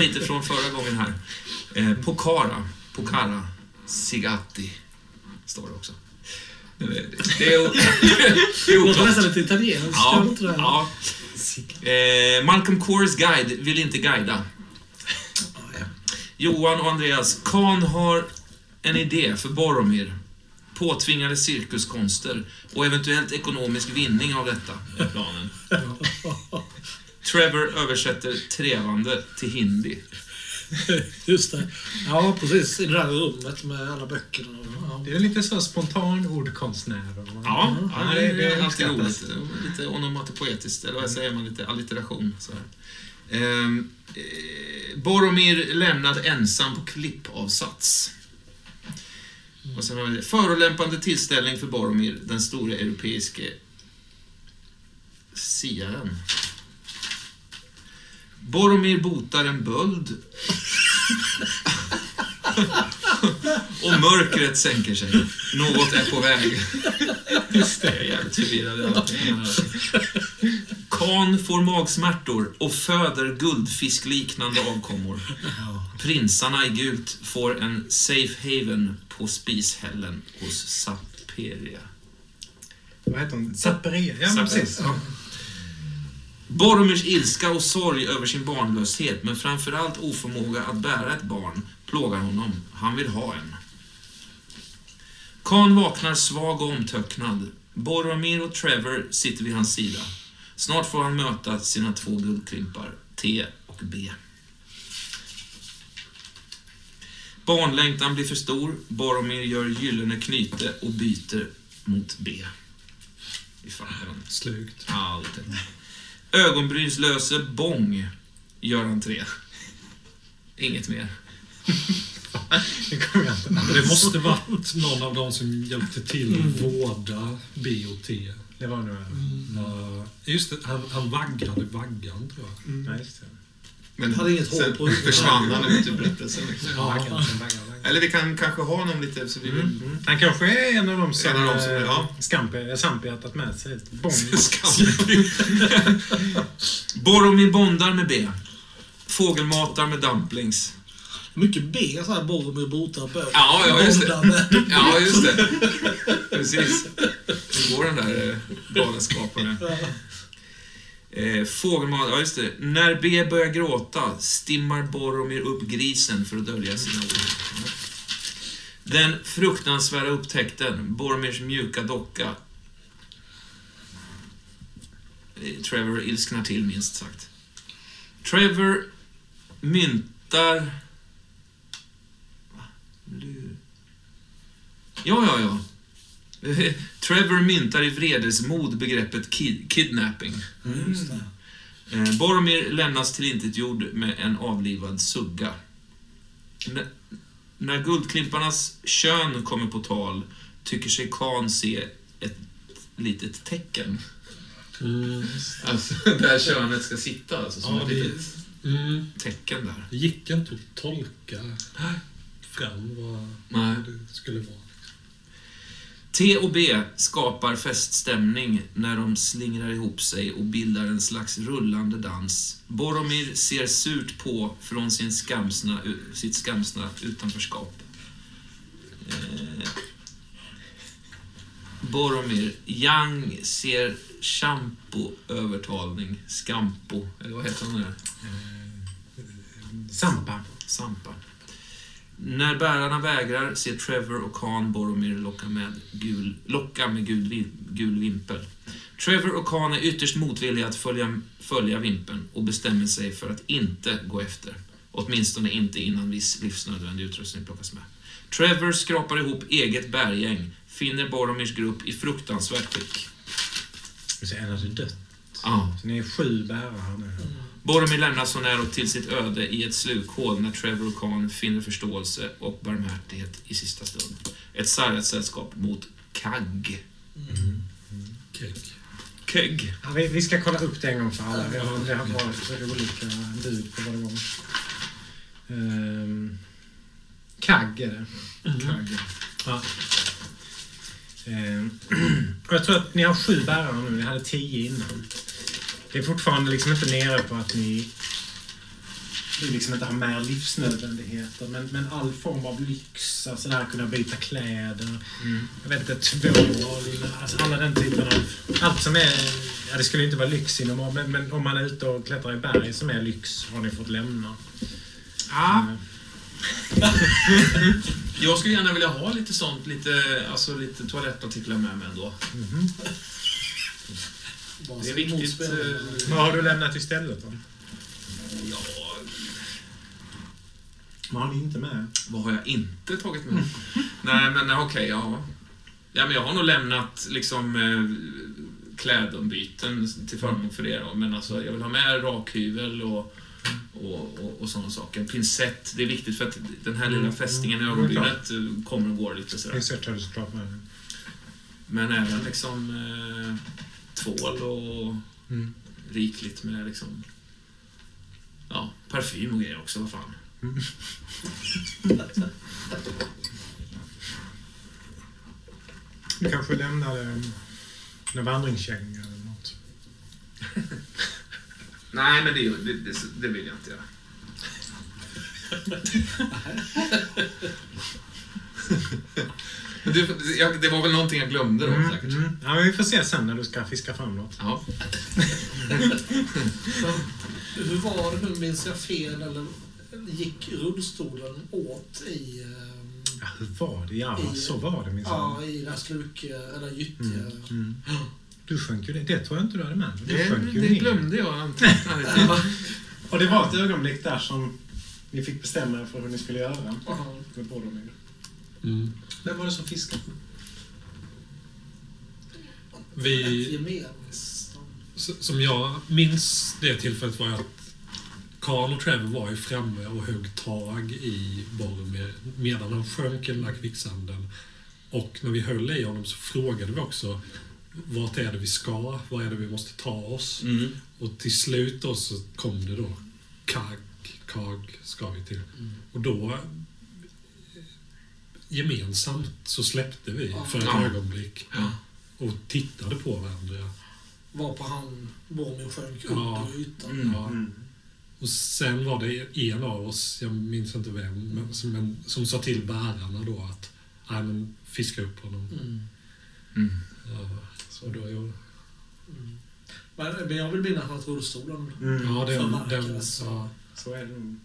lite från förra gången här. Eh, Pocara, Pocara, Sigatti, står det också. Det är, det är, det är Låter oklart. nästan lite italienskt. Ja, ja. Eh, Malcolm Kors guide vill inte guida. Johan och Andreas, Kan har en idé för Boromir. Påtvingade cirkuskonster och eventuellt ekonomisk vinning av detta är planen. Trevor översätter trevande till hindi. Just det. Ja, precis. I det där rummet med alla böckerna. Ja. Det är lite så spontan ordkonstnär. Ja, ja det, det är alltid roligt. Lite onomatopoetiskt, eller vad säger man? Lite allitteration. Så här. Ehm, eh, Boromir lämnad ensam på klippavsats. Och sen har vi det. Förolämpande tillställning för Boromir, den store europeiske siaren. Boromir botar en böld. Och mörkret sänker sig. Något är på väg. Just det. Jag är jävligt förvirrad. Kan får magsmärtor och föder guldfiskliknande avkommor. Prinsarna i gult får en safe haven på spishällen hos Saperia. Vad heter hon? Zaperia? Ja, men precis. Ja. Boromirs ilska och sorg över sin barnlöshet, men framförallt oförmåga att bära ett barn, plågar honom. Han vill ha en. Kan vaknar svag och omtöcknad. Boromir och Trevor sitter vid hans sida. Snart får han möta sina två guldklimpar, T och B. Barnlängtan blir för stor. Boromir gör gyllene knyte och byter mot B. I fallen. Slugt. Ja, lite. Ögonbrynslöse Bång gör entré. Inget mer. Det kommer jag inte Men det måste varit någon av dem som hjälpte till att vårda B och T. Det var nog... Ja, just det, han, han vaggade vaggan tror jag. Ja, just det. Men Hade inget hår på försvann han ut ur berättelsen. Vaggan som vaggar, vaggar. Eller vi kan kanske ha honom lite så vi... Mm. Han kanske är en av dem som, En av dem som- eh, ja. Scampi har tagit med sig. Boromir bondar med B. Fågelmatar med dumplings. Mycket B så här Boromir botar på. Ja, ja, just det. Ja, just det. Precis. Hur går den där eh, galenskapen? Eh, fågelmat, ja just det. När B börjar gråta stimmar Boromir upp grisen för att dölja sina ord. Den fruktansvärda upptäckten, Boromirs mjuka docka. Eh, Trevor ilsknar till minst sagt. Trevor myntar... Va? Ja, ja, ja. Trevor myntar i vredesmod begreppet kid- kidnapping. Mm. Eh, Boromir lämnas tillintetgjord med en avlivad sugga. N- när guldklimparnas kön kommer på tal tycker sig Khan se ett litet tecken. Alltså, där könet ska sitta, alltså, som Ja, ett litet mm, tecken där. det gick inte att tolka fram vad Nej. det skulle vara. T och B skapar feststämning när de slingrar ihop sig och bildar en slags rullande dans. Boromir ser surt på från sin skamsna, sitt skamsna utanförskap. Eh, Boromir, Yang ser Champo övertalning. Scampo, eller vad heter han där? Sampa. Sampa. När bärarna vägrar ser Trevor och Khan Boromir locka med gul, locka med gul, vi- gul vimpel. Trevor och Khan är ytterst motvilliga att följa, följa vimpeln och bestämmer sig för att inte gå efter. Åtminstone inte innan viss livsnödvändig utrustning plockas med. Trevor skrapar ihop eget bärgäng, finner Boromirs grupp i fruktansvärt skick. Så en hade dött. Ja. Så ni är sju bärare nu. Boromir lämnas så nära till sitt öde i ett slukhål när Trevor och Khan finner förståelse och barmhärtighet i sista stund. Ett sargat sällskap mot Kagg. Kegg. Kegg. Ja, vi, vi ska kolla upp det en gång för alla. Vi har, det har varit olika bud på vad det var. Um, Kagg är det. Kagg. Ja. Och jag tror att ni har sju bärare nu. Ni hade tio innan. Det är fortfarande liksom inte nere på att ni, ni liksom inte har med livsnödvändigheter. Men, men all form av lyx, alltså det här att kunna byta kläder. Jag vet inte, tvål, alltså alla den typen av... Allt som är... Ja, det skulle inte vara lyx inom... Men, men om man är ute och klättrar i berg som är lyx har ni fått lämna. Ja, Eh, jag skulle gärna vilja ha lite sånt, lite, alltså lite toalettartiklar med mig ändå. mhm. Bara Det är viktigt. motspelare. eh, Vad har du lämnat istället då? Ja, Vad har ni inte med? vad har jag inte tagit med? Nej, men okej, ja. Ja, men jag har nog lämnat liksom eh, klädombyten till förmån för det då. Men alltså, jag vill ha med rakhyvel och, och, och, och sådana saker. En pincett, det är viktigt för att den här lilla Mm, fästingen i mm, ögonbrynet eh, kommer och går lite sådär. Pincett har du såklart med. Men även liksom eh, tvål och Mm. rikligt med liksom ja, parfym och grejer också, vad fan. Du kanske lämnade en, en vandringskänga eller något. Nej, men det, det, det, det vill jag inte göra. Men du, jag, det var väl någonting jag glömde då, Mm, säkert. mm. Ja, men vi får se sen när du ska fiska fram något. Ja. Hur var det nu, minns jag fel, eller gick rullstolen åt i, Ja, hur var det? Ja, I- så var det minsann. ja, i det här sluk, eller gyttja... Mm. Mm. Du sjönk ju det. Det tror jag inte du hade med. Du Det, sjönk ju det ner. glömde jag lite. Och det var ett ögonblick där som ni fick bestämma er för hur ni skulle göra. Ja. Med Boromir. Mm. Vem var det som fiskade? Vi, som jag minns det tillfället var att Karl och Trevor var ju framme och högg tag i Boromir medan han sjönk i den där kvicksanden. Och när vi höll i honom så frågade vi också vart är det vi ska? Vad är det vi måste ta oss? Mm. Och till slut då så kom det då Kag, Kag ska vi till. Och då gemensamt så släppte vi för ett Ja. ögonblick Ja. och tittade på varandra. Var på han, Boromir sjönk Ja. i ytan. Mm. Ja. Och sen var det en av oss, jag minns inte vem, men som, men, som sa till bärarna då att Nej, men fiska upp honom. Mm. Mm. Ja, så då, jag, Men, men jag vill minnas att rullstolen Mm. ja, den, den, ja, Så är det nog.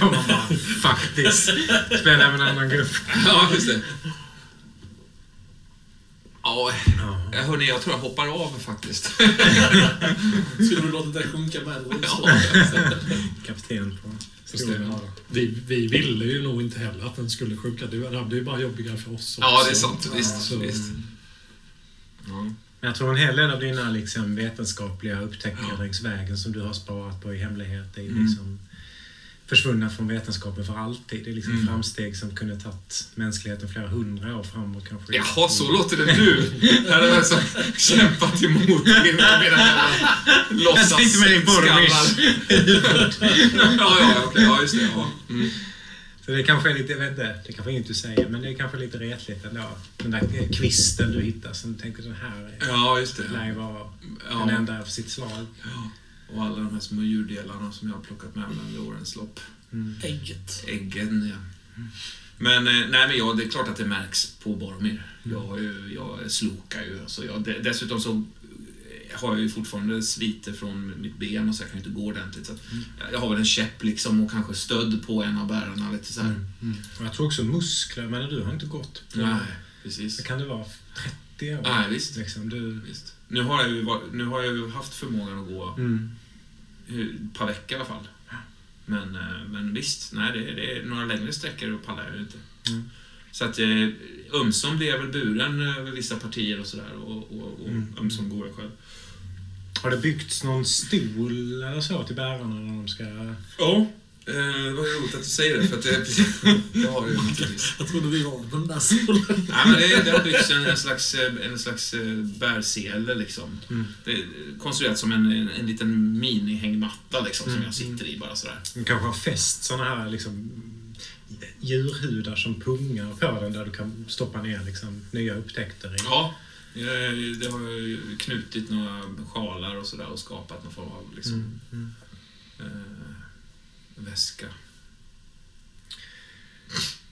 Man bara, faktiskt. Spela med en annan grupp. ja, just det. Ja, Ja. hörni, jag tror jag hoppar av faktiskt. Skulle du låtit det sjunka med rullstolen? Ja. Kapten på vi, vi ville ju nog inte heller att den skulle sjunka. Det hade ju bara jobbigare för oss. ja, också. det är sant. Visst. Så, visst. Ja. Men jag tror en hel del av dina liksom, vetenskapliga upptäckter längs vägen som du har sparat på i hemlighet är Mm. liksom försvunna från vetenskapen för alltid. Det är liksom Mm. framsteg som kunde tagit mänskligheten flera hundra år framåt kanske. Jaha, så låter det nu. Här har jag så kämpat emot mina jävla Jag tänkte med din låtsasskallar. Ja, ja, okej. Ja, just det. Ja. Mm. Så det kanske är lite, jag vet inte, det kanske är inget du säger, men det är kanske lite retligt ändå. Den där eh, kvisten du hittar som du tänker den här ja, just det. lär ju vara Ja. den enda för sitt slag. Ja. Och alla de här små djurdelarna som jag har plockat med mig under årens lopp. Mm. Ägget. Äggen, ja. Men, eh, nej, men ja, det är klart att det märks på Boromir. Jag, har ju, jag slokar ju. Så jag, de- dessutom så eh, har jag ju fortfarande sviter från mitt ben och så jag kan inte gå ordentligt. Så att Jag har väl en käpp liksom och kanske stöd på en av bärarna. Lite så här. Mm. Och jag tror också muskler, men du har inte gått på... Nej, precis. Det kan det vara 30 år? Nej, visst. Liksom, du... Visst. Nu, har jag ju, varit- nu har jag ju haft förmågan att gå Mm. ett par veckor i alla fall. Men, eh, men visst, nej, det, det är några längre sträckor och pallar jag ju inte. Mm. Så att eh, ömsom blir jag väl buren över vissa partier och sådär och, och, och Mm. ömsom går jag själv. Har det byggts någon stol eller så till bärarna när de ska... Ja, eh, var roligt att du säger det för att det, det har ju naturligtvis. Jag trodde vi var på den där solen. Nej, men det, det har byggts en, en slags, eh, en slags eh, bärsele liksom. Mm. Det är konstruerat som en, en, en liten mini-hängmatta liksom, som Mm. jag sitter i bara sådär. De kanske har fäst såna här liksom, djurhudar som pungar på den där du kan stoppa ner liksom, nya upptäckter i. Ja, Eh, Det har knutit några sjalar och sådär och skapat någon form av liksom, Mm, mm. eh, väska.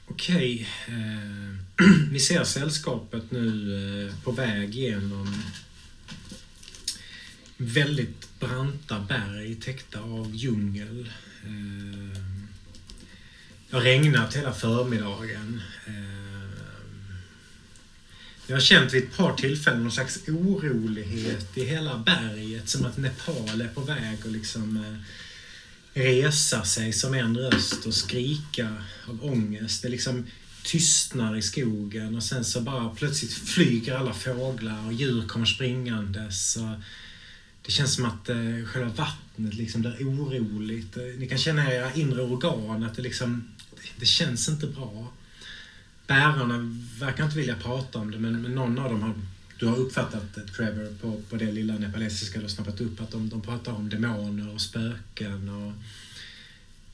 Okej. Eh, vi ser sällskapet nu eh, på väg genom väldigt branta berg täckta av djungel. Eh, det har regnat hela förmiddagen. Eh, Jag har känt vid ett par tillfällen någon slags orolighet i hela berget. Som att Nepal är på väg att liksom eh, resa sig som en röst och skrika av ångest. Det liksom tystnar i skogen och sen så bara plötsligt flyger alla fåglar och djur kommer springandes. Och det känns som att eh, själva vattnet liksom blir oroligt. Eh, ni kan känna i era inre organ att det liksom, det känns inte bra. Bärarna verkar inte vilja prata om det men någon av dem har du har uppfattat, eh, Trevor, på, på det lilla nepalesiska du har snappat upp, att de, de pratar om demoner och spöken. Och,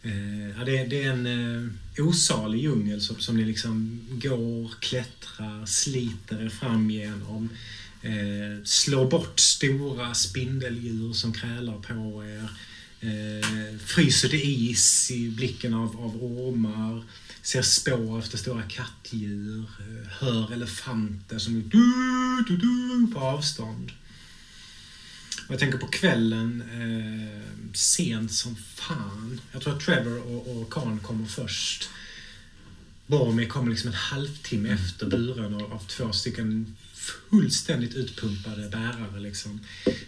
eh, ja, det, det är en eh, osalig djungel som, som ni liksom går, klättrar, sliter er fram genom. Eh, slår bort stora spindeldjur som krälar på er. Eh, fryser till is i blicken av, av ormar. Ser spår efter stora kattdjur. eh, Hör elefanter som du, du, du, på avstånd. Och jag tänker på kvällen, eh, sent som fan. Jag tror att Trevor och, och Khan kommer först. Boromir kommer liksom en halvtimme efter buren av, av två stycken fullständigt utpumpade bärare. Liksom.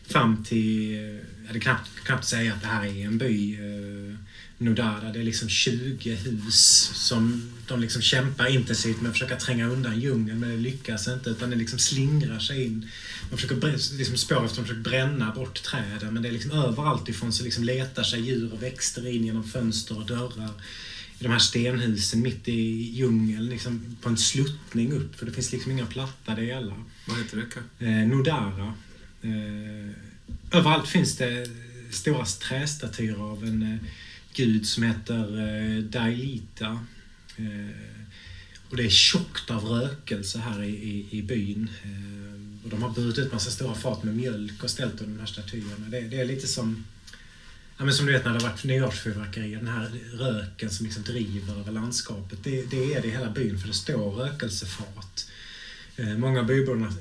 Fram till, jag hade knappt, knappt säga att det här är en by. Eh, Nodada, det är liksom 20 hus som de liksom kämpar intensivt med att försöka tränga undan djungeln men det lyckas inte utan det liksom slingrar sig in. De försöker liksom spår efter de försöker bränna bort träden men det är liksom överallt ifrån så liksom letar sig djur och växter in genom fönster och dörrar i de här stenhusen mitt i djungeln liksom på en sluttning upp för det finns liksom inga platta delar. Vad heter det? Eh, Nodara. Eh, överallt finns det stora trästatyer av en eh, gud som heter eh, Dailita. Eh, och det är tjockt av rökelse här i, i, i byn. Eh, och de har burit ut massa stora fat med mjölk och ställt under de här statyerna. Det, det är lite som Ja, men som du vet när det har varit nyårsfyrverkerier, den här röken som liksom driver över landskapet. Det, det är det i hela byn för det står rökelsefat. Eh, många av byborna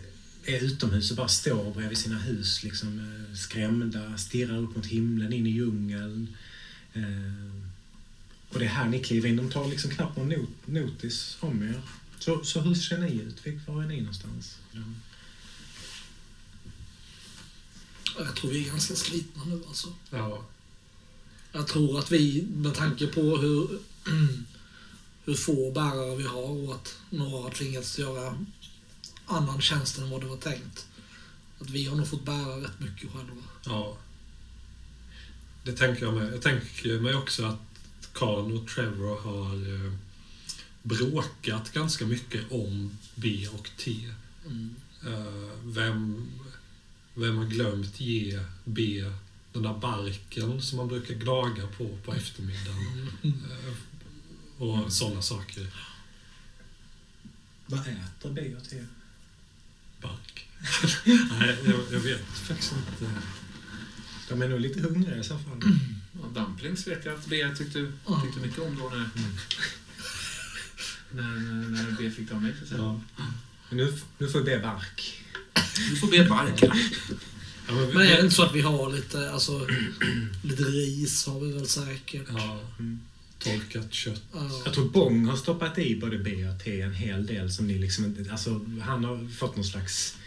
är utomhus och bara står bredvid sina hus liksom, eh, skrämda, stirrar upp mot himlen, in i djungeln. Eh, och det är här ni kliver in. De tar liksom knappt någon not, notis om er. Så, så hur ser ni ut? Var är ni någonstans? Ja. Jag tror vi är ganska slitna nu alltså. Ja. Jag tror att vi, med tanke på hur, hur få bärare vi har och att några har tvingats göra annan tjänst än vad det var tänkt. Att vi har nog fått bära rätt mycket själva. ja. Det tänker jag med. Jag tänker mig också att Karl och Trevor har eh, bråkat ganska mycket om B och T. Mm. Eh, vem, vem har glömt ge B den där barken som man brukar gnaga på på eftermiddagen? Eh, och sådana saker. Vad äter B och T? Bark. Nej, jag, jag vet faktiskt inte. De är nog lite hungriga i så fall. Ja, dumplings vet jag att B tyckte, tyckte mycket om då när, när, när, när B fick ta mig. Så. Ja. Men nu, nu får B bark. Du får be barka. Ja, men vi- Men är det inte så att vi har lite, alltså, lite ris har vi väl säkert. Ja, Mm. torkat kött. Ja. Jag tror Bong har stoppat i både B och T en hel del som ni liksom inte... Alltså, han har fått någon slags...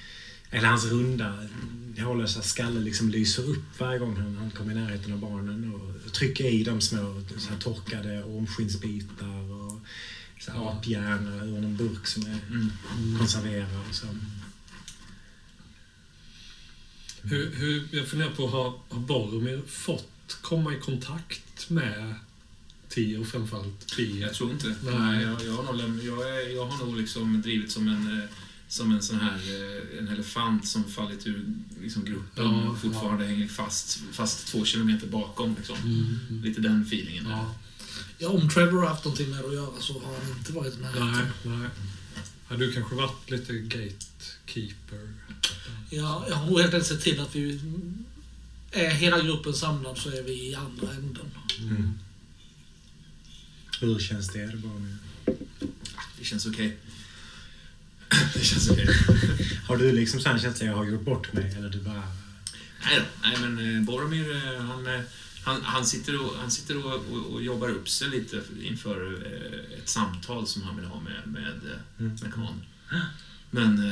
Eller hans runda hårlösa skalle liksom lyser upp varje gång han, han kommer i närheten av barnen och trycker i de små så här, torkade ormskinnsbitar och så här, ur en burk som är konserverad. Och så. Hur, hur, jag funderar på, har, har Boromir fått komma i kontakt med T och framförallt B? Jag tror inte. Nej. Jag, jag, har nog, jag, är, jag har nog liksom drivit som en, eh, som en sån här eh, en elefant som fallit ur liksom gruppen Ja, och fortfarande hänger fast, fast två kilometer bakom. Liksom. Mm. Lite den feelingen. Ja, ja, om Trevor har haft någonting med att göra så har han inte varit med. nej, nej. Har du kanske varit lite gatekeeper? Ja, jag har helt enkelt sett till att vi är hela gruppen samlad så är vi i andra änden. Mm. Hur känns det? det bara med? Det känns okej. Det känns okej. Har du liksom sån känsla att jag har gjort bort mig? Eller du bara... Nej då. Nej, men eh, Boromir, eh, han, eh, han, han sitter, och, han sitter och, och, och jobbar upp sig lite inför ett samtal som han vill ha med, med, Mm. med Khan. Men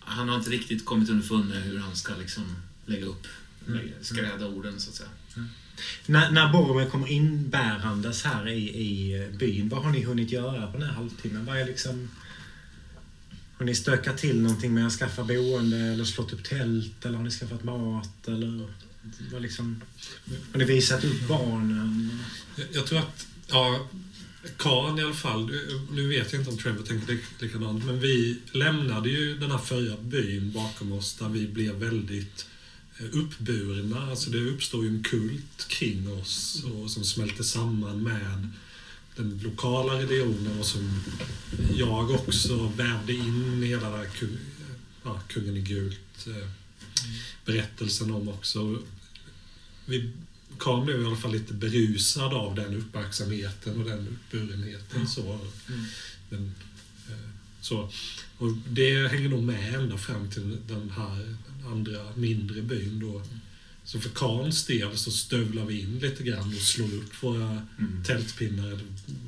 han har inte riktigt kommit underfund med hur han ska liksom lägga upp, Mm. lägga, skräda orden så att säga. När, när Boromir kommer inbärandes här i, i byn, vad har ni hunnit göra på den här halvtimmen? Vad är liksom... Har ni stökat till någonting med att skaffa boende eller slått upp tält eller har ni skaffat mat eller vad liksom... Har ni visat upp barnen? Jag, jag tror att, ja, Khan i alla fall, nu vet jag inte om Trevor tänker likadant, men vi lämnade ju den här förra byn bakom oss där vi blev väldigt eh, uppburna. Alltså det uppstod ju en kult kring oss och som smälte samman med den lokala religionen och som jag också vävde in i hela det här kung, ja, kungen i gult eh, berättelsen om också. Vi, Karl blev i alla fall lite berusad av den uppmärksamheten och den uppburenheten. Så, Mm. men, eh, så. Och det hänger nog med ända fram till den här andra mindre byn. Då. Så för Karls del så stövlar vi in lite grann och slår upp våra Mm. tältpinnar,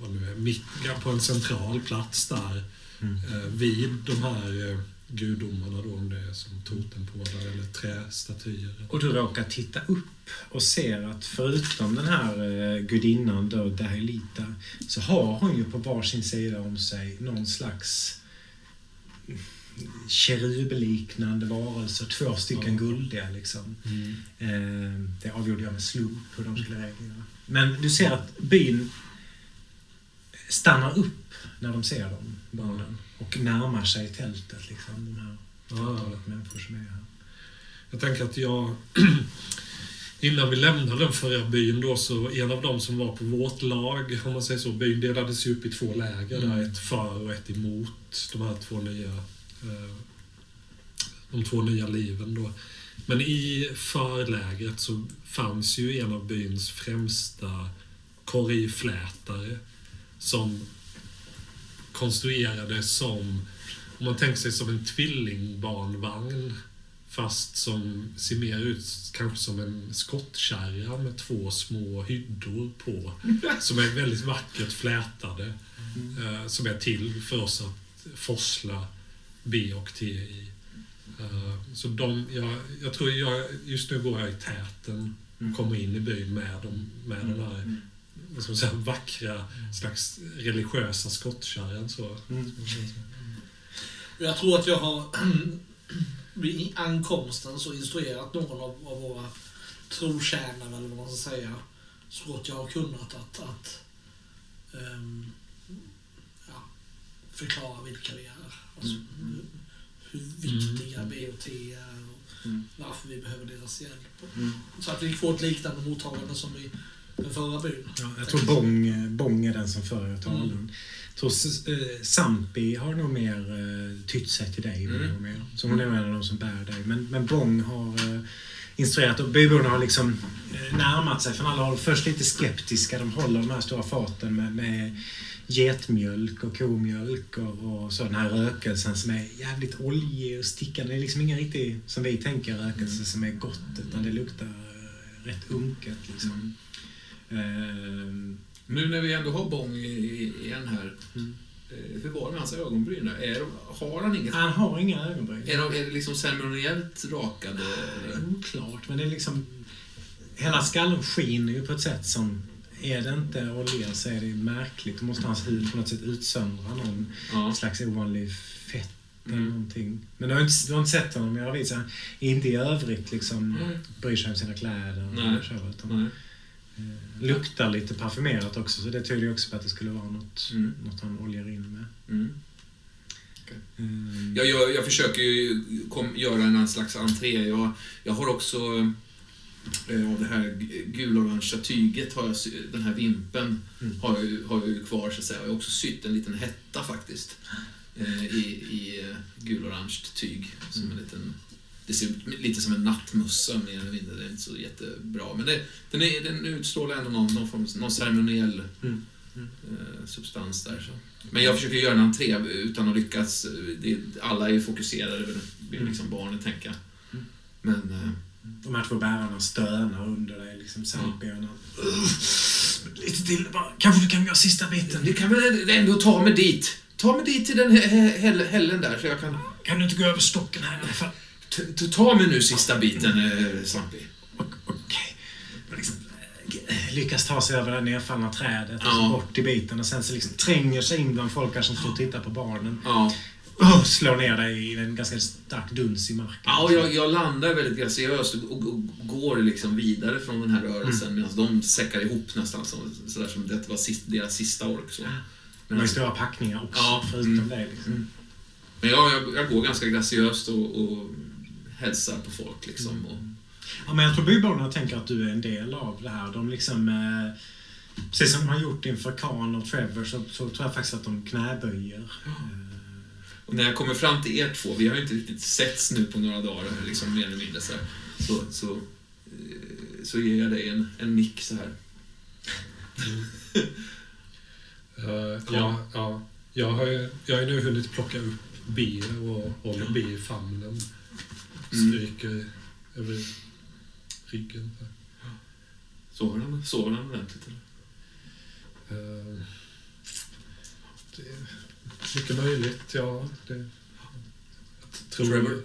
vad nu är, mitt på en central plats där Mm. eh, vid de här eh, gudomarna då, om det är som totempålar eller trästatyer. Och du råkar titta upp och ser att förutom den här eh, gudinnan då, Dahilita, så har hon ju på varsin sida om sig någon slags kerubliknande varelser, två stycken Ja. guldiga liksom. Mm. Eh, det avgjorde jag med slump hur de skulle reagera. Men du ser att byn stannar upp när de ser dem, barnen, och närmar sig tältet, liksom, de här Ja. antalet människor som är här. Jag tänker att jag... Innan vi lämnade den förra byn då, så en av dem som var på vårt lag, om man säger så, byn delades ju upp i två läger där, Mm. ett för och ett emot de här två nya de två nya liven då. Men i förlägret så fanns ju en av byns främsta korgflätare som konstruerades som, om man tänker sig som en tvillingbarnvagn fast som ser mer ut kanske som en skottkärra med två små hyddor på. Som är väldigt vackert flätade. eh, som är till för oss att forsla B och T i. Eh, så de, jag, jag tror jag, just nu går jag i täten Mm. och kommer in i byn med, dem, med den här vad ska man säga, vackra slags religiösa skottkärran. Så. Mm. Jag tror att jag har vid ankomsten så instruerat någon av, av våra trotjänare, eller vad man ska säga, så gott jag har kunnat att, att ehm, ja, förklara vilka vi är. Alltså, hur, viktiga Mm. B och T är och Mm. varför vi behöver deras hjälp. Mm. Så att vi får ett liknande mottagande som i den förra byn. Ja, jag tror Bong, eh, Bong är den som för talan. Mm. Jag tror eh, Sampi har nog mer eh, tytt sig till dig. Mm. mer. Så hon är en av de som bär dig. Men, men Bong har eh, instruerat och byborna har liksom närmat sig från alla håll. Först lite skeptiska. De håller de här stora faten med, med getmjölk och komjölk och, och så den här rökelsen som är jävligt oljig och stickande. Det är liksom ingen riktig, som vi tänker, rökelse Mm. som är gott. Utan det luktar rätt unket liksom. Ehm, Nu när vi ändå har Bong igen här. Mm. eh, Hur var det med hans ögonbryn? Är, de- har han inget? Han har inga ögonbryn. Är, de, är det liksom ceremoniellt rakade? Oklart, men det är liksom... Hela skallen skiner ju på ett sätt som... Är det inte olja så är det märkligt. Då måste hans hud på något sätt utsöndra någon Ja. slags ovanlig fett eller Mm. någonting. Men du har inte, du har inte sett honom göra vid sig. Inte i övrigt liksom Nej. bryr sig om sina kläder. Nej. och så, utan, Nej. eh, luktar lite parfymerat också, så det tyder ju också på att det skulle vara något, Mm. något han oljar in med. Mm. Mm. Jag, jag, jag försöker ju kom, göra en slags entré. Jag, jag har också av det här gulorangea tyget, har jag, den här vimpen, Mm. har, jag, har jag ju kvar så att säga. Jag har också sytt en liten hetta faktiskt. eh, i, i eh, gulorange tyg. Som en liten, det ser ut lite som en nattmössa mer eller mindre. Det är inte så jättebra. Men det, den, är, den utstrålar ändå någon, någon, form, någon ceremoniell Mm. Mm. eh, substans där. Så. Men jag försöker göra en entré utan att lyckas. Det, alla är ju fokuserade, vill Mm. liksom barnet tänka. Mm. Men eh, De här två bärarna stönar under dig, liksom Serpierna. Lite till bara. Kanske du kan göra sista biten? det kan väl ändå ta mig dit. Ta mig dit till den hä- hä- häll- hällen där så jag kan... Kan du inte gå över stocken här i alla fall? T- t- Ta mig nu sista biten, eh, Slampi. Okej. Liksom, eh, lyckas ta sig över det nedfallna trädet och Ja. bort till biten och sen så liksom tränger sig in bland folk som står och tittar på barnen. Ja. Och slår ner dig i en ganska stark duns i marken. Ja, och jag, jag landar väldigt graciöst och, och, och går liksom vidare från den här rörelsen Mm. medan de säckar ihop nästan så, sådär som det var sist, deras sista ork. Så. De har Men, ju stora packningar också, Ja. förutom Mm. det. Liksom. men jag, jag, jag går ganska graciöst och, och hälsar på folk liksom. Mm. Och, Ja, men jag tror byborna tänker att du är en del av det här. De liksom... Eh, precis som de har gjort inför Khan och Trevor så, så tror jag faktiskt att de knäböjer. Eh, och när jag kommer fram till er två, vi har ju inte riktigt setts nu på några dagar, liksom, mer eller mindre så, här, så, så, eh, så ger jag dig en, en nick så här. Eh, ja, ja. Jag har ju jag har nu hunnit plocka upp B och håller B i famnen. Mm. Stryker över ryggen. Sover han, sover han ordentligt? Eller? Eh, Det är mycket möjligt, ja. Det, jag tror, Trevor?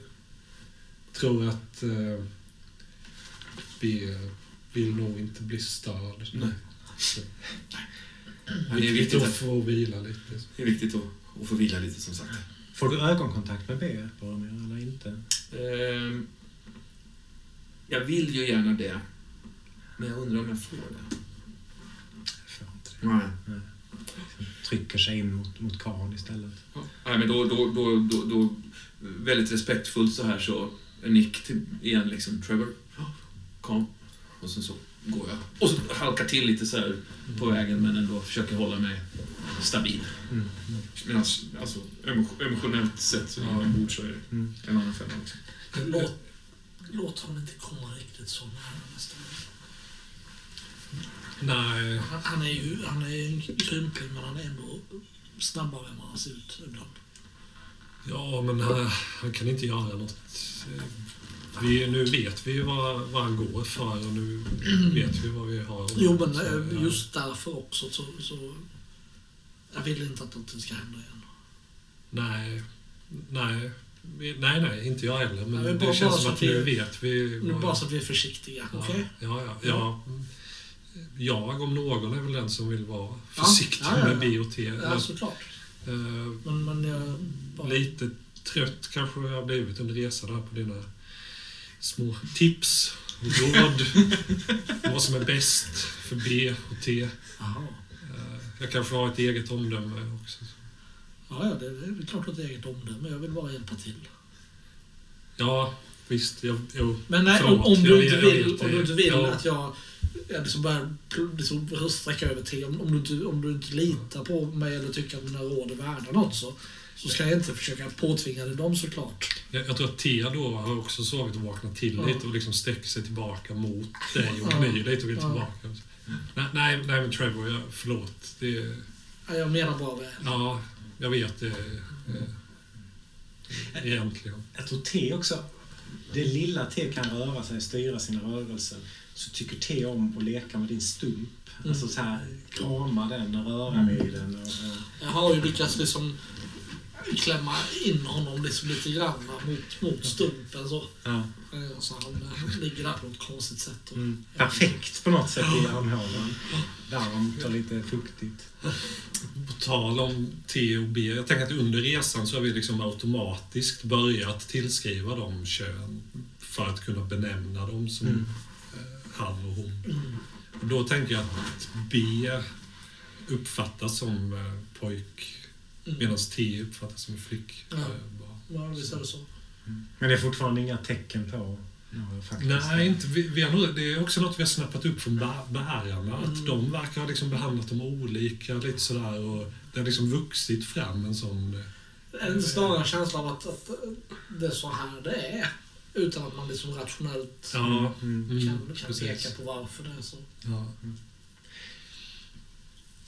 tror att uh, B vill nog inte bli störd. Nej. Så, Det är viktigt att få vila lite. det är viktigt att, att få vila lite som sagt. får du ögonkontakt med B, Boromir, eller inte? Ehm, jag vill ju gärna det. Men jag undrar om jag får det. Jag får inte det. Nej. Trycker sig in mot, mot Khan istället. Nej, men då, då, då, då, då, väldigt respektfullt så här så, nick till, igen liksom, Trevor, kom. Och sen så går jag. Och så halkar till lite så här på vägen men ändå försöker hålla mig stabil. Mm. Medan, alltså, emo- emotionellt sett så Ja. inombords så är det Mm. en annan femma också. Låt, låt honom inte komma riktigt så nära nästa gång. Nej, Han, han är ju han är ju en krympling, men han är ändå snabbare än vad han ser ut ibland. ja men han, han kan inte göra något. Vi, nu vet vi vad, vad han går för och nu vet vi vad vi har. Jo, men Så, eh, just därför också så, så... Jag vill inte att någonting ska hända igen. Nej, nej. Nej, nej, inte jag heller. Men Nej, det bara- känns bara som att vi- nu vet vi. Nu vad- bara så att vi är försiktiga, ja, okej? ja, ja, ja. Jag om någon är väl den som vill vara försiktig ja, ja, ja. med B och T. Ja, såklart. Eh, Men, men jag... Bara, Lite trött kanske jag har blivit under resan här på dina små tips och råd. vad som är bäst för B och T. Jaha. Eh, Jag kanske har ett eget omdöme också. Ja, ja, det är klart att det är eget omdöme. Jag vill bara hjälpa till. Ja, visst. Jag, jo, Men nej, om, om, jag du inte jag vill, om du inte vill att jag, jag liksom börjar liksom sträcka över till, om, om, du inte, om du inte litar på mig eller tycker att mina råd är värda något så, så ska jag inte försöka påtvinga dig dem såklart. jag, jag tror att T då har också sovit och vaknat till Ja. lite och liksom sträcker sig tillbaka mot dig och Ja. mig lite och vill Ja. tillbaka. Nej, nej, nej, men Trevor, jag, förlåt. Det, Ja, Jag menar bara väl. ja, jag vet det. eh, Egentligen. Jag tror T också, det lilla T kan röra sig, styra sina rörelser, så tycker T om att leka med din stump. Mm. Alltså så här, krama den och röra vid den. Och, och, Jag har ju lyckats liksom klämma in honom liksom lite grann mot, mot stumpen så. ja. Eh, Så han ligger där på ett konstigt sätt. Och, mm. Perfekt på något sätt i armhålan. Varmt och lite fuktigt. På tal om T och B, jag tänker att under resan så har vi liksom automatiskt börjat tillskriva dem kön för att kunna benämna dem som Mm. Han och hon. Mm. Och då tänker jag att B uppfattas som eh, pojk Mm. medan T uppfattas som flick. Ja. eh. Ja, visst är det så. Men det är fortfarande inga tecken på några faktiska... Nej, inte, vi, vi har det är också något vi har snappat upp från bä- bärarna. Att Mm. de verkar ha liksom behandlat dem olika, lite sådär. Och det har liksom vuxit fram en sån... inte snarare en känsla av att, att det är så här det är? Utan att man liksom rationellt Ja, Mm. mm, kan, kan peka på varför det är så. Ja.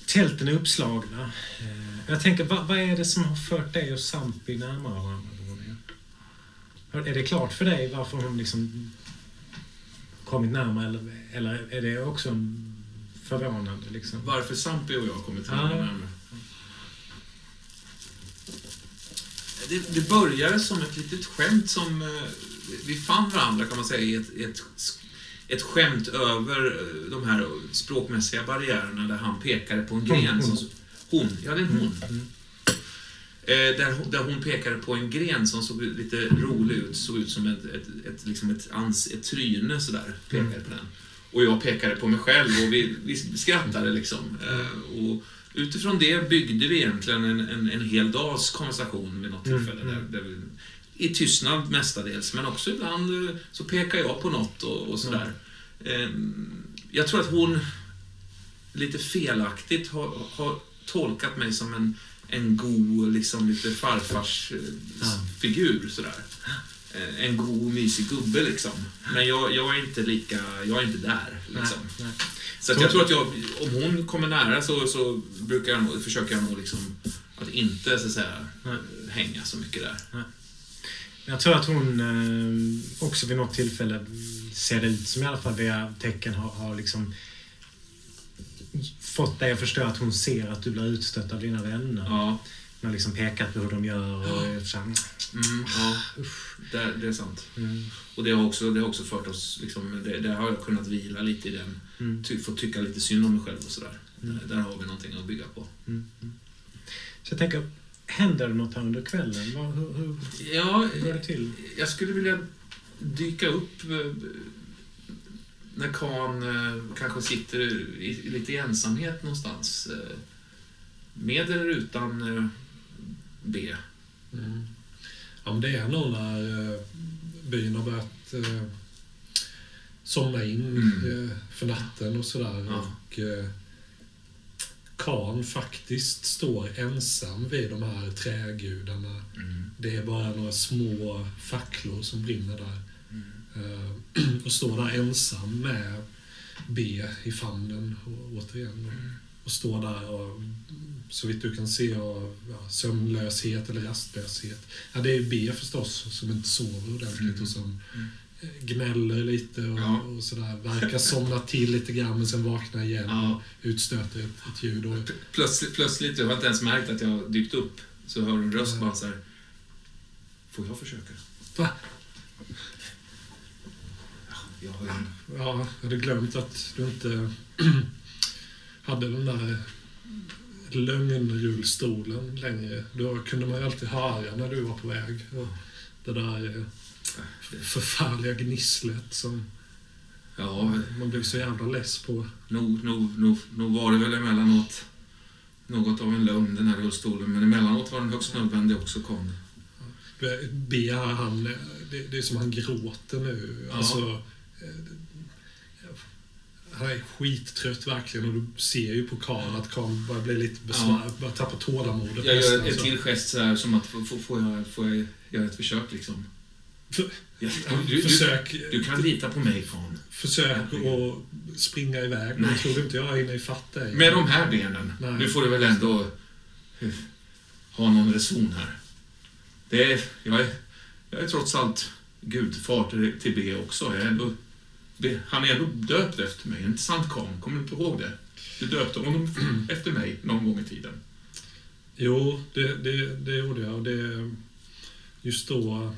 Tälten är uppslagna. Eh, Jag tänker, vad, vad är det som har fört dig och Sampi närmare varandra? Är det klart för dig varför hon liksom kommit närmare eller, eller är det också förvånande liksom? Varför Sampi och jag har kommit Ja. närmare? Det, det började som ett litet skämt som... Vi fann varandra kan man säga i ett, ett, ett skämt över eh, de här språkmässiga barriärerna där han pekade på en gren. Som, hon, ja det är en hon. Mm. Eh, där, där hon pekade på en gren som såg lite rolig ut, såg ut som ett, ett, ett, liksom ett, ans, ett tryne sådär, pekade på den. Och jag pekade på mig själv och vi, vi skrattade liksom. Eh, och utifrån det byggde vi egentligen en, en, en hel dags konversation vid något Mm, tillfälle. Där, mm. där vi, I tystnad mestadels, men också ibland eh, så pekar jag på något och, och sådär. Eh, jag tror att hon lite felaktigt har, har tolkat mig som en, en god, liksom lite farfars eh, Ja. sådär. Eh, En god, mysig gubbe liksom. Men jag, jag är inte lika, jag är inte där liksom. Nej, nej. Så att jag tror att jag, om hon kommer nära så, så brukar jag nog, försöker jag nog liksom att inte så att säga Nej. hänga så mycket där. Jag tror att hon eh, också vid något tillfälle ser det ut som i alla fall via tecken har, har liksom fått dig att förstå att hon ser att du blir utstött av dina vänner. Ja, Hon har liksom pekat på hur de gör och är så här, mm, ja det, det är sant. mm, Och det har också, det har också fört oss, liksom, det, där har jag kunnat vila lite i den, mm, ty, få tycka lite synd om mig själv och sådär. Mm. Där, där har vi någonting att bygga på. mm, mm. Så jag tänker, händer det något här under kvällen? Vad, hur, hur, Ja, går det till? jag skulle vilja dyka upp eh, när Kan eh, kanske sitter i, i lite ensamhet någonstans. eh, Med eller utan B. Mm. Ja, men det är nog när byn har börjat somna in Mm. för natten och sådär. Ja. Och Kan faktiskt står ensam vid de här trägudarna. Mm. Det är bara några små facklor som brinner där. Mm. Eh, och står där ensam med B i famnen och, återigen. Och, Mm. och står där och så vitt du kan se av ja, sömnlöshet eller rastlöshet. Ja, det är B förstås som inte sover ordentligt Mm. och som Mm. Eh, gnäller lite och, Ja. och sådär. Verkar somna till lite grann men sen vaknar igen Ja. och utstöter ett, ett ljud. Och, Pl- Plötsligt, plötsligt, jag har inte ens märkt att jag har dykt upp, så hör en röst bara så här. Får jag försöka? Va? Ja, jag har ju en... Ja, jag hade glömt att du inte hade den där lögnrullstolen längre. Då kunde man ju alltid höra när du var på väg. Och det där eh, förfärliga gnisslet som Ja, man blev så jävla less på. nog, nog, nog, nog var det väl emellanåt något av en lögn, den här rullstolen. Men emellanåt var den högst nödvändig också, Con. B här, han, det, det är som han gråter nu. Ja. Alltså, han är skittrött verkligen och du ser ju på Karl att Karl börjar bli lite besvär, börjar tappa tålamodet. Jag gör så. till gest så här, som att får, får, jag, får jag göra ett försök liksom? För- du, du, Försök, du kan lita på mig, Con. försök att springa iväg. Nej. jag tror inte jag hinner ifatt dig. Med de här benen. Nej. Nu får du väl ändå eh, ha någon reson här. Det är, jag, är, jag är trots allt gudfar till, till B också. Jag är ändå, han är ändå döpt efter mig, inte sant Kan? Kommer du inte ihåg det? Du döpte honom efter mig någon gång i tiden. Jo, det, det, det gjorde jag. Det, just då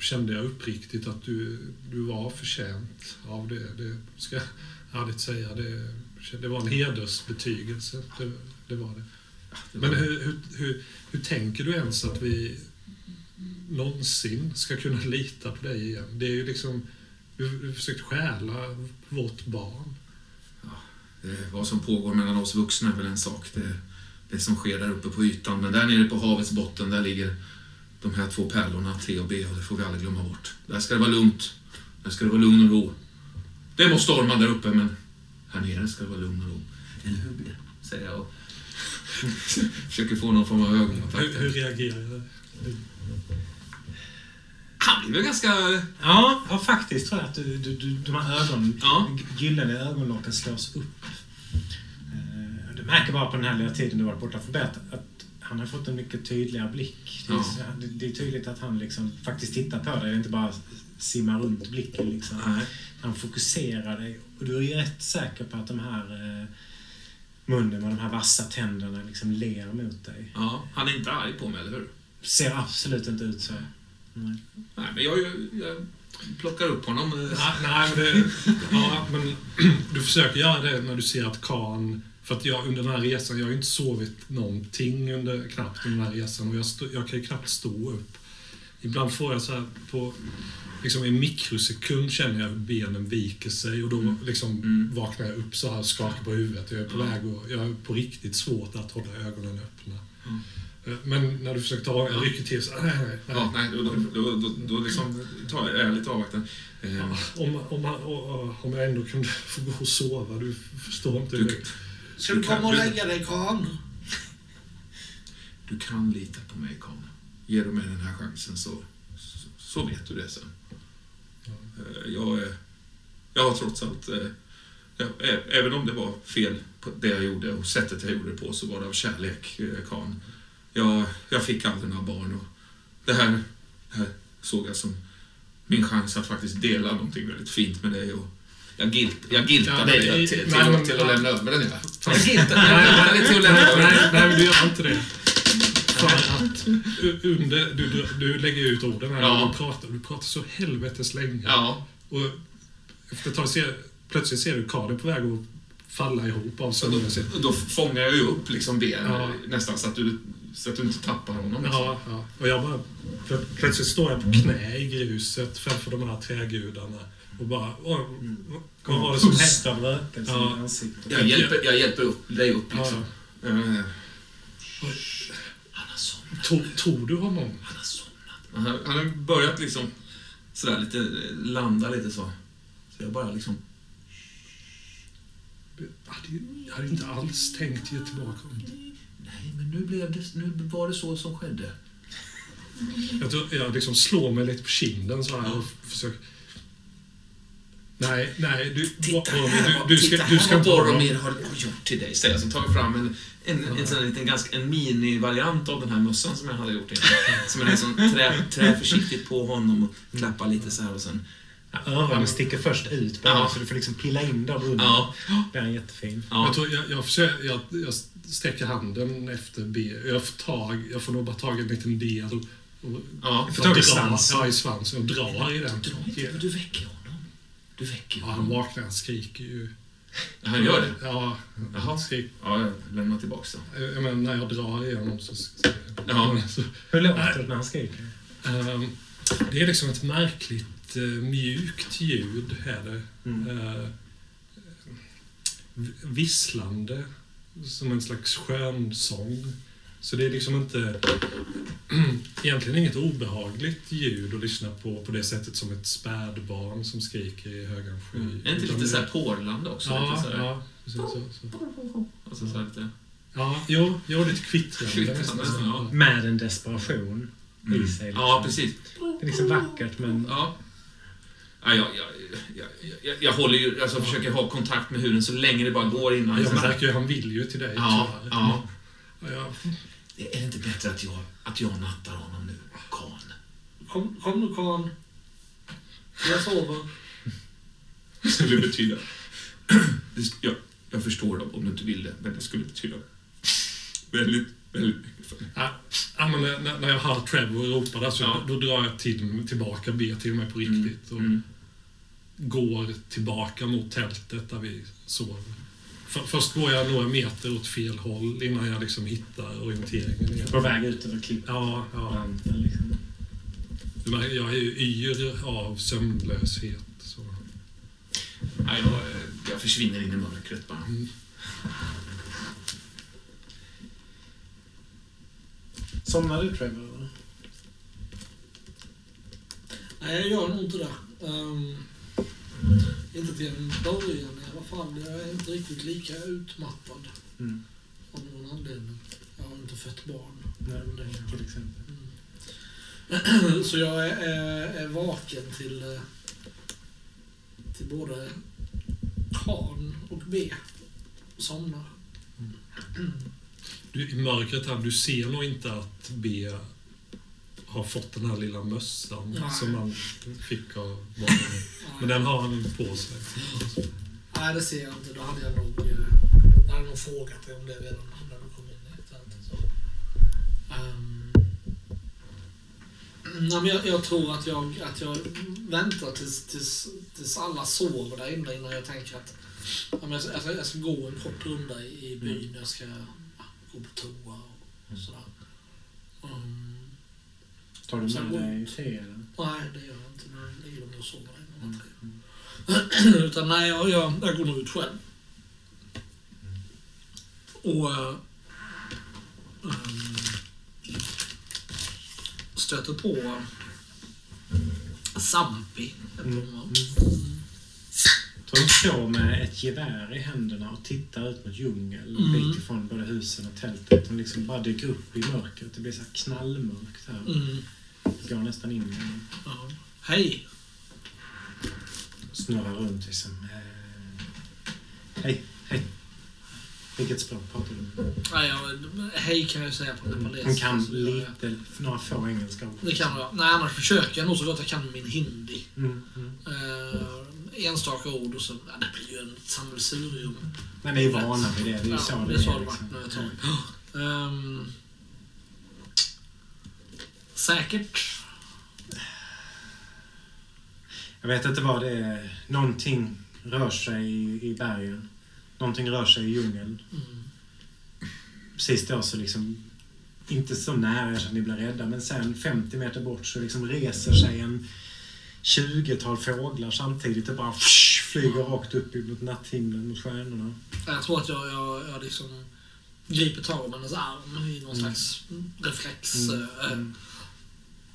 kände jag uppriktigt att du, du var förtjänt av det. Det ska jag ärligt säga. Det, det var en hedersbetygelse. Det, det var det. Men hur, hur, hur, hur tänker du ens att vi någonsin ska kunna lita på dig igen? Det är ju liksom... Du du försökt stjäla vårt barn. Det, vad som pågår mellan oss vuxna är väl en sak. Det, det som sker där uppe på ytan. Men där nere på havets botten, där ligger de här två pärlorna, T och B, och det får vi aldrig glömma bort. Där ska det vara lugnt. Där ska det vara lugn och ro. Det må storma där uppe, men här nere ska det vara lugn och ro. Eller hur? Säger jag och Försöker få någon form av Hur, ögonkontakt. hur reagerar du? Han blir väl ganska... Ja, ja faktiskt tror jag att du, du, du, de här ögon, Ja. gyllene ögonlocken slås upp. Eh, Du märker bara på den här lilla tiden du varit borta från bett att han har fått en mycket tydligare blick. Det är, Ja. det, det är tydligt att han liksom faktiskt tittar på dig, det är inte bara simmar runt blicken. Liksom. Nej. Han fokuserar dig och du är ju rätt säker på att de här eh, munnen och de här vassa tänderna liksom ler mot dig. Ja, han är inte arg på mig, eller hur? Ser absolut inte ut så. Nej. Nej, men jag, jag plockar upp honom. eh, Nej, men, det, ja, men du försöker göra det när du ser att Khan... För att jag under den här resan, jag har ju inte sovit någonting under, knappt under den här resan och jag, stå, jag kan ju knappt stå upp. Ibland får jag så här på liksom en mikrosekund känner jag hur benen viker sig och då liksom Mm. vaknar jag upp så här skakar på huvudet. Jag är på Ja. väg och jag är på riktigt svårt att hålla ögonen öppna. Mm. Eh, Men när du försöker ta, jag rycker till så nej, nej, nej. Ja, nej, då, då, då, då, liksom tar jag, är jag lite avvaktande. Eh, Ja, Om, om, om, jag ändå kunde få gå och sova, du förstår inte Du-. Ska du komma och lägga dig, Kan? Du kan lita på mig, Kan. Ger du mig den här chansen så, så, så vet du det sen. Eh, Jag, jag har trots allt, eh, ja, ä- även om det var fel på det jag gjorde och sättet jag gjorde det på, så var det av kärlek, eh, Kan. Jag, jag fick aldrig några barn och det här, det här såg jag som min chans att faktiskt dela någonting väldigt fint med dig. Och jag, gilt, jag giltar Ja, dig till, till, nej, men- till att lämna över den. Jag giltar dig till att lämna över den. nej, men du gör inte det. För att under, du, du, lägger ut orden här Ja. och du pratar, du pratar så helvetes länge. Ja, Och efter ett tag ser, plötsligt ser du Karin på väg att falla ihop av så då, sömnlöshet. då fångar jag ju upp liksom ben Ja. nästan så att, du, så att du inte tappar honom. Liksom. Ja, ja. Och jag bara... plö- Plötsligt står jag på knä i gruset framför de här trägudarna och bara... Åh, vad var det som hände? Ja. Jag, hjälper, jag hjälper upp, dig upp Ja, liksom. ja. Eh, Han har somnat. Tog, tog du honom? Han har somnat. Han har börjat liksom sådär lite, landa lite så. Så jag bara liksom... Jag hade, jag hade inte alls tänkt ge tillbaka honom. Nej, men nu, blev det, nu var det så som skedde. Jag, tror, jag liksom slår mig lite på kinden så här och försöker... Nej, nej, du... Titta här, du, du ska, titta du här ska vad Boromir har, har gjort till dig, jag. Så tar jag fram en, en, en, sån här liten, ganska, en mini-variant av den här mössan som jag hade gjort innan. Som jag liksom trä, trä försiktigt på honom och klappar lite så här och sen... Öronen sticker först ut bara, Ja. så du får liksom pilla in dem under. Ja, Den är jättefin. ja. Jag, tror, jag, jag, försöker, jag, jag sträcker handen efter B. Jag får, tag, jag får nog bara tag i en liten del. Och, ja. Får tag i drar- svansen. Ja, i svansen och drar i den. Inte, du väcker honom. Du väcker Ja, han honom. vaknar, han skriker ju. Han gör det? Ja, Jaha. han skriker. Ja, jag lämnar tillbaks då. Jag menar, när jag drar i honom så... Ja. Hur låter det när han skriker? ehm, det är liksom ett märkligt eh, mjukt ljud. Är det. Mm. Eh, visslande, som en slags skönsång. Så det är liksom inte... egentligen inget obehagligt ljud att lyssna på på det sättet som ett spädbarn som skriker i högan sky. Mm. Är inte Utan lite det- så här porlande också? Ja, lite så här, ja. Precis, så, så. Alltså så här lite... Ja, jo, jo lite kvittrande. Kvittrande, ja. Med en desperation Mm. i sig. Liksom. Ja, precis. Det är liksom vackert men... Ja. Ja, jag, jag, jag, jag, håller ju, alltså försöker ha kontakt med hunden så länge det bara går innan. Jag så här- märker ju, han vill ju till dig. Ja. Ja, jag, Är det inte bättre att jag, att jag nattar honom nu, Kan? Kom, kom nu, Kan. Jag sover. skulle betyda... Det, sk- jag, jag förstår om du inte vill det, men det skulle betyda väldigt, väldigt mycket för mig. Ja, ja, men när, när jag hör Trevor ropa där så Ja. då drar jag till, tillbaka, ber till mig på riktigt och Mm. går tillbaka mot tältet där vi sover. För, först går jag några meter åt fel håll innan jag liksom hittar orienteringen igen. På väg ut över klippan. Ja, ja. Liksom. Jag är ju yr av sömnlöshet. Så. Ja, jag, jag försvinner in i mörkret bara. Mm. Somnar du Trevor? Nej, jag gör nog inte det. Ehm, inte till en början alla fall. Jag är inte riktigt lika utmattad Mm. av någon anledning. Jag har inte fött barn. Nej, Det är- till exempel. Så jag är, är, är vaken till, eh, till både Kan och B. Somnar. Du, I mörkret här, du ser nog inte att B har fått den här lilla mössan Nej. som han fick av barnen. Men den har han på sig. Nej, det ser jag inte. Då hade jag nog, eh, jag hade nog frågat dig om det redan när du kom in. Så. Ehm, nej, men jag, jag tror att jag, att jag väntar tills, tills, tills alla sover där inne innan jag tänker att jag, ska, jag, ska, jag ska gå en kort runda i, i byn. Jag ska ja, gå på toa och, och sådär. Ehm, Tar du med dig te nej, det gör jag inte. Nu ligger de och sover Mm. Utan nej, jag, jag, jag går nog ut själv. Och äh, stöter på Sampi. Mm. hon, de står med ett gevär i händerna och tittar ut mot djungeln Mm. bit ifrån både husen och tältet. De liksom bara dyker upp i mörkret. Det blir så här knallmörkt här. Mm. Går nästan in i Ja. Hej! Snurrar runt liksom. Eh, Hej, hej. Vilket språk pratar du? Nej, jag, hej kan jag säga på nepalesiska. Hon kan lite, några få engelska ord. Det kan jag. Nej, annars försöker jag nog så gott jag kan min hindi. Mm, mm. Eh, enstaka ord och så, ja, det blir ju ett sammelsurium. Men ni är vana vid det. Det är ju Ja, så det det är så är. det varit liksom. ett tag. Ehm, säkert. Jag vet inte vad det är. Någonting rör sig i, i bergen. Någonting rör sig i djungeln. Mm. Precis då så liksom, inte så nära så att ni blir rädda, men sen 50 meter bort så liksom reser sig en 20-tal fåglar samtidigt och bara flyger rakt upp mot natthimlen mot stjärnorna. Jag tror att jag, jag, jag liksom griper tag om hennes arm i någon Mm. slags reflex. Mm, eh, mm.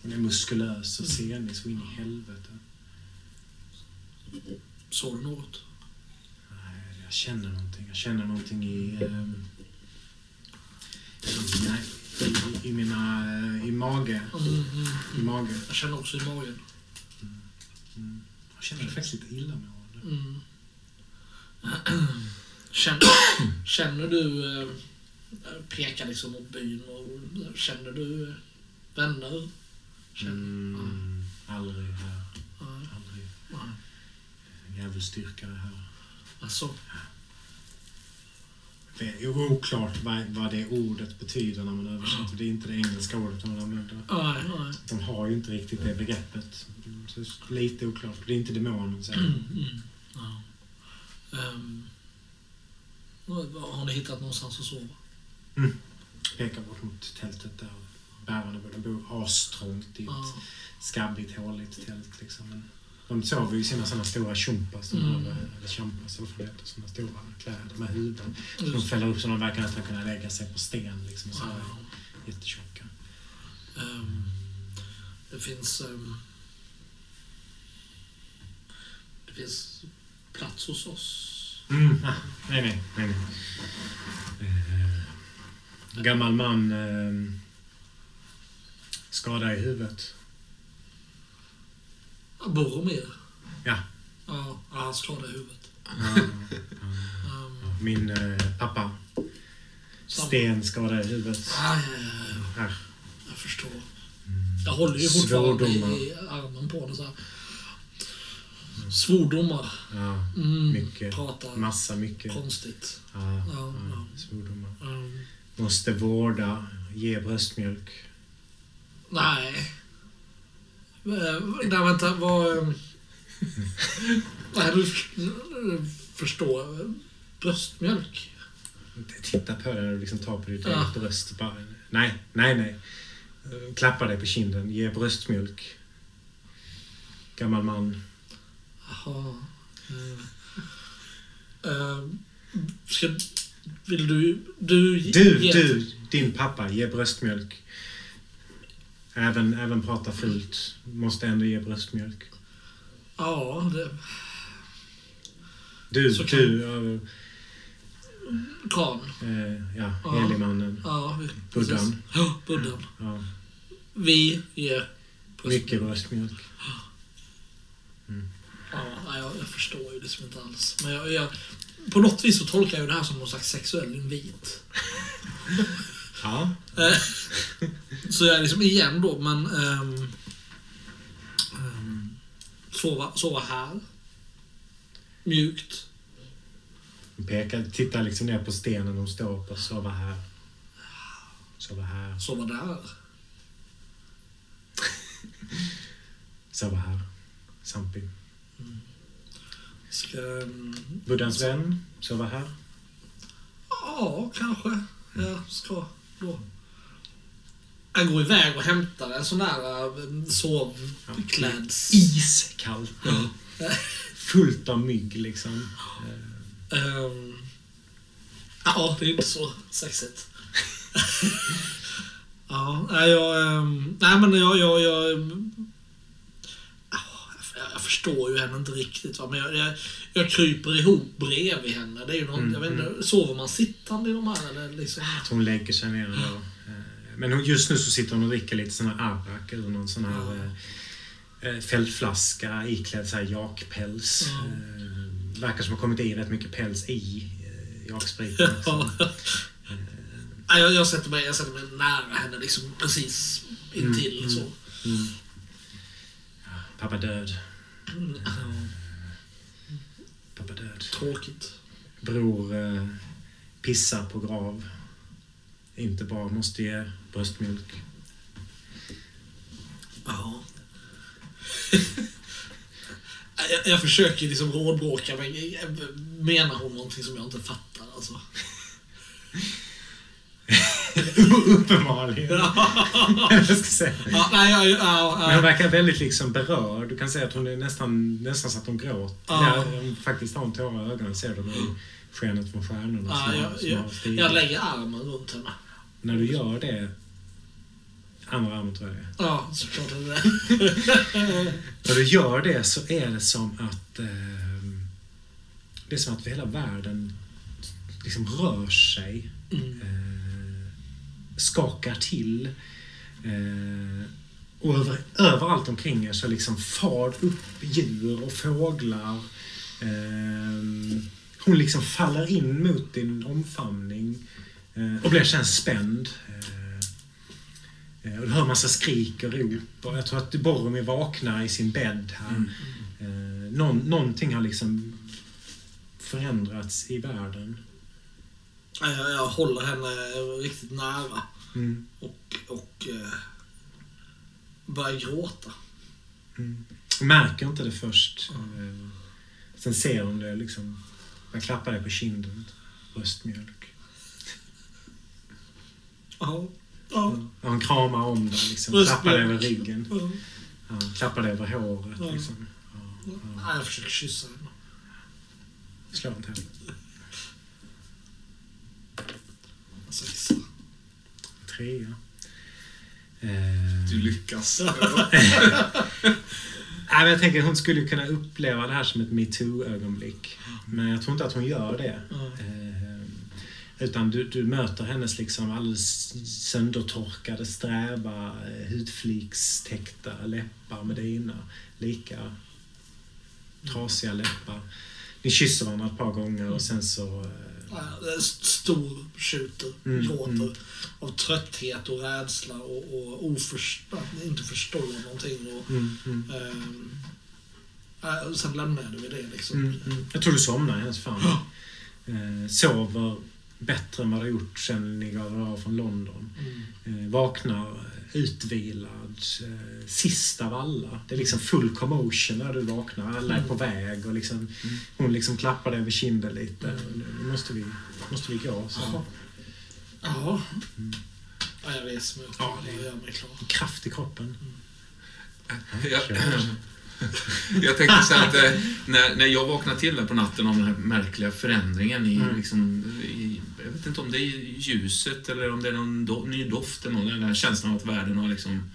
Hon är muskulös och senig så in i helvete. Såg du något? Nej, Jag känner någonting. Jag känner någonting i... ehm, i, nej, i, i mina... eh, I mage. Mm, mm, I mm. mage. Jag känner också i magen. Mm. Jag känner mig faktiskt lite illamående. Mm. Känner, känner du, eh, pekar liksom mot byn och känner du vänner? Känner, Mm, aldrig här. Djävulsdyrkare här. Alltså, Det är oklart vad, vad det ordet betyder när man översätter. Det är inte det engelska ordet de använder. nej, nej. De har ju inte riktigt det begreppet. Så det är lite oklart. Det är inte demonen, säger Mm, mm, ja. Ehm, har ni hittat någonstans att sova? Pekar bort mot tältet där bärarna bor. De bor astrångt i ett Ja. skabbigt, håligt tält. Liksom. De sover ju i sina sådana stora chumpas, Mm. eller champas, eller vad det sådana stora kläder med huvuden. De fäller upp så de verkar nästan kunna lägga sig på sten. Liksom, så här, ja. jättetjocka. Ehm, det finns... ehm, det finns plats hos oss. Mm. Ah, nej, nej, nej. nej. Eh, gammal man eh, skada i huvudet. Boromir. Ja. Ja, han skadade huvudet. Min eh, pappa. Sten skada i huvudet. aj, aj, aj, Här. jag förstår. Jag håller ju fortfarande Svordomar. i armen på den så här. Svordomar. Ja, Mm, mycket. Pratar Massa mycket. konstigt. Ja, Ja, ja, svordomar. Ehm, Måste vårda, ge bröstmjölk. nej. Eh, Nej, vänta. Vad... ehm, Nej, du förstår. Bröstmjölk. Titta på dig och liksom ta på ditt Ja. bröst. Bara, nej, nej, nej. Eh, Klappa dig på kinden. Ge bröstmjölk. Gammal man. Jaha. Mm. Ehm, ska, vill du... Du, Du, ge- du, din pappa, ge bröstmjölk. Även, även prata fult. Måste ändå ge bröstmjölk. Ja, det... Du, Så kan- du. ja, Kan. Eh, ja, Ja. Helimannen. Ja. Buddhan. Ja, Buddhan. Ja. Vi ger Mycket bröstmjölk. Ja, nej, jag, jag förstår ju liksom inte alls. Men jag, jag, på något vis så tolkar jag det här som någon slags sexuell invit. Ja. Eh, så jag är liksom igen då, men... ehm, sova, sova här. Mjukt. Pekar, tittar liksom ner på stenen hon står på. Sova här. Sova här. Sova där. Sova här. Sampi. Ska... ehm, Buddhans vän. Sova här. Ja, kanske. Jag ska då... Jag går iväg och hämtar en sån där eh, sovkläds... Iskallt. Fullt av mygg liksom. Ehm, ja, det är inte så sexigt. ja, jag... ehm, nej, men jag... jag, jag ja, jag- jag förstår ju henne inte riktigt. Va? Men jag, jag, jag kryper ihop bredvid henne. Det är ju någon, Mm, jag vet inte, sover man sittande i de här? Eller liksom? hon lägger sig ner då. Eh, Men just nu så sitter hon och dricker lite sån här arrak ur någon sån här eh, eh, fältflaska iklädd så här jakpäls. Ja. Verkar som att ha kommit i rätt mycket päls i jakspriten. Ja. liksom. Jag, jag, sätter mig, jag sätter mig nära henne, liksom precis intill. Mm, så. Mm. Pappa död. Mm, Pappa död. Tråkigt. Bror eh, pissar på grav. Inte bra, måste ge bröstmjölk. Ja. jag, jag försöker liksom rådbråka, men menar hon någonting som jag inte fattar? Alltså. Uppenbarligen. jag ska säga. Ja, nej, ja, ja, Men hon verkar väldigt liksom berörd. Du kan säga att hon är nästan, nästan så att hon gråter. Ja. Hon faktiskt har en tårar i ögonen. Ser du i skenet från stjärnorna ja, jag, jag, jag lägger armen runt henne. När du gör det... Andra armen tror jag det är. Ja, såklart är det. När du gör det så är det som att... Eh, det är som att hela världen liksom rör sig. Mm. Eh, skakar till. Eh, och över, överallt omkring er så liksom far upp djur och fåglar. Eh, hon liksom faller in mot din omfamning eh, och blir sen spänd. Eh, eh, och du hör massa skrik och rop. Och jag tror att Boromir vaknar i sin bädd här. Mm. Eh, någon, någonting har liksom förändrats i världen. Ja, Jag, jag håller henne riktigt nära Mm. och, och eh, börjar gråta. Mm. Märker inte det först. Eh, Sen ser hon det liksom. Man klappar dig på kinden. Bröstmjölk. Ja. Ja. Ja, han kramar om dig liksom. Bröstmjölk. Klappar dig över ryggen. Ja. Ja, klappar dig över håret liksom. Ja, jag försöker kyssa henne. Slå inte henne. Sexa. Trea. Eh, Du lyckas. Nej, men jag tänker att hon skulle kunna uppleva det här som ett metoo-ögonblick. Men jag tror inte att hon gör det. Eh, utan du, du möter hennes liksom alldeles söndertorkade, sträva, eh, hudflikstäckta läppar med dina. Lika trasiga läppar. Ni kysser varandra ett par gånger och sen så... eh, stor, skjuter, Mm, gråter mm. av trötthet och rädsla och, och oförst- inte förstå någonting. Och, Mm, mm, och sen lämnade vi det liksom. mm, mm. Jag tror du somnar i hennes famn. Eh, sover bättre än vad har gjort sen ni gav av från London. Mm. Eh, vaknar utvilad, eh, sist av alla. Det är liksom full commotion när du vaknar. Alla är på väg och liksom, hon liksom klappar dig över kinden lite. Nu måste vi, måste vi gå. Så. Ja. Ja. ja, jag reser mig upp Ja, det och är- gör mig klar. Kraft i kroppen. Jag, jag tänkte säga att eh, när, när jag vaknade till på natten av den här märkliga förändringen i, Mm. liksom, i jag vet inte om det är ljuset eller om det är någon do, ny doft eller någon, den här känslan av att världen har liksom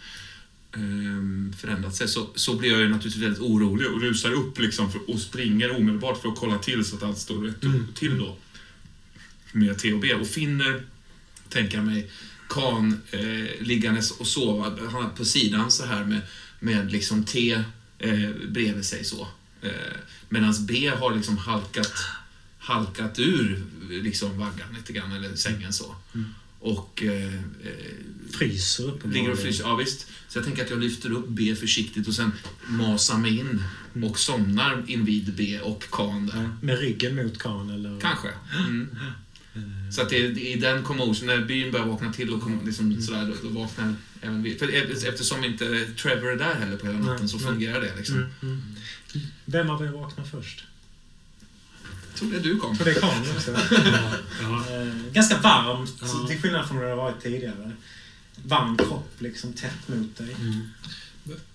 ehm, förändrat sig så, så blir jag ju naturligtvis väldigt orolig och rusar upp liksom för, och springer omedelbart för att kolla till så att allt står rätt Mm. till då. med T och B och finner, tänker jag mig, Kan eh, liggandes och sova. Han på sidan så här med, med liksom T eh, bredvid sig så. Eh, Medan B har liksom halkat, halkat ur liksom vaggan lite grann, eller sängen så. Och eh, eh, Fryser uppenbarligen. ligger och fryser. Ja, visst. Så jag tänker att jag lyfter upp B försiktigt och sen masar mig in och somnar invid B och Kan där. Ja, med ryggen mot kan eller? Kanske. Mm. Så att det är i den commotion, när byn börjar vakna till och kom, liksom sådär, då, då vaknar även vi. För e- eftersom inte Trevor är där heller på hela natten Nej, så nej. fungerar det liksom. Mm, mm. Vem av er vaknar först? Jag tror det är du kom. För det kan också. Ja, ja. Eh, ganska varmt, Ja. till skillnad från hur det har varit tidigare. Varm kropp, liksom tätt mot dig. Mm.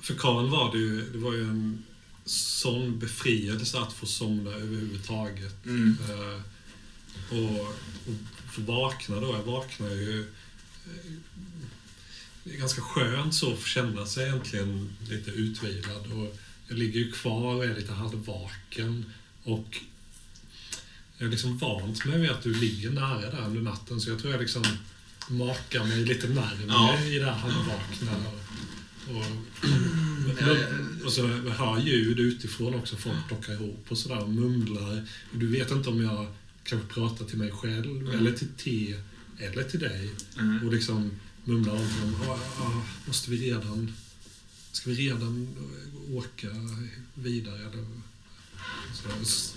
För Karl var det ju, det var ju en sån befrielse att få somna överhuvudtaget. Mm. Eh, och, och få vakna då. Jag vaknar ju... Det är ganska skönt så att känna sig egentligen lite utvilad. Och jag ligger ju kvar och är lite halvvaken. Och jag är liksom vant mig vid att du ligger nära där under natten. Så jag tror jag liksom makar mig lite närmare Ja. i det här halvvakna. Och, och, och så hör jag ljud utifrån också. Folk plockar ihop och sådär och mumlar. Du vet inte om jag kanske pratar till mig själv eller till T eller till dig. Mm. Och liksom mumlar om. Ah, ah, måste vi redan... Ska vi redan åka vidare? Eller, så, s-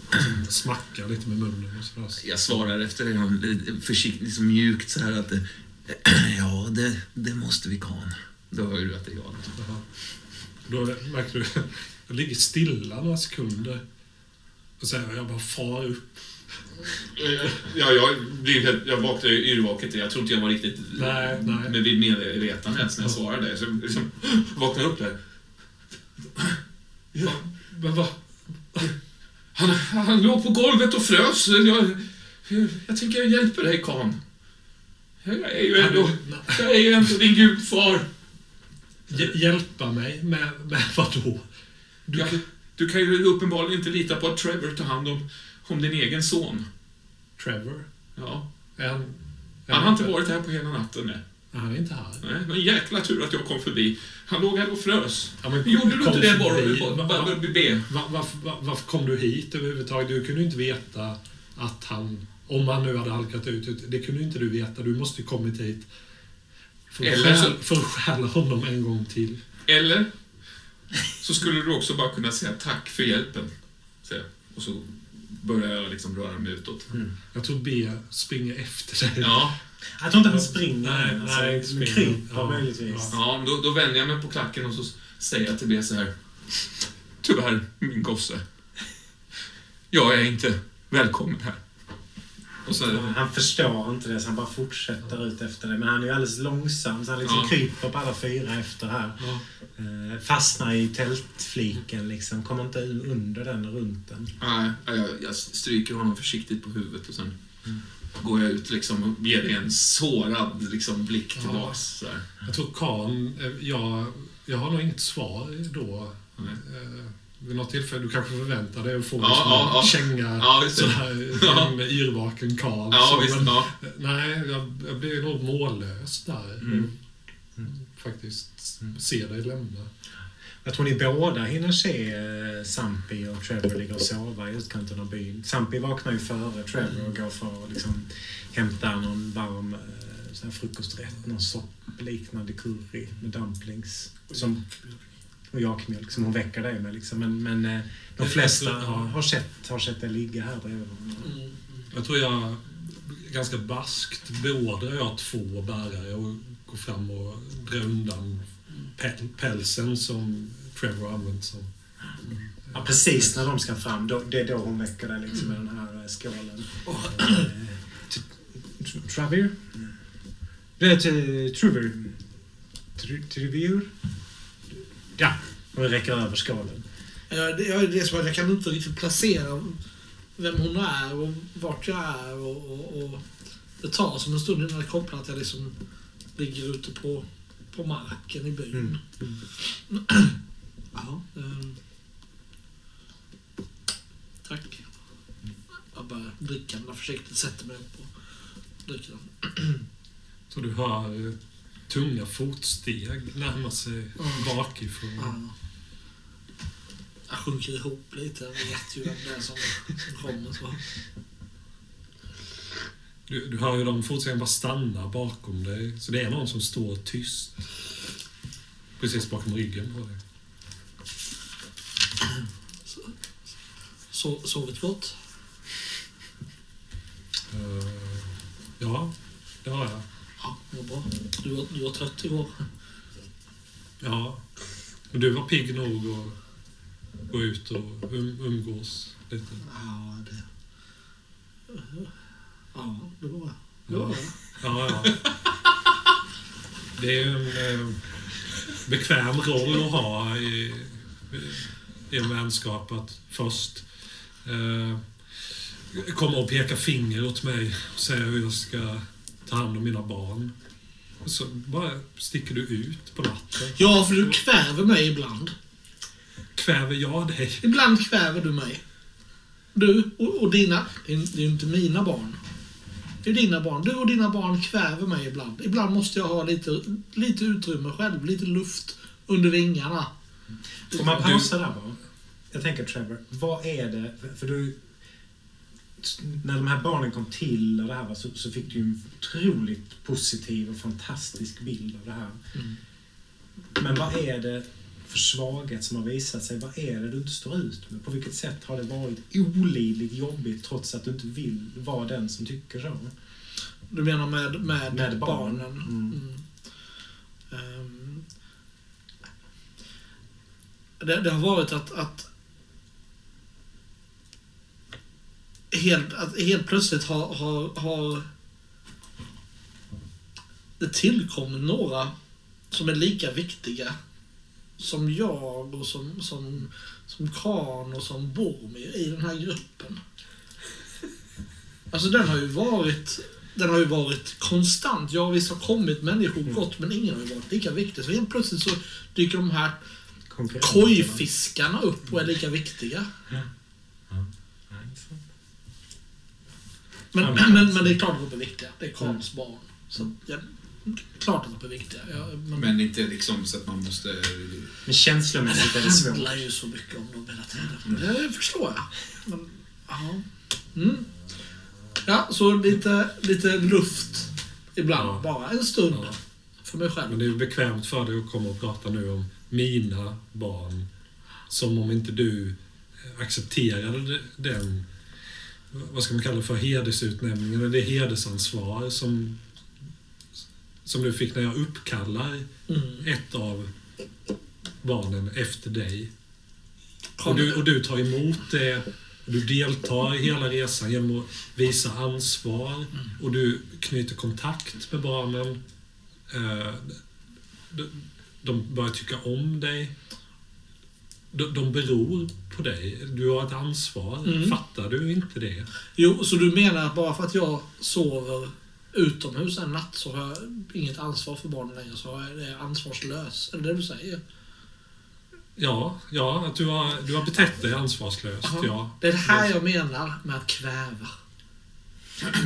smacka lite med munnen och sådär. Jag svarar efter det försiktigt, liksom mjukt så här att Ja, det, det måste vi kan. Då hör ju du att det är jag. liksom. Jaha. Då märker du, jag ligger stilla några sekunder. Och sen jag bara far upp. Ja, jag, helt- jag vaknar ju yrvaket. Jag tror inte jag var riktigt Nej, nej. med vid medvetande ens när jag svarade. Så jag liksom, vaknar upp där. Ja, Men vad? han, han låg på golvet och frös. Jag, jag tänker jag hjälper dig, Kan. Jag är ju ändå, jag är ju ändå din gudfar. Hj- Hjälpa mig med, med vad då? Du, Ja, du kan ju uppenbarligen inte lita på att Trevor tar hand om, om din egen son. Trevor? Ja. En, Han har inte varit här på hela natten. Nej. Han är inte här. Nej, det var en jäkla tur att jag kom förbi. Han låg här och frös. Ja, men Gjorde du kom inte det bara, bara, be? va- Varför, va- varför kom du hit överhuvudtaget? Du kunde ju inte veta att han, om han nu hade halkat ut, det kunde ju inte du veta. Du måste ju kommit hit för att, Eller stjäla, för att stjäla honom en gång till. Eller så skulle du också bara kunna säga tack för hjälpen. Och så börjar jag liksom röra mig utåt. Jag tror B springer efter dig. Ja, Jag tror inte han springer. Nej, alltså, nej, springer. kryper Ja, möjligtvis. ja. då, då vänder jag mig på klacken och så säger jag till B så här. Tyvärr, min gosse. Jag är inte välkommen här. Och så, Han förstår inte det, så han bara fortsätter ut efter det. Men han är ju alldeles långsam, så han liksom Ja. kryper på alla fyra efter här. Ja. Eh, fastnar i tältfliken, liksom. Kommer inte under den, runt den. nej, jag, jag stryker honom försiktigt på huvudet och sen går jag ut liksom och ger dig en sårad liksom, blick Ja. tillbaks. Här. Jag tror Kan, eh, jag, jag har nog inget svar då. Nej. Eh, Vid något tillfälle, du kanske förväntar dig att få Ja, liksom ja, ja. känga Ja, sådär, Ja. en yrvaken karl. Ja, så, visst. men, Ja. Nej, jag, jag blir nog mållös där. Mm. Faktiskt se dig lämna. Jag tror ni båda hinner se eh, Sampi och Trevor ligga och sova i utkanten av byn. Sampi vaknar ju före Trevor och går för att liksom hämta någon varm eh, sån frukosträtt, någon soppliknande curry med dumplings. Som, och jakmjölk som hon väcker dig med. Liksom. Men, men eh, de flesta har, har, sett, har sett dig ligga här bredvid honom. Mm. Jag tror jag ganska baskt beordrar jag två bärare och går fram och drar undan päl- pälsen som Trevor använt som... Ja, precis när de ska fram, då, det är då hon väcker dig liksom, med den här eh, skålen. Eh, t- t- Travir? Det är till Trevor. Ja, och räcker över skålen. Ja, det, ja, det är som att jag kan inte riktigt placera vem hon är och vart jag är. Och, och, och det tar som en stund innan det kopplar att jag liksom ligger ute på, på marken i byn. Mm. Ja, ehm. tack. Jag bara dricka försiktigt, sätter mig upp och den. Så du hör eh, tunga fotsteg närma sig Mm. bakifrån. Ja. Jag sjunker ihop lite. Jag vet ju vem det är som, kommer. Så. Du, du hör ju de fotstegen bara stanna bakom dig. Så det är någon som står tyst. Precis bakom ryggen på dig. Så, sovit gott? Eh, ja, det har jag. Ja, vad bra. Du var, du var trött igår. Ja. Men du var pigg nog att gå ut och um, umgås lite. Ja, det... Ja, det var jag. Det Ja. var jag. Ja, ja. Det är en eh, bekväm roll att ha i, i en vänskap att först eh, komma och peka finger åt mig och säga hur jag ska ta hand om mina barn. Och så bara sticker du ut på natten. Ja, för du kväver mig ibland. Kväver jag dig? Ibland kväver du mig. Du och, och dina... Det är, det är ju inte mina barn. Det är dina barn. Du och dina barn kväver mig ibland. Ibland måste jag ha lite, lite utrymme själv, lite luft under vingarna. Får man pausa där bara? Jag tänker Trevor, vad är det, för- för du... När de här barnen kom till och det här så, så fick du ju en otroligt positiv och fantastisk bild av det här. Mm. Men vad är det för svaghet som har visat sig? Vad är det du inte står ut med? På vilket sätt har det varit olidligt jobbigt trots att du inte vill vara den som tycker så? Du menar med, med, Med barn. barnen? Mm. Mm. Ehm, det, det har varit att, att helt, att helt plötsligt har, har, har det tillkommit några som är lika viktiga som jag och som, som, som Khan och som Boromir i den här gruppen. Alltså den har ju varit den har ju varit konstant. Ja, visst har kommit människor gått, men ingen har ju varit lika viktig. Så helt plötsligt så dyker de här kojfiskarna upp och är lika viktiga. Så. Men, Ja, men- men, men det är klart att de är viktiga. Det är Karls barn. Så, ja, klart att de är viktiga. Ja, men, Men inte liksom så att man måste... Men känslomässigt är det det svårt. handlar ju så mycket om dem hela tiden. Det förstår jag. Men, ja. Mm. Ja, så lite, lite luft ibland. Ja. Bara en stund. Ja. För mig själv. Men det är bekvämt för dig att komma och prata nu om mina barn. Som om inte du accepterade den, vad ska man kalla för, hedersutnämningen, eller det hedersansvar som, som du fick när jag uppkallar Mm. ett av barnen efter dig. Och du, och du tar emot det, och du deltar i hela resan genom att visa ansvar och du knyter kontakt med barnen. Eh, de börjar tycka om dig. De, de beror på dig. Du har ett ansvar. Mm. Fattar du inte det? Jo, så du menar att bara för att jag sover utomhus en natt så har jag inget ansvar för barnen längre, så är jag ansvarslös? Är det det du säger? Ja, ja att du har, du har betett dig ansvarslöst. Ja. Det är det här jag menar med att kväva.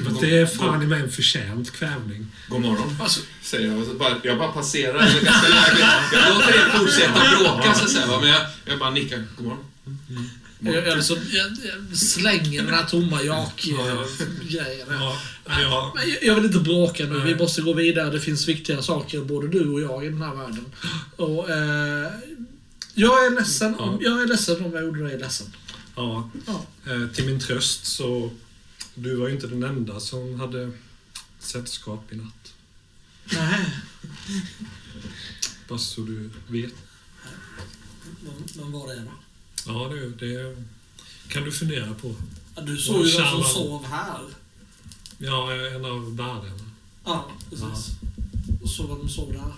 Men det är fan i mig en förtjänt kvävning. God morgon, Alltså, säger jag. Och så bara, jag bara passerar. Jag, ganska lägligt. jag låter er fortsätta bråka, så att säga. Men jag, jag bara nickar. God morgon. jag, jag, så, jag, jag slänger den här tomma Ja. jak-grejen. Ja, ja, Men jag- Jag vill inte bråka nu. Vi måste gå vidare. Det finns viktiga saker, både du och jag, i den här världen. Och, eh, jag, är ledsen om, jag är ledsen om jag gjorde dig ledsen. ja. Ja. Eh, till min tröst så... Du var ju inte den enda som hade sällskap i natt. Nej. Bara så du vet. Men, vad är det då? Ja, du, det kan du fundera på. Ja, du såg ju vem som sov här. Ja, en av världarna. Ja, precis. Och så vem sov där.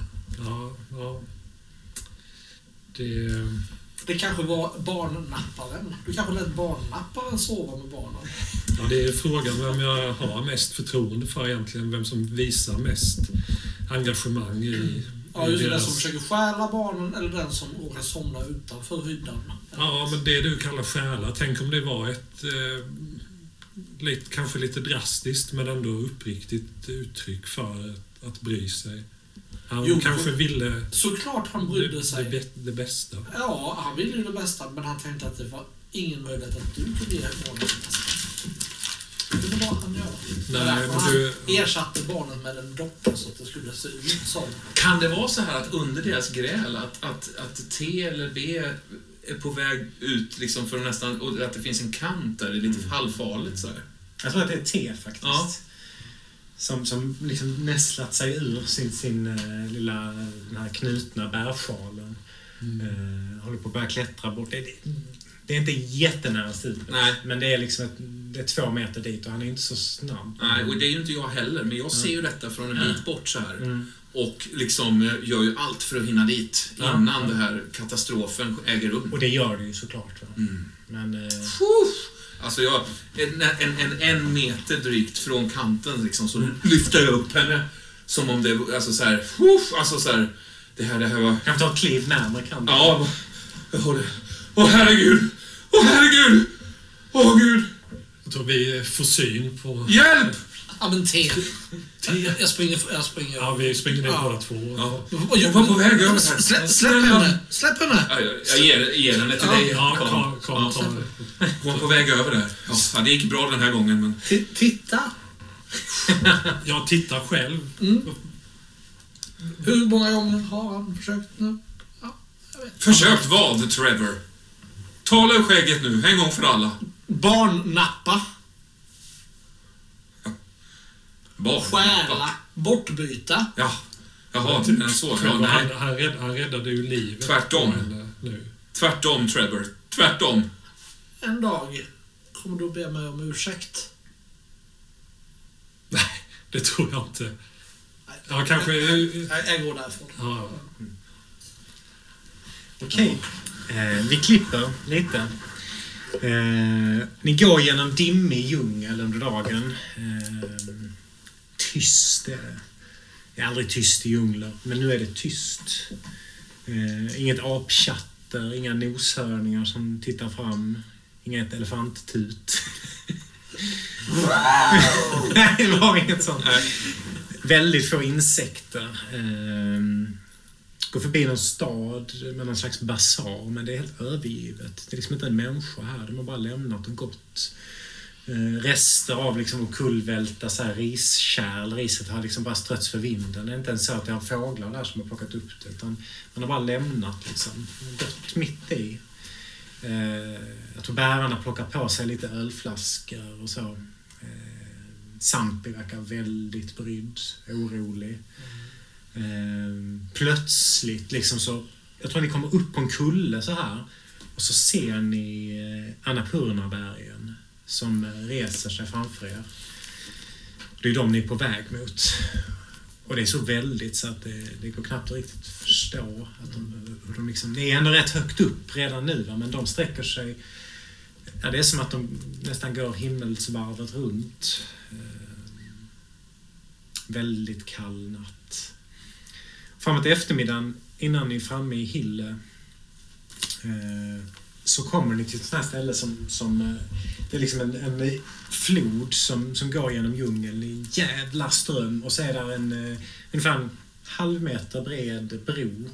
Ja, ja. Det... Det kanske var barnnapparen. Du kanske lät barnnapparen sova med barnen. Ja, det är frågan vem jag har mest förtroende för egentligen. Vem som visar mest engagemang i, Ja, i just det. Den deras... som försöker stjäla barnen eller den som råkar somna utanför hyddan. Ja, men det du kallar stjäla. Tänk om det var ett... Eh, lite, kanske lite drastiskt men ändå uppriktigt uttryck för att, att bry sig. Han Jo, kanske ville Såklart han det, brydde det, sig. bä- det bästa. Ja, han ville ju det bästa, men han tänkte att det var ingen möjlighet att du kunde ge barnet det bästa. Det var vad han. Nej, Därför men du- ersatte barnet med en docka så att det skulle se ut som. Kan det vara så här att under deras gräl, att, att, att T eller B är på väg ut liksom för nästan, och att det finns en kant där, det är lite halvfarligt så här. Jag tror att det är te faktiskt. Ja. Som, som liksom nästlat sig ur sin, sin eh, lilla den här knutna bärsjalen. Eh, håller på att börja klättra bort. Det, det, det är inte jättenära stupet. Nej. Men det är liksom ett, det är två meter dit och han är inte så snabb. Nej, och det är ju inte jag heller, men jag ser ju detta från en bit bort så här. Mm. Och liksom eh, gör ju allt för att hinna dit Ja. innan det här katastrofen äger rum. Och det gör det ju såklart. Mm. Men eh, Alltså jag, en, en, en, en meter drygt från kanten liksom, så lyfter jag upp henne. Som om det var, alltså så här, uff, alltså så här, det här, det här var... kan vi ta ett kliv närmare kanten? Ja, jag håller... Åh herregud! Åh herregud! Åh gud! Jag tror vi får syn på... Hjälp! Ja, men te. Jag, jag springer... Jag springer. Ja, vi springer ner Ja. båda två. Ja. Hon var på väg över här. Släpp, släpp henne! Släpp henne! Ja, Jag, jag ger, ger henne till Ja, dig, Ja, Ja, tar det. Hon var på väg över där. Ja, det gick bra den här gången, men... Ti- Titta! Jag tittar själv. Hur många gånger har han försökt nu? Ja, jag vet. Försökt vad, Trevor? Tala ur skägget nu, en gång för alla. Barnnappa, Bara. stjäla, bortbyta. Ja. Jaha, till den så. Ja, nej. han, han, rädd, han räddade ju livet Tvärtom. på henne nu. Tvärtom, Trevor. Tvärtom. En dag kommer du be mig om ursäkt. Nej, det tror jag inte. Ja, kanske... Jag, jag går därifrån. Ja, Okej. Eh, vi klipper lite. Eh, ni går genom dimmig djungel under dagen. Eh, tyst är det. Det är aldrig tyst i djungler, men nu är det tyst. Eh, inget apchatter, inga noshörningar som tittar fram. Inget elefanttut. Nej, det var inget sånt. Väldigt få insekter. Ehm, går förbi någon stad med någon slags basar, men det är helt övergivet. Det är liksom inte en människa här. De har bara lämnat och gått. Eh, rester av liksom omkullvälta så här riskärl. Riset har liksom bara strötts för vinden. Det är inte ens så att det är fåglar där som har plockat upp det. Utan man har bara lämnat liksom. Gått mitt i. Eh, jag tror bärarna plockar på sig lite ölflaskor och så. Eh, Sampi verkar väldigt brydd, orolig. Mm. Eh, plötsligt liksom så, jag tror ni kommer upp på en kulle så här och så ser ni eh, Annapurnabergen som eh, reser sig framför er. Det är de ni är på väg mot. Och det är så väldigt så att det, det går knappt att riktigt förstå. Att de, hur de liksom, ni är ändå rätt högt upp redan nu, va? men de sträcker sig... Ja, det är som att de nästan går himmelsvarvet runt. Eh, väldigt kall natt. Framåt eftermiddagen, innan ni är framme i Hille, eh, så kommer ni till ett sånt här ställe som, som eh, det är liksom en, en eh, flod som, som går genom djungeln i en jävla ström och så är där en ungefär en halv meter bred bro.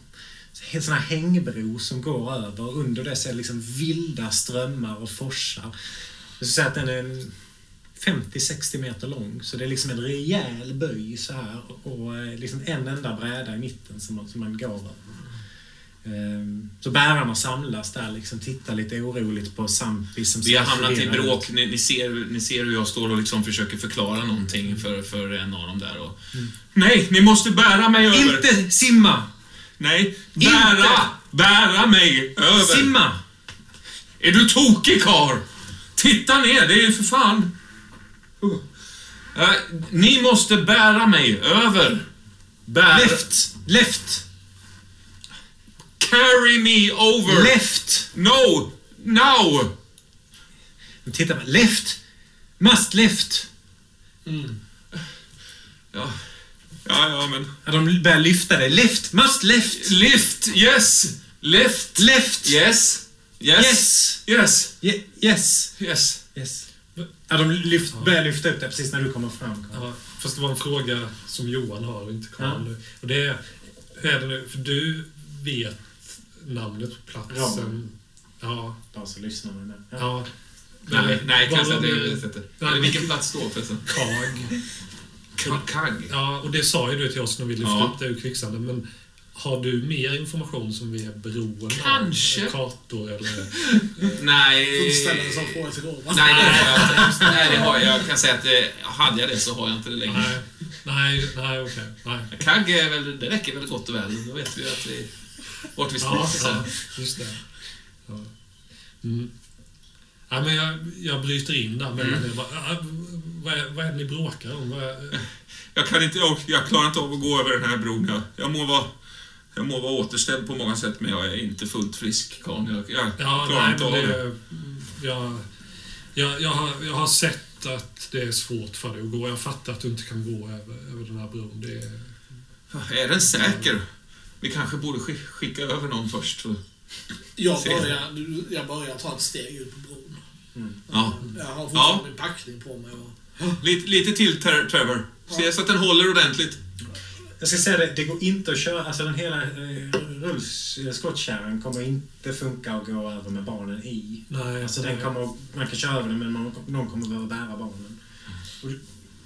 En sån här hängbro som går över och under det så är det liksom vilda strömmar och forsar. Jag skulle säga att den är en 50-60 meter lång. Så det är liksom en rejäl böj så här och, eh, liksom en enda bräda i mitten som man, som man går över. Ehm, Så bärarna samlas där, liksom tittar lite oroligt på Sampi som Vi har hamnat i bråk. Ni, ni, ser, ni ser hur jag står och liksom försöker förklara någonting för, för en av dem där. Och... Nej, ni måste bära mig över! Inte simma! Nej, bära! Inte! Bära mig över! Simma! Är du tokig karl? Titta ner, det är ju för fan... Uh. Ni måste bära mig över. Bär... Left! Left! Carry me over. Left! No! Now! Titta Left! Must left! Ja, ja, ja men... Ja, de börjar lyfta dig. Left! Must left! Lift, yes! Left, Left! yes! Yes! Yes! Yes! Ye- yes! Yes! Yes. Ja, de lyft, börjar lyfta upp det precis när du kommer fram. Ja, fast det var en fråga som Johan har och inte Karl Ja. nu. Och det är, hur är det nu? För du vet namnet på platsen. Ja. Bara så lyssnar man. Ja. ja. Nej, nej, kan jag säga att Vad- det vet inte. Nej, vilken plats då förresten? Kag. Ka- Kagg? Ja, och det sa ju du till oss när vi lyfte Ja. upp det ur kvicksanden. Men har du mer information som vi är beroende Kanske. av? Kartor eller... Nej. Får inte ställa en va? Nej, det har jag inte. Nej, det har jag. Jag kan säga att det, hade jag det så har jag inte det längre. Nej, nej, nej okej. Nej. Kagg är väl, det räcker väl gott och väl. Då vet vi att vi, vart vi ska. Ja, ja, just det. Ja. Mm. Ja, men jag, jag bryter in där mellan Mm. Bara, Vad är, vad är det ni bråkar om? Är, Jag, kan inte, jag, jag klarar inte av att gå över den här bron. Jag, jag, må vara, jag må vara återställd på många sätt, men jag är inte fullt frisk, Karl. Jag, jag ja, klarar nej, inte av det. det, jag, jag, jag, har, jag har sett att det är svårt för dig att gå. Jag fattar att du inte kan gå över, över den här bron. Det är, Är den säker? Vi kanske borde skick- skicka över någon först. Jag börjar, jag börjar ta ett steg ut på bron. Ja. Jag har fortfarande min packning på mig. Och... Lite, lite till, Trevor. Se så att den håller ordentligt. Jag ska säga det, det går inte att köra, alltså den hela eh, rulls, eh, skottkärran kommer inte funka att gå över med barnen i. nej, Alltså den kommer, man kan köra över den men man, någon kommer behöva bära barnen. Du,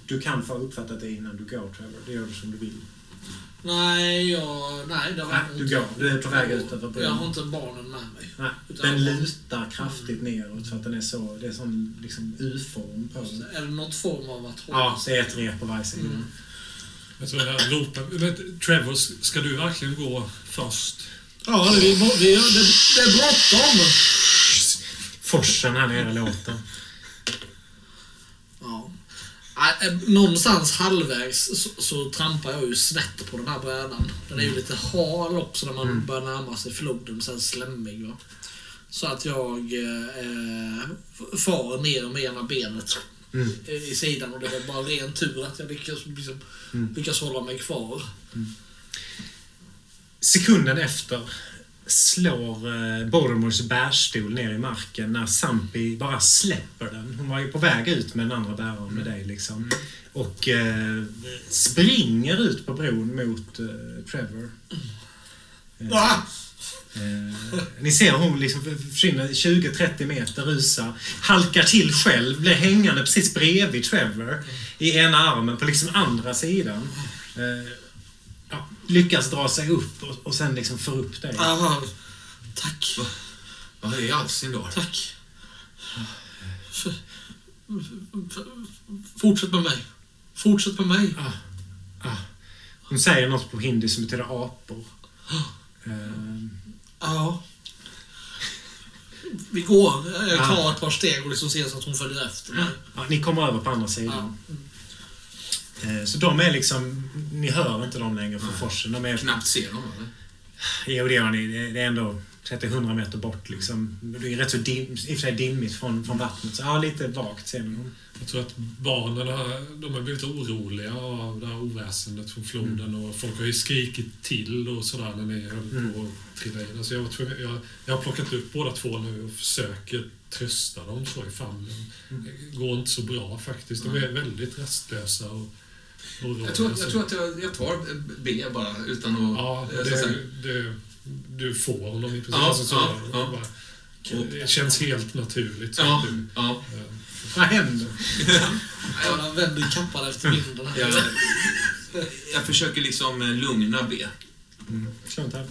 du kan få uppfattat det innan du går Trevor, det gör du som du vill. Nej, jag, nej, det har Nej, jag du inte. går, du är på väg ut över bron. Jag har inte barnen med mig. Nej, den lutar kraftigt neråt för att den är så, det är sån liksom U-form på den. Är det något form av att hålla Ja, det är ett rep på varje sida. Mm. Jag tror jag ropar. Vet, Trevor, ska du verkligen gå först? Ja, det, är, det, är, det, det är bråttom. Forsen här nere låter. Ja. Nej, eh, Någonstans halvvägs så, så trampar jag ju snett på den här brädan. Den är ju lite hal också när man börjar närma sig floden, sen slemmig. Va? Så att jag eh, far ner med ena benet Mm. eh, i sidan och det var bara ren tur att jag lyckas, liksom, lyckas hålla mig kvar. Sekunden efter slår eh, bärstol ner i marken när Sampi bara släpper den. Hon var ju på väg ut med den andra bäraren med dig liksom. Och eh, springer ut på bron mot eh, Trevor. Eh, Ah! Eh, ni ser hon liksom försvinner 20-30 meter, rusar, halkar till själv, blir hängande precis bredvid Trevor i ena armen på liksom andra sidan. Eh, ja, lyckas dra sig upp och, och sen liksom få upp dig. Ah, tack, Vad är all sin dar? tack. F- Fortsätt med mig. Fortsätt med mig. Hon säger något på hindi som betyder apor. Eh, Ja. Vi går. Jag tar ett par steg och liksom ser så att hon följer efter mig. ja, ni kommer över på andra sidan. Eh, så de är liksom, ni hör inte dem längre från forsen. De är Knappt ser dem, eller? Jo, det gör ni. Det är ändå 30-100 meter bort. Liksom. Det är rätt så dim, i och för sig dimmigt från, från vattnet. Så ja, lite vagt ser ni. Jag tror att barnen har, de har blivit oroliga av det här oväsendet från floden och folk har ju skrikit till och sådär när ni höll på att trilla in. Alltså jag, var tvungen, jag, jag har plockat upp båda två nu och försöker trösta dem så i famnen. Det går inte så bra faktiskt. De är väldigt rastlösa och. Jag tror, jag tror att jag, jag tar B bara, utan att... Ja, eh, så att säga. det, det, du får honom i princip. Ja, Alltså så, ja, ja. Bara, det känns helt naturligt. Så Ja, att du, ja. eh, Vad händer? Jag vänder kappan efter vinden här. Jag, jag försöker liksom eh, lugna B. En tärning.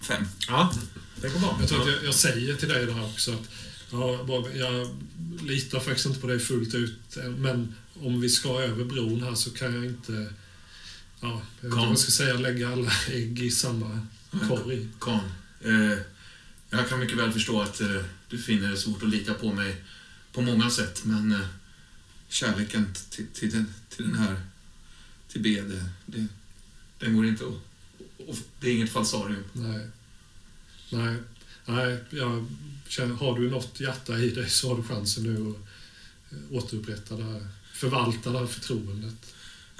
Fem. Ja, det går bra. Jag tror att jag, jag säger till dig det här också att ja, jag litar faktiskt inte på dig fullt ut. än, Men om vi ska över bron här så kan jag inte, ja, jag vet inte vad jag ska säga, lägga alla ägg i samma korg. Kan. Eh, jag kan mycket väl förstå att eh, du finner det svårt att lita på mig på många sätt, men eh, kärleken till, till, den, till den här, till B, det, det, den går inte att... Det är inget falsarium. Nej. Nej. Nej, jag känner, har du något hjärta i dig så har du chansen nu att eh, återupprätta det här, förvalta det här förtroendet.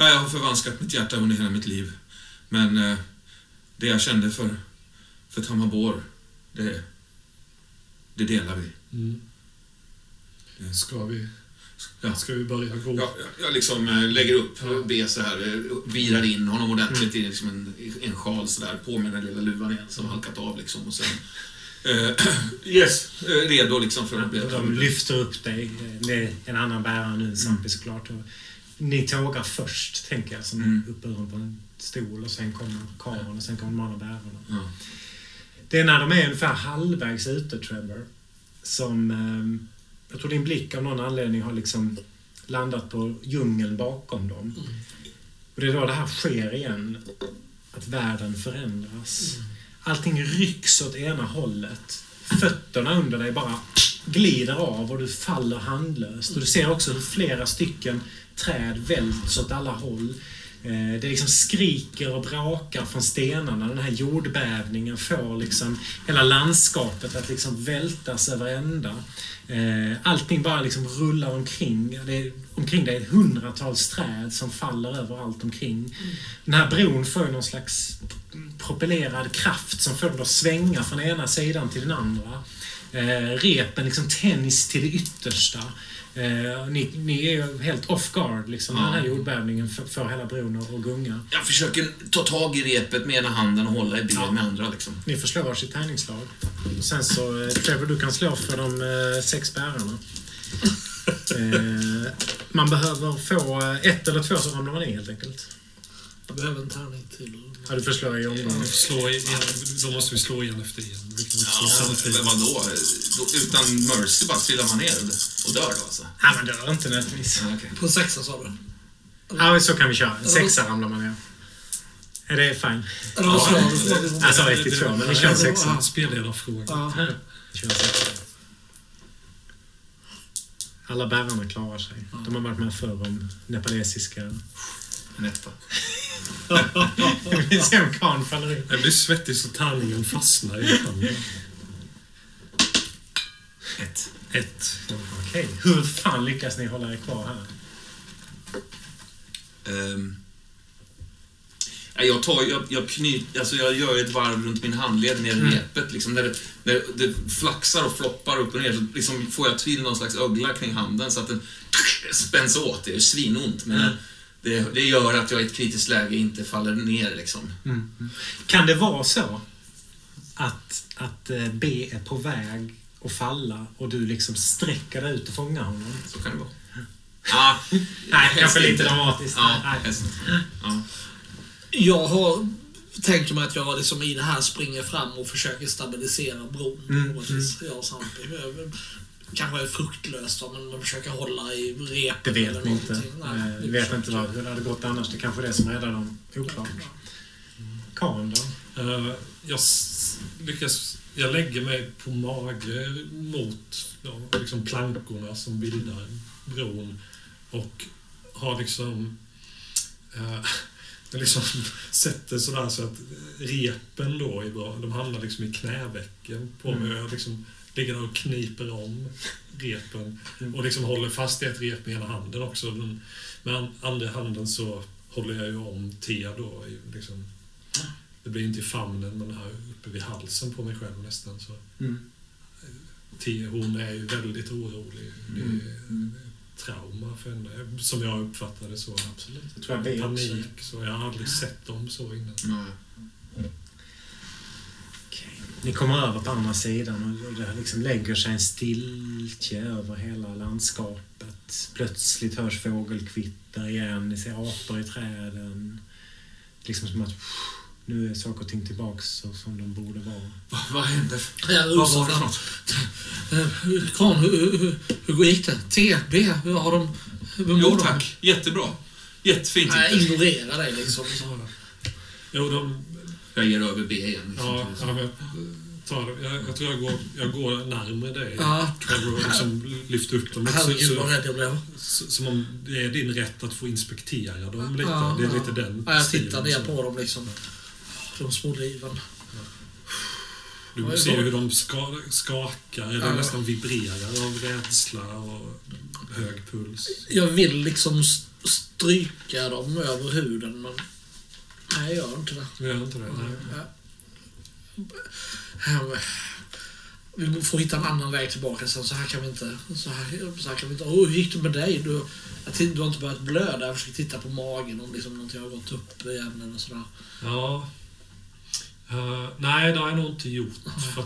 Ja, jag har förvanskat mitt hjärta under hela mitt liv. Men eh, det jag kände för, för Tamabor, det, det delar vi. Mm. Ska vi, Ja. ska vi börja gå? Jag, jag- liksom eh, lägger upp B så här, eh, virar in honom ordentligt i liksom en, en sjal så där, på med den lilla luvan igen som halkat av liksom och sen... Eh, yes, eh, redo liksom för att bli... De lyfter upp dig. Det är en annan bärare nu, Zampi såklart. Och ni tågar först, tänker jag, som Mm. uppburen på en stol och sen kommer karlen och sen kommer de andra bärarna. Ja. Det är när de är ungefär halvvägs ute, Trevor, som... ehm, jag tror din blick av någon anledning har liksom landat på djungeln bakom dem. Och det är då det här sker igen. Att världen förändras. Allting rycks åt ena hållet. Fötterna under dig bara glider av och du faller handlöst. Och du ser också hur flera stycken träd välts åt alla håll. Eh, det liksom skriker och brakar från stenarna. Den här jordbävningen får liksom hela landskapet att liksom vältas över ända. Eh, allting bara liksom rullar omkring. Det är, omkring dig är hundratals träd som faller överallt omkring. Den här bron får någon slags propellerad kraft som får den att svänga från ena sidan till den andra. Eh, repen liksom tänjs till det yttersta. Eh, ni, ni är ju helt off guard liksom, Ja. den här jordbävningen får, hela bron att gunga. Jag försöker ta tag i repet med ena handen och hålla i B Ja. med andra liksom. Ni får slå varsitt tärningsslag. Och sen så, eh, Trevor, du kan slå för de eh, sex bärarna. Eh, man behöver få eh, ett eller två så ramlar man i helt enkelt. Jag behöver en tärning till. Ja, du får slå i omgången. Vi slå igen, då måste vi slå igen efter igen. Vi kan inte slå Ja, samtidigt. men vadå? Då, utan mercy bara trillar man ner och dör då alltså? Ja, men dör inte nödvändigtvis. Ja, okej. På sexa sa du? Ja, så kan vi köra. Sexa ramlar man ner. Är det fine? Du? Jag sa ett till två, men ni kör sexa. Ja. Spelledarfråga. Ja. Vi kör sexa. Alla bärarna klarar sig. De har varit med förr om nepalesiska... En etta. Vi ser om Khan faller ut. Jag blir svettig så tärningen fastnar i handen. Ett. Ett. Okej, hur fan lyckas ni hålla er kvar här? Ehm. Ja, Jag, tar, jag, jag, knyt, alltså jag gör ett varv runt min handled med Mm. repet. Liksom, när, det, när det flaxar och floppar upp och ner så liksom får jag till någon slags ögla kring handen så att den spänns åt. Det är svinont, men Mm. Det, det gör att jag i ett kritiskt läge inte faller ner. Liksom. Kan det vara så att, att eh, B är på väg att falla och du liksom sträcker dig ut och fångar honom? Så kan det vara. Ja, Nej, kanske lite inte. dramatiskt. Ja, Nej. ja. Jag har, tänker mig att jag liksom i det här springer fram och försöker stabilisera bron. Mm. Jag och Sampi. Kanske är fruktlöst, men man försöker hålla i repet. Det vet ni inte. någonting. Nej, Eh, det Vi vet inte vad, hur det hade gått annars. Det kanske är det som räddar dem. Oklart. Khan då? Eh, jag lyckas... Jag lägger mig på mage mot ja, liksom plankorna som bildar bron och har liksom... Eh, jag liksom sätter sådär så att repen då de hamnar liksom i knävecken på mig. Jag liksom ligger där och kniper om repen och liksom håller fast i ett rep med ena handen också. Den, med an- andra handen så håller jag ju om T då. Liksom, det blir inte i famnen men här uppe vid halsen på mig själv nästan. Så. Mm. T, hon är ju väldigt orolig. Det är Mm. trauma för henne, som jag uppfattar det så. Absolut. Det tror jag. Panik, så jag har aldrig sett dem så innan. Nej. Ni kommer över på andra sidan och det liksom lägger sig en stiltje över hela landskapet. Plötsligt hörs fågelkvitter igen, ni ser apor i träden. Liksom som att nu är saker och ting tillbaks som de borde vara. Vad, vad hände? Jag Vad var det något? Eh, Kran, hur, hur, hur gick det? T, B, hur har de... Hur Jo de? tack, jättebra. Jättefint. Nej, jag ignorerar dig liksom. Jo, de, Jag ger över B igen. Liksom. ja, ja, jag, tar. Jag, jag tror jag går, jag går närmare dig. Ja. Trevor, och liksom lyfter upp dem Herregud vad rädd jag blev. som om det är din rätt att få inspektera dem lite. Ja, det är lite den Ja, jag tittar ner så. på dem liksom. De små liven. Du ser hur de ska, skakar, eller Ja. nästan vibrerar av rädsla och hög puls. Jag vill liksom st- stryka dem över huden men... Nej, jag gör inte det. Du gör inte det? Nej. Ja. Vi får hitta en annan väg tillbaka sen. Så här kan vi inte. Så här, så här kan vi inte. Och hur gick det med dig? Du, jag du har inte börjat blöda. Jag försöker titta på magen om liksom någonting har gått upp igen eller sådär. Ja. Eh, nej, det har jag nog inte gjort. För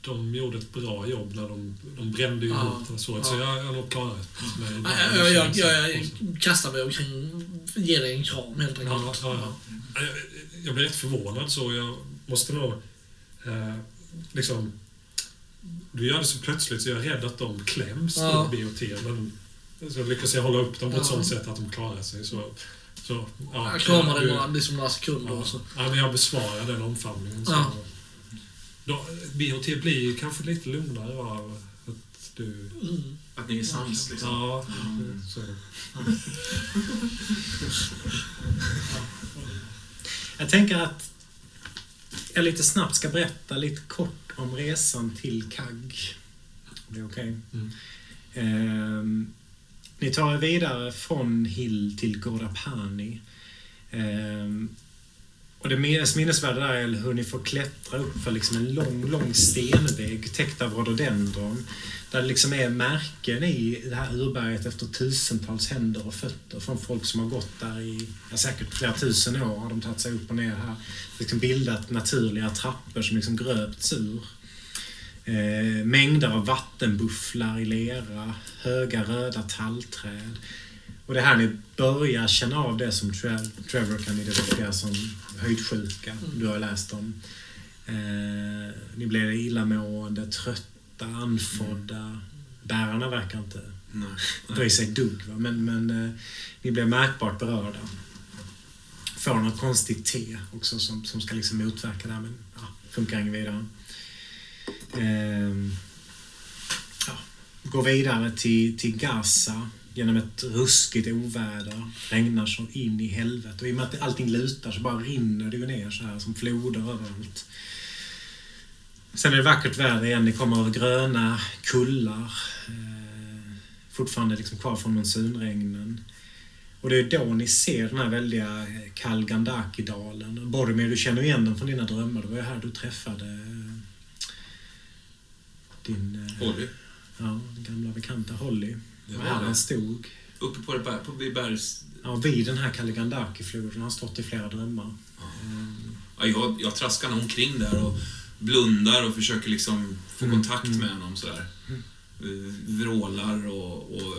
de gjorde ett bra jobb när de, de brände ju Ja. Så Ja. jag har nog klarat mig. Jag, jag, jag, jag, kastar mig omkring, ger dig en kram helt enkelt. Ja, ja, ja. Jag, jag blev rätt förvånad så jag måste nog... Eh, liksom... Du gör det så plötsligt så jag är rädd att de kläms Ja. BOT. Men så lyckas jag hålla upp dem på ett Ja. sånt sätt att de klarar sig. Så, så, ja, Jag du- några, liksom några sekunder Ja, och så. ja, men jag besvarar den omfamningen. Så. Då, BHT blir ju kanske lite lugnare av att du... Mm. Att ni är sams liksom. Ja, så. Jag tänker att jag lite snabbt ska berätta lite kort om resan till Kagg. Om Det är okej? Mm. Ehm, ni tar er vidare från Hill till Gordapani. Ehm, och det mest minnesvärda där är hur ni får klättra upp för liksom en lång, lång stenvägg täckt av rhododendron. Där det liksom är märken i det här urberget efter tusentals händer och fötter från folk som har gått där i ja, säkert flera tusen år. Har de tagit sig upp och ner här. Liksom bildat naturliga trappor som liksom gröpts ur. Eh, mängder av vattenbufflar i lera, höga röda tallträd. Och det här ni börjar känna av det som Tre- Trevor kan identifiera som höjdsjuka. Du har läst om. Eh, ni blir illamående, trötta, andfådda. Bärarna verkar inte Nej. bry sig dugg. Va? Men, men eh, ni blir märkbart berörda. Får något konstigt te också som, som ska liksom motverka det här, men ja, funkar inget vidare. Ehm, ja, går vidare till, till Gaza genom ett ruskigt oväder. Regnar som in i helvete. Och i och med att allting lutar så bara rinner det ju ner så här som floder överallt. Sen är det vackert väder igen. Ni kommer över gröna kullar. Eh, fortfarande liksom kvar från monsunregnen. Och det är då ni ser den här väldiga Kalgandaki-dalen. Boromir, du känner igen den från dina drömmar. Det var ju här du träffade eh, din eh, Holly. ja, den gamla bekanta Holly. Det var här stod. Uppe på, det på vid bergs... Ja, vid den här Kalgandaki-floden. Han har stått i flera drömmar. Eh, Ja, jag, jag traskar nog omkring där och blundar och försöker liksom få Mm, kontakt mm. med honom sådär. Mm. Vrålar och, och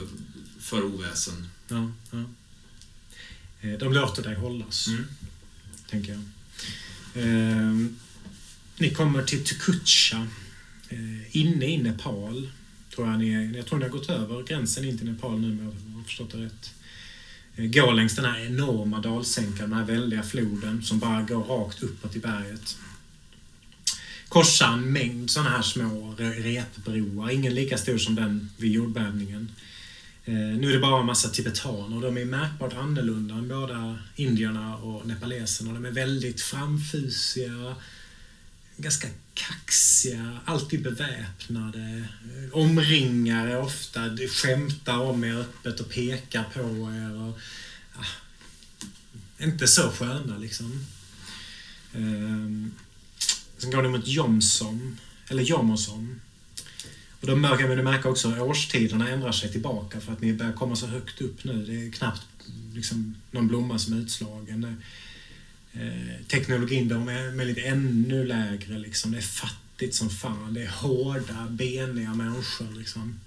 för oväsen. ja, ja. Eh, de låter dig hållas. Mm. tänker jag. Eh, ni kommer till Tukucha, eh, inne i Nepal. Tror jag, ni är, jag tror ni har gått över gränsen in till Nepal nu, om jag har förstått det rätt. Eh, går längs den här enorma dalsänkan, den här väldiga floden som bara går rakt uppåt i berget. Korsar en mängd sådana här små repbroar, ingen lika stor som den vid jordbävningen. Eh, nu är det bara en massa tibetaner. och De är märkbart annorlunda än båda indierna och nepaleserna. De är väldigt framfusiga, ganska kaxiga, alltid beväpnade, eh, omringare ofta, skämtar om er öppet och pekar på er. Och, ja, inte så sköna liksom. Ehm, sen går ni mot Jomsom, eller Jomosom. Och då märker ni märka också att årstiderna ändrar sig tillbaka för att ni börjar komma så högt upp nu. Det är knappt liksom, någon blomma som är utslagen. Eh, teknologin de är med lite ännu lägre. Liksom. Det är fattigt som fan. Det är hårda, beniga människor. Liksom.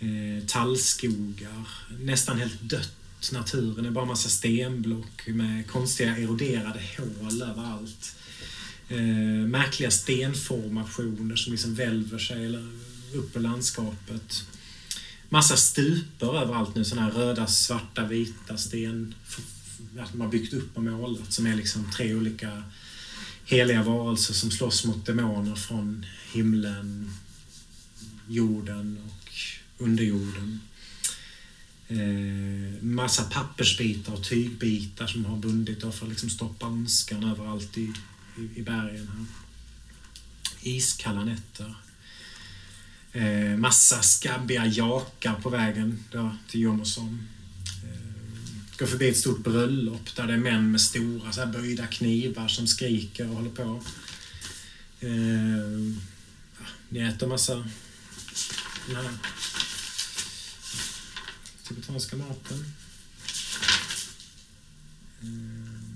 Eh, tallskogar. Nästan helt dött. Naturen är bara massa stenblock med konstiga eroderade hål överallt. Eh, märkliga stenformationer som liksom välver sig eller upp i landskapet. Massa stupor överallt nu, såna här röda, svarta, vita sten att de har byggt upp och målat som är liksom tre olika heliga varelser som slåss mot demoner från himlen, jorden och underjorden. Eh, massa pappersbitar och tygbitar som har bundit för att liksom stoppa ondskan överallt i, i, i bergen här. Iskalla nätter. Eh, massa skabbiga jakar på vägen då, till Jomosson. Går förbi ett stort bröllop där det är män med stora så här böjda knivar som skriker och håller på. Eh, ja, Ni äter massa den här tibetanska maten. Eh,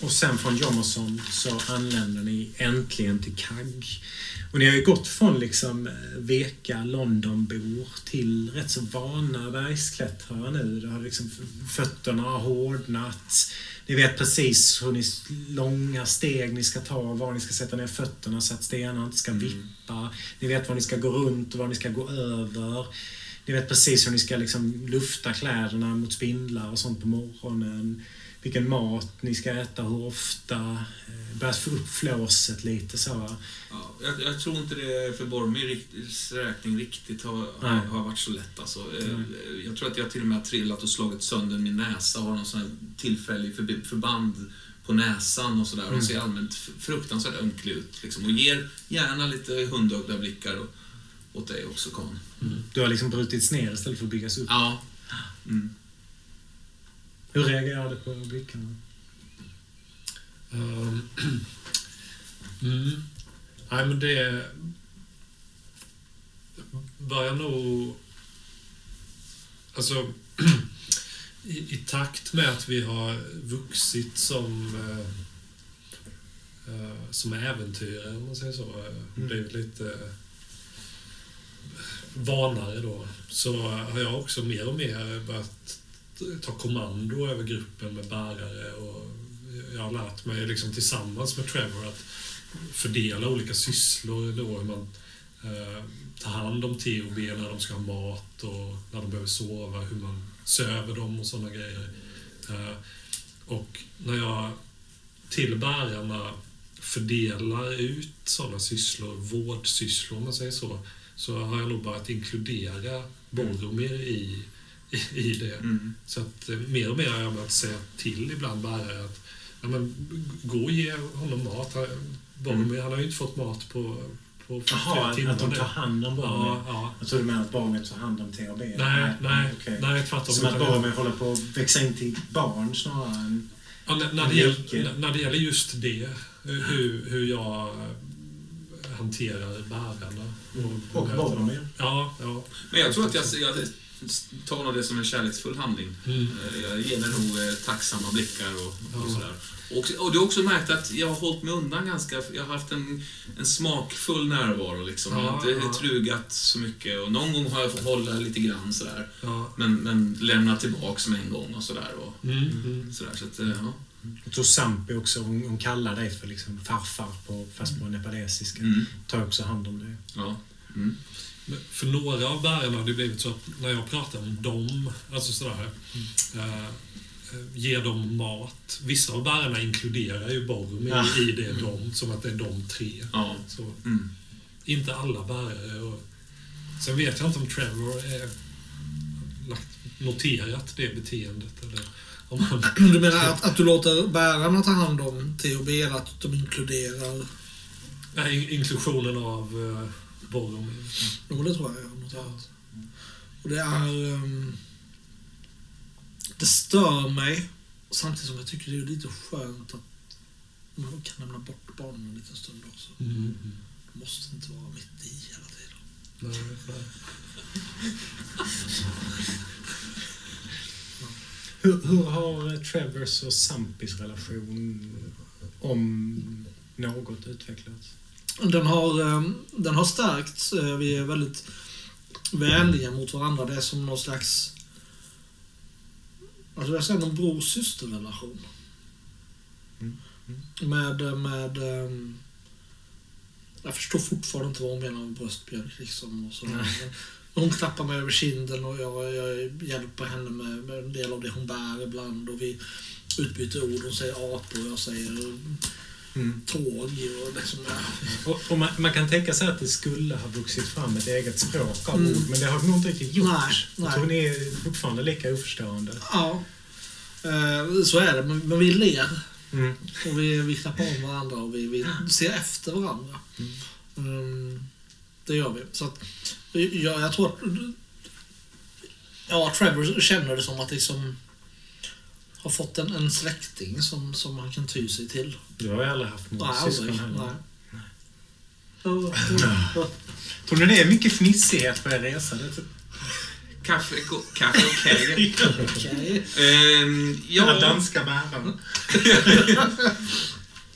och sen från Jomerson så anländer ni äntligen till Kagg. Och ni har ju gått från liksom eh, veka Londonbor till rätt så vana bergsklättrare nu. Det har liksom, fötterna har hårdnat. Ni vet precis hur ni långa steg ni ska ta, var ni ska sätta ner fötterna så att stenarna inte ska vippa. Ni vet var ni ska gå runt och var ni ska gå över. Ni vet precis hur ni ska liksom lufta kläderna mot spindlar och sånt på morgonen. Vilken mat ni ska äta, hur ofta. Eh, Börja få upp flåset lite så. Ja, jag, jag tror inte det för Boromir räkning riktigt har, har, varit så lätt. Alltså. Eh, Jag tror att jag till och med har trillat och slagit sönder min näsa och har någon sån här tillfällig förbi- förband på näsan och sådär och Mm. ser allmänt fruktansvärt ömklig ut. Liksom, och ger gärna lite hundögda blickar och, åt dig också, Kan. Du har liksom brutits ner istället för att byggas upp. Ja. Mm. Hur reagerar du på blickarna? Ehm, mm. Nej, men det börjar nog... Alltså, i, i takt med att vi har vuxit som, eh, eh, som äventyrare, om man säger så, eh, blivit lite eh, vanare då, så har jag också mer och mer börjat ta kommando över gruppen med bärare och jag har lärt mig liksom tillsammans med Trevor att fördela olika sysslor då, hur man eh, tar hand om T och B när de ska ha mat och när de behöver sova, hur man söver dem och sådana grejer. Eh, och när jag till bärarna fördelar ut sådana sysslor, vårdsysslor om man säger så, så har jag nog börjat inkludera Boromir i, i, i det. Mm. Så att eh, mer och mer har jag börjat säga till ibland bärare att ja, men, gå och ge honom mat. Han, Boromir, han har ju inte fått mat på, på Jaha, att de tar hand om Boromir? Ja, ja. Jag trodde du menade att Boromir tar hand om THB? Nej, nej, okej. nej, tvärtom. Som att Boromir håller på att växa in till barn snarare än... Ja, när, när, det gäller, när det gäller just det, hur, hur jag eh, hanterar bärarna. Och Boromir. Ja, ja. Men jag tror att jag, jag tar nog det som en kärleksfull handling. Mm. Eh, Jag ger nog eh, tacksamma blickar och, och sådär. Och, och du har också märkt att jag har hållit mig undan ganska... Jag har haft en, en smakfull närvaro liksom. Jag har inte ja. trugat så mycket och någon gång har jag fått hålla lite grann sådär. ja. Men, men lämna tillbaks med en gång och sådär. Och, Mm, mm. sådär så att, eh, ja. Jag tror Sampi också, hon, hon kallar dig för liksom farfar, på, fast på nepalesiska. Mm. Tar också hand om dig. ja. Mm. För några av bärarna har det blivit så att när jag pratar om dem, alltså sådär, eh, eh, ger dem mat. Vissa av bärarna inkluderar ju Boromir Ja. i det de, som att det är de tre. ja. Så, Mm. inte alla bärare. Och, sen vet jag inte om Trevor är lagt, noterat det beteendet. Eller om han, Du menar att, att du låter bärarna ta hand om THB att de inkluderar... nej, in- inklusionen av eh, Boromir. Jo, men det tror jag har noterat. Och det är... ehm, det stör mig samtidigt som jag tycker det är lite skönt att man kan lämna bort barnen en liten stund också. Mm. De måste inte vara mitt i hela tiden. Nej, nej. Hur, hur har Trevors och Sampis relation, om något, utvecklats? Den har, ehm, den har stärkts. Eh, Vi är väldigt vänliga mot varandra. Det är som någon slags... Alltså jag säger någon bror-syster-relation. Mm. Med, eh, med... Jag förstår fortfarande inte vad hon menar med bröstmjölk liksom. Och så. Hon klappar mig över kinden och jag, jag hjälper henne med, med en del av det hon bär ibland. Och vi utbyter ord. Hon säger apor och jag säger Mm. tåg. Och liksom. Och, och man, man kan tänka sig att det skulle ha vuxit fram ett eget språk av Mm. ord, men det har nog inte riktigt gjort. Nej, nej. ni är fortfarande lika oförstående. Ja, eh, så är det. Men, men vi ler Mm. och vi, vi klappar om varandra och vi, vi ser efter varandra. Mm, det gör vi. Så att, jag, jag tror att... Ja, Trevor känner det som att liksom har fått en, en släkting som, som han kan ty sig till. Du har ju aldrig haft Nej, några aldrig. syskon heller. Nej. Tror ni det är mycket fnissighet på er resa? Det typ- Kaffe, kaffe och kegel. Okej. Ehm, Den ja, danska bäraren.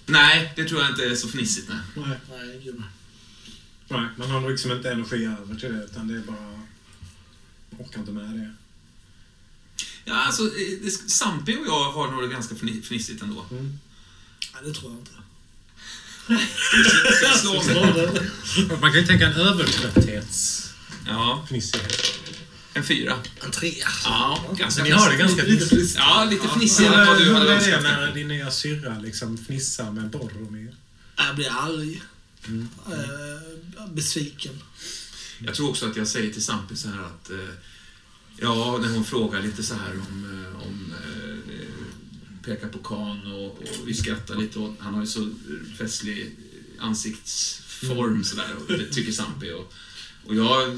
nej, det tror jag inte är så fnissigt. Nej. Nej. Nej, gud. Nej, man har nog liksom inte energi över till det, utan det är bara... Orkar inte med det. Ja, alltså, eh, det- Sampi och jag har nog det ganska fni- fnissigt ändå. Nej, det tror jag inte. Ska jag slå mig? Man kan ju tänka en övertrötthetsfnissighet. Ja, en fyra. En trea. Ja, ganska ni har det ganska Lite fnissigt. Ja, lite Hur fnissigare än vad du hur hade är det önskat. när din nya syrra liksom fnissar med Boromir? Jag blir arg. Eh, besviken. Jag tror också att jag säger till Sampi så här att eh, Ja, när hon frågar lite så här om, eh, om eh, pekar på Kan och, och vi skrattar lite åt, han har ju så festlig ansiktsform sådär och det tycker Sampi och, och jag eh,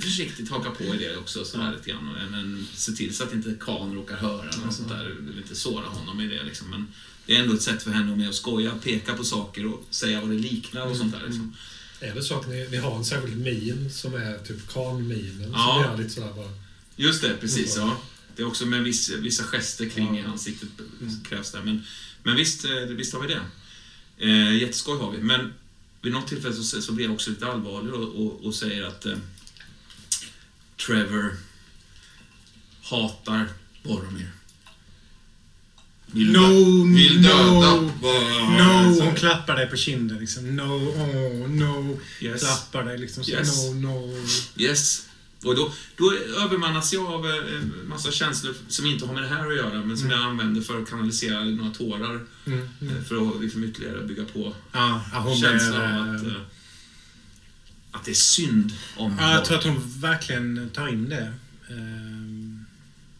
försiktigt hakar på i det också sådär lite grann och, men se till så att inte Kan råkar höra och sånt där, lite såra honom i det liksom men det är ändå ett sätt för henne att med att skoja, peka på saker och säga vad det liknar och sånt där liksom. Är det så att ni, ni har en särskild min som är typ kan-minen? Ja. Som gör lite sådär bara... Just det, precis. Mm. Ja. Det är också med viss, vissa gester kring Ja. ansiktet krävs där. Men, men visst, eh, visst har vi det. Eh, jätteskoj har vi. Men vid något tillfälle så, så blir jag också lite allvarlig och, och, och säger att eh, Trevor hatar Boromir. Vill, No, vill döda no, Boromir. No! Hon klappar dig på kinden liksom. No, oh, no. Yes. Klappar dig liksom. Så, Yes. No, no. Yes. Och då, då övermannas jag av eh, en massa känslor som inte har med det här att göra, men som jag använder för att kanalisera några tårar. Mm, mm. eh, För att liksom ytterligare bygga på Ja, ja, känslan av att, eh, eh, att det är synd om Ja, jag tror att hon verkligen tar in det. Ehm,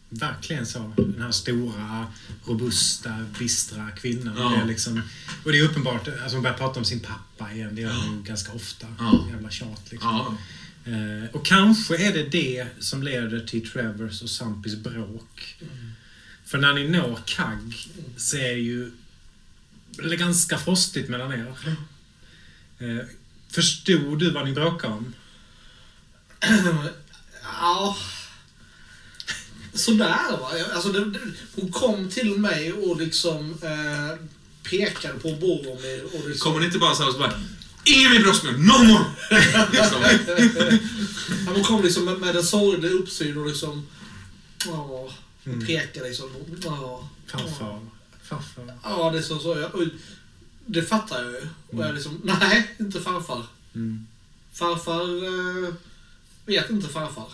verkligen så. Den här stora, robusta, bistra kvinnan. Ja. Det är liksom, och det är uppenbart, alltså hon börjar prata om sin pappa igen. Det gör hon ju ganska ofta. Ja. Jävla tjat liksom. Ja, Eh, och kanske är det det som leder till Trevors och Sampis bråk. För när ni når Kagg så är det ju det är ganska frostigt mellan er. Eh, förstod du vad ni bråkade om? Ja. Sådär va. Alltså, det, det, hon kom till mig och liksom eh, pekade på Boromir och liksom... Kommer ni inte bara så här och så bara Ingen mer bröstmjölk, no more! liksom. Ja, hon kom liksom med, med en sorglig uppsyn och liksom... Ja, Mm. pekade liksom. Ja, Farfar. Farfar. ja det är så. så jag, det fattar jag ju. Och jag liksom, nej, inte farfar. Mm. Farfar eh, vet inte farfar.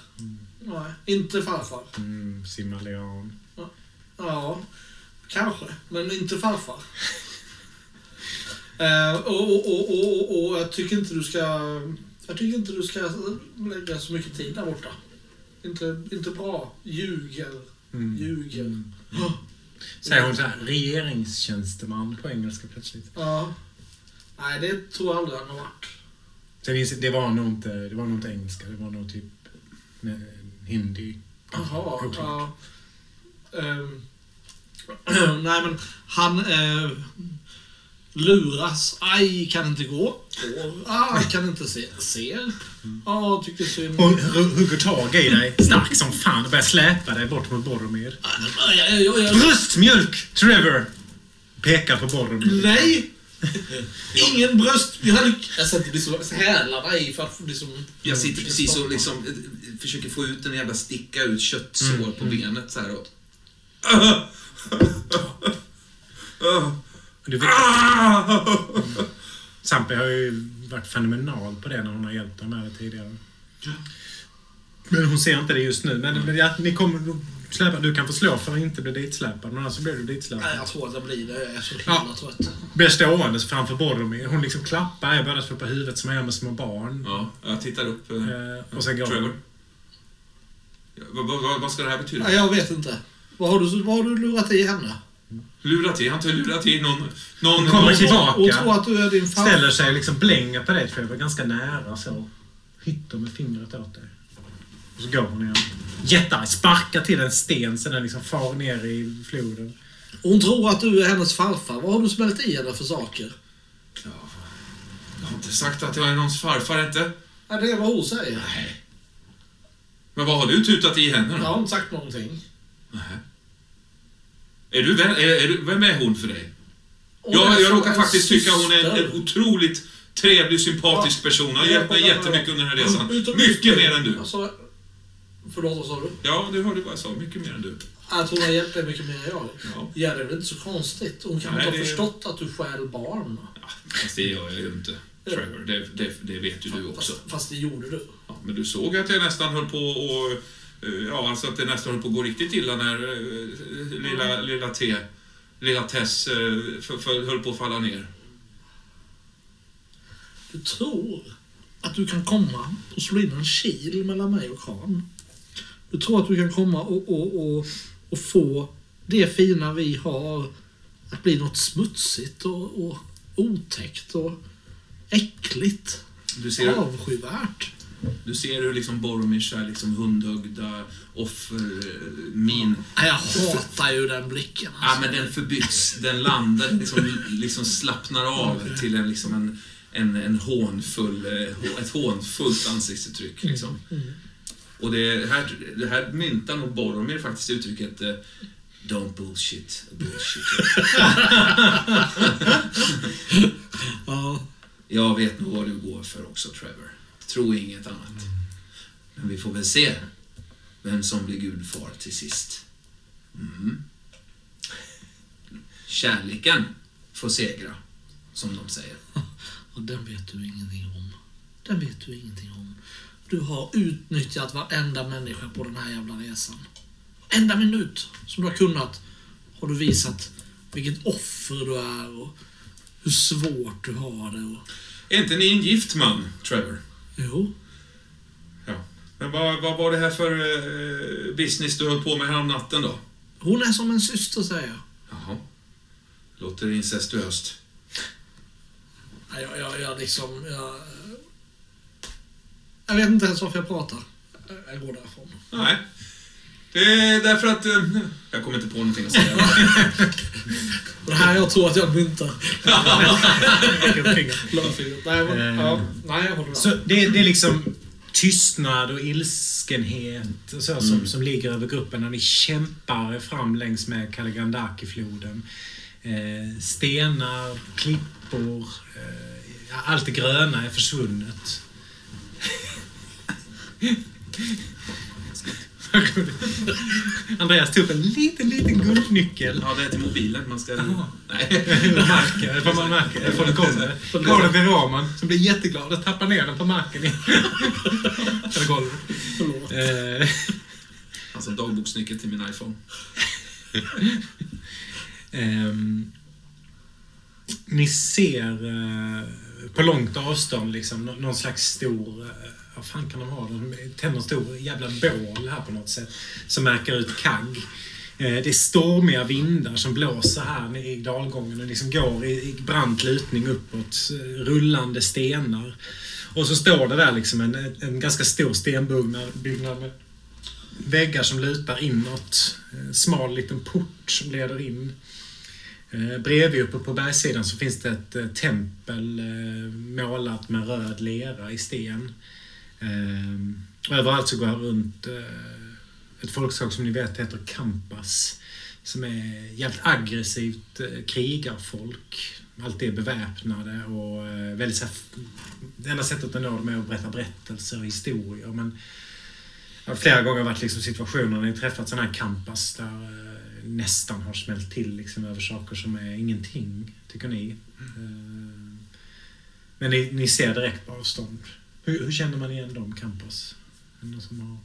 Nej, inte farfar. Mm, Simaleon. Ja, kanske. Men inte farfar. Eh, och, och, och, och, jag tycker inte du ska... Jag tycker inte du ska lägga så mycket tid där borta. Inte, inte bra. Ljuger. Mm. Ljuger. Mm. Säger hon så här, regeringstjänsteman på engelska plötsligt. Ja. Nej, det tror jag aldrig han har varit. Sen inser- det var nog inte, det var nog inte engelska, det var nog typ eh, hindi. Jaha. Ja. Ehm, nej, men han eh, luras. Aj, kan inte gå. Går. Ah, kan inte se. Ser. Ja, tycker synd. Och hu- hugger tag i dig, stark som fan, och börjar släpa dig bort mot Boromir. Bröstmjölk, Trevor! Pekar på Boromir. Nej! Ingen bröst... Jag, sätter liksom hälarna i för att liksom... Jag sitter precis och liksom eh, försöker få ut en jävla sticka ut köttsår Mm, på mm. benet så här och... Du vet, Ah! Sampi har ju varit fenomenal på det när hon har hjälpt dig med det tidigare. Men hon ser inte det just nu. Men, men ja, ni kommer släpa, du kan få slå för att inte bli ditsläpad, men annars så blir du Nej, ditsläpad. jag tror att jag blir det. Jag är så himla Ja. trött. Blir stående framför Boromir. Hon liksom klappar er båda två på huvudet som gör med små barn. Ja, jag tittar upp. eh, Eh, och sen går Trevor. hon. Ja, vad, vad, vad ska det här betyda? Nej, jag vet inte. Vad har du, vad har du lurat i henne? Lurat i? Han har inte lurat i någon... någon Kommer någon tillbaka. Hon tror att du är din farfar. Ställer sig och liksom blänger på dig Trevor, ganska nära så. Hytter med fingret åt dig. Och så går hon igen. Jättar, sparkar till en sten så den liksom far ner i floden. Hon tror att du är hennes farfar. Vad har du smält i henne för saker? Ja, jag inte sagt att jag är någons farfar, inte. Ja, det är vad hon säger. Nej. Men vad har du tutat i henne då? Jag har inte sagt någonting. Nej. Är du vän, är, är du, vem är hon för dig? Hon Jag, jag råkar faktiskt tycka hon är en, syster. en otroligt trevlig, sympatisk person. Har gett mig jättemycket under den här resan. Mycket mer än du. Alltså, förlåt, vad sa du? Ja, du hörde vad jag sa. Mycket mer än du. Att hon har hjälpt dig mycket mer än jag. Ja. Ja, det är väl inte så konstigt. Hon kan Nej, inte ha det- förstått att du stjäl barn. Ja, fast det gör jag ju inte, Trevor. Det, det, det vet ju du också. Fast, fast det gjorde du. Ja, men du såg att jag nästan höll på och Ja, alltså att det nästan höll på att gå riktigt illa när eh, lilla, lilla T, lilla Tess, eh, för, för, höll på att falla ner. Du tror att du kan komma och slå in en kil mellan mig och Khan. Du tror att du kan komma och, och, och, och få det fina vi har att bli något smutsigt och, och otäckt och äckligt. Du ser, Avskyvärt. Du ser hur liksom Boromirs liksom hundögda offer, eh, min. Nej, Jag hatar ju den blicken. Ja, Alltså. men den förbyts, den landar, liksom, liksom slappnar av till en, liksom en, en, en hånfull, eh, ett hånfullt ansiktsuttryck. Liksom. Och det här, det här myntar nog Boromir faktiskt uttrycket eh, Don't bullshit, bullshit. Ja. Jag vet nog vad du går för också, Trevor. Tro inget annat. Men vi får väl se vem som blir gudfar till sist. Mm. Kärleken får segra, som de säger. Och den vet du ingenting om. Den vet du ingenting om. Du har utnyttjat varenda människa på den här jävla resan. Enda minut som du har kunnat har du visat vilket offer du är och hur svårt du har det. Och... Är inte ni en gift man, Trevor? Jo, Ja. Men vad, vad var det här för eh, business du höll på med natten då? hon är som en syster säger jag. Jaha. Låter incestuöst. Jag, jag, jag liksom... Jag, jag vet inte ens varför jag pratar. Jag går därifrån. Nej. Är därför att... Eh, jag kommer inte på någonting att säga. Det här jag tror att jag myntar. Lillfingret. Lörfingret. Nej, men, Eh. ja, nej, jag håller med. Så det, det är liksom tystnad och ilskenhet och så, som, som ligger över gruppen när ni kämpar fram längs med Kaligandaki-floden. Eh, stenar, klippor, eh, allt det gröna är försvunnet. Andreas tog upp en liten, liten guldnyckel. Ja, det är till mobilen. Man ska... Jaha. Nej. Märker, vad man märker, från kommer. Går den till Roman som blir jätteglad och tappar ner den på marken. Eller golvet. Förlåt. Eh, Alltså dagboksnyckel till min iPhone. ehm, ni ser eh, på långt avstånd liksom nå- någon slags stor... Eh, vad fan kan de ha? De tänder en stor jävla bål här på något sätt. Som märker ut kagg. Eh, det är stormiga vindar som blåser här i dalgången och liksom går i, brant lutning uppåt. Eh, rullande stenar. Och så står det där liksom en, en ganska stor stenbyggnad byggnad med väggar som lutar inåt. En smal liten port som leder in. Bredvid uppe på bergssidan så finns det ett tempel målat med röd lera i sten. Eh, överallt så går jag runt eh, ett folkslag som ni vet heter Kampas. Som är jävligt aggressivt eh, krigarfolk. Alltid är beväpnade och eh, väldigt så här, Det enda sättet att nå dem är att berätta berättelser och historier. Men jag har flera gånger varit liksom situationer när jag träffat sådana här campas där eh, nästan har smällt till liksom över saker som är ingenting, tycker ni. Eh, men ni, ni ser direkt på avstånd. Hur, hur känner man igen de campas? Är det någon som har...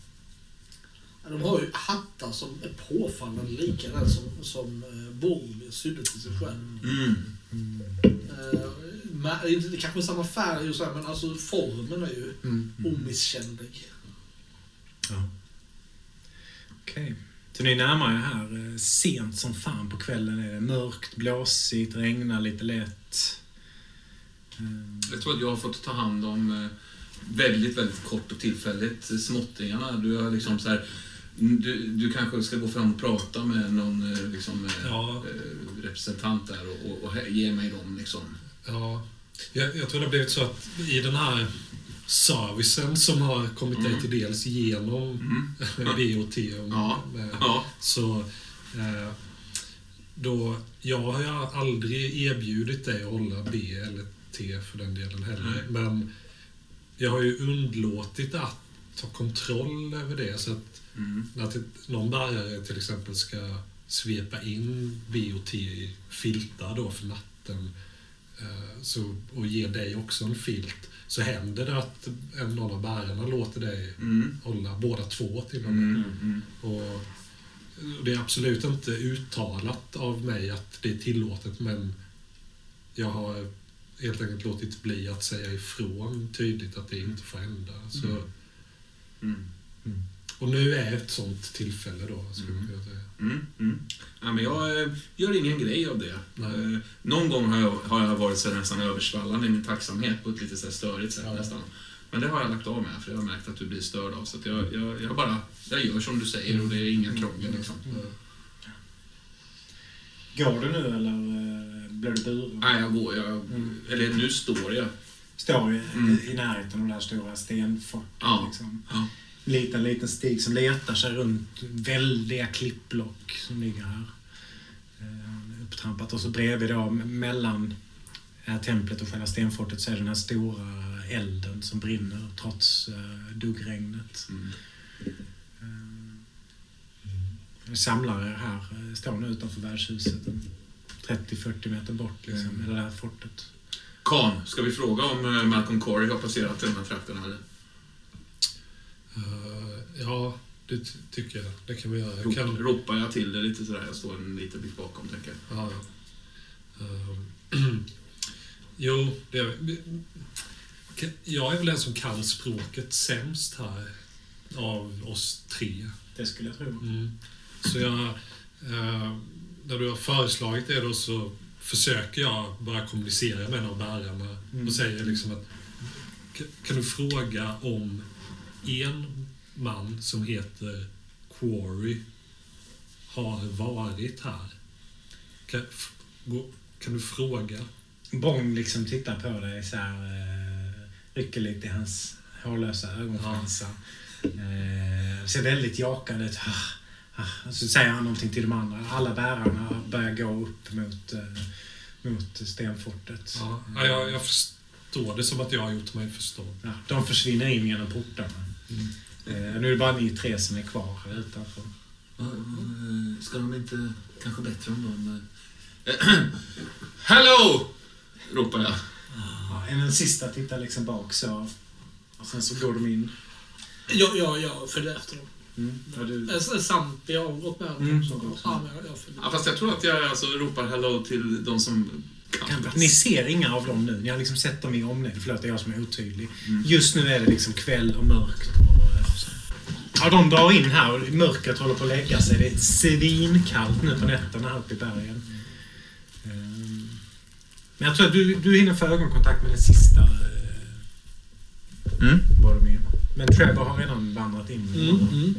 Ja, De har ju hattar som är påfallande lika den som, som eh, Boromir sydde till sig själv. Mm. Eh, men, inte- kanske är samma färg och så här, men alltså formen är ju Mm. omisskännlig. Ja. Okej. Så ni närmar er här eh, sent som fan på kvällen. Är det mörkt, blåsigt, regnar lite lätt. Eh, Jag tror att jag har fått ta hand om eh, väldigt, väldigt kort och tillfälligt eh, småttingarna. Du har liksom så här... Du, du kanske ska gå fram och prata med någon eh, liksom, eh, Ja. representant där och, och, och ge mig dem liksom. Ja, Jag, jag tror det har blivit så att i den här servicen som har kommit dig till dels genom Mm. BOT Ja. Ja. så då, jag har ju aldrig erbjudit dig att hålla B eller T för den delen heller. Men jag har ju undlåtit att ta kontroll över det. Så att Mm. när till, någon bärare till exempel ska svepa in B och T i filtar då för natten eh, så, och ge dig också en filt så händer det att en någon av bärarna låter dig Mm. hålla båda två till och med. Mm. Mm. Och det är absolut inte uttalat av mig att det är tillåtet men jag har helt enkelt låtit bli att säga ifrån tydligt att det inte får hända. Så, Mm. och nu är ett sånt tillfälle då, skulle jag kunna säga. Mm, mm. Ja, men jag eh, gör ingen grej av det. Nej. Eh, någon gång har jag, har jag varit så nästan översvallande i min tacksamhet på ett lite så här störigt sätt Ja. nästan. Men det har jag lagt av med, för jag har märkt att du blir störd av. Så att jag, jag, jag bara jag gör som du säger och det är inga krångel. Liksom. Går du nu eller blir du buren? Nej, jag går. Jag, Mm. Eller nu står jag. Står i, Mm. i närheten av det här stora stenfortet. Ja. Liksom. Ja. Liten, liten stig som letar sig runt väldiga klippblock som ligger här. Eh, upptrampat. Och så bredvid då, mellan templet och själva stenfortet så är den här stora elden som brinner trots eh, duggregnet. Mm. Eh, samlare här står nu utanför värdshuset. En 30-40 meter bort liksom, Mm. med det där fortet. Khan, ska vi fråga om eh, Malcolm Corey har passerat i den här trakten? Eller? Eh, ja, det ty- tycker jag. Det kan vi göra. Jag Rop, kan, Ropar jag till det lite sådär? Jag står en liten bit bakom, tänker jag. ja, ja. Eh, jo, det är, jag är väl den som kan språket sämst här av oss tre. Det skulle jag tro. Mm. Så jag, när du har föreslagit det då så försöker jag bara kommunicera med av bärarna Mm. och säger liksom att "K- kan du fråga om en man som heter Quarry har varit här? Kan, kan du fråga? Bong liksom tittar på dig så här, eh, rycker lite i hans hårlösa ögonfransar. Eh, ser väldigt jakande ut. Ah, så säger han någonting till de andra. Alla bärarna börjar gå upp mot, eh, mot stenfortet. Ja, ja, jag, jag förstår det som att jag har gjort mig förstådd. Ja, de försvinner in genom portarna. Eh, nu är det bara ni tre som är kvar här utanför. Ska de inte... Kanske bättre om de... Hello! Ropar jag. Ja, en den sista tittar liksom bak så. Och sen så går de in. Jag, jag, jag följer efter dem. Mm. Ja, du, Eh, Sampi har gått med dem. Mm, ja, Ja, fast jag tror att jag alltså ropar hello till de som kan bäst. Ni ser inga av dem nu. Ni har liksom sett dem i omnämnd. Förlåt, det är jag som är otydlig. Mm. Just nu är det liksom kväll och mörkt. Och, eh, ja, de drar in här och mörkret håller på att lägga sig. Det är svinkallt nu på nätterna här uppe i bergen. Ehm, Men jag tror att du, du hinner få ögonkontakt med den sista eh, Mm. Boromir. Men Trevor har redan vandrat in. Mm, mm.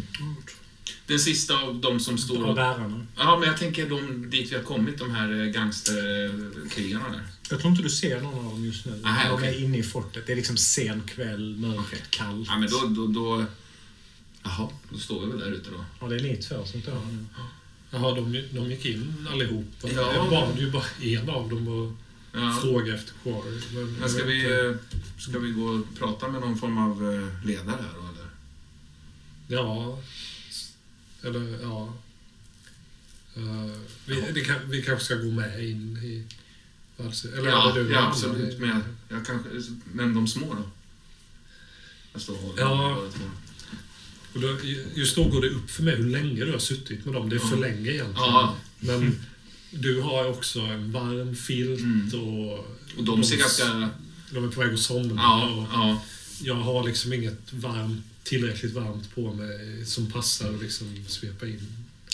Den sista av de som står... Av bärarna. Ja, men jag tänker de dit vi har kommit, de här eh, gangsterkrigarna där. Jag tror inte du ser någon av dem just nu. Aha, de okej. är inne i fortet. Det är liksom sen kväll, mörkt, Okej. kallt. Ja, men då... då, då Jaha, då står vi väl där ute då. Ja, det är ni två som står här nu. Jaha, de, de gick in allihopa. Ja. Jag bad ju bara en av dem att Ja. fråga efter Quarry. Men, Men ska jag vi, eh, ska vi gå och prata med någon form av eh, ledare här då, eller? Ja. Eller, ja. Eh, vi, det kan, vi kanske ska gå med in i... Alltså, eller ja, du ja absolut. Men, jag kanske, men de små då? Jag håller Ja. Och då, just då går det upp för mig hur länge du har suttit med dem. Det är för Ja. länge egentligen. Ja, Men du har också en varm filt Mm. och... och de ser ganska... De är på väg att somna. Ja, och ja. jag har liksom inget varmt, tillräckligt varmt på mig som passar att liksom svepa in.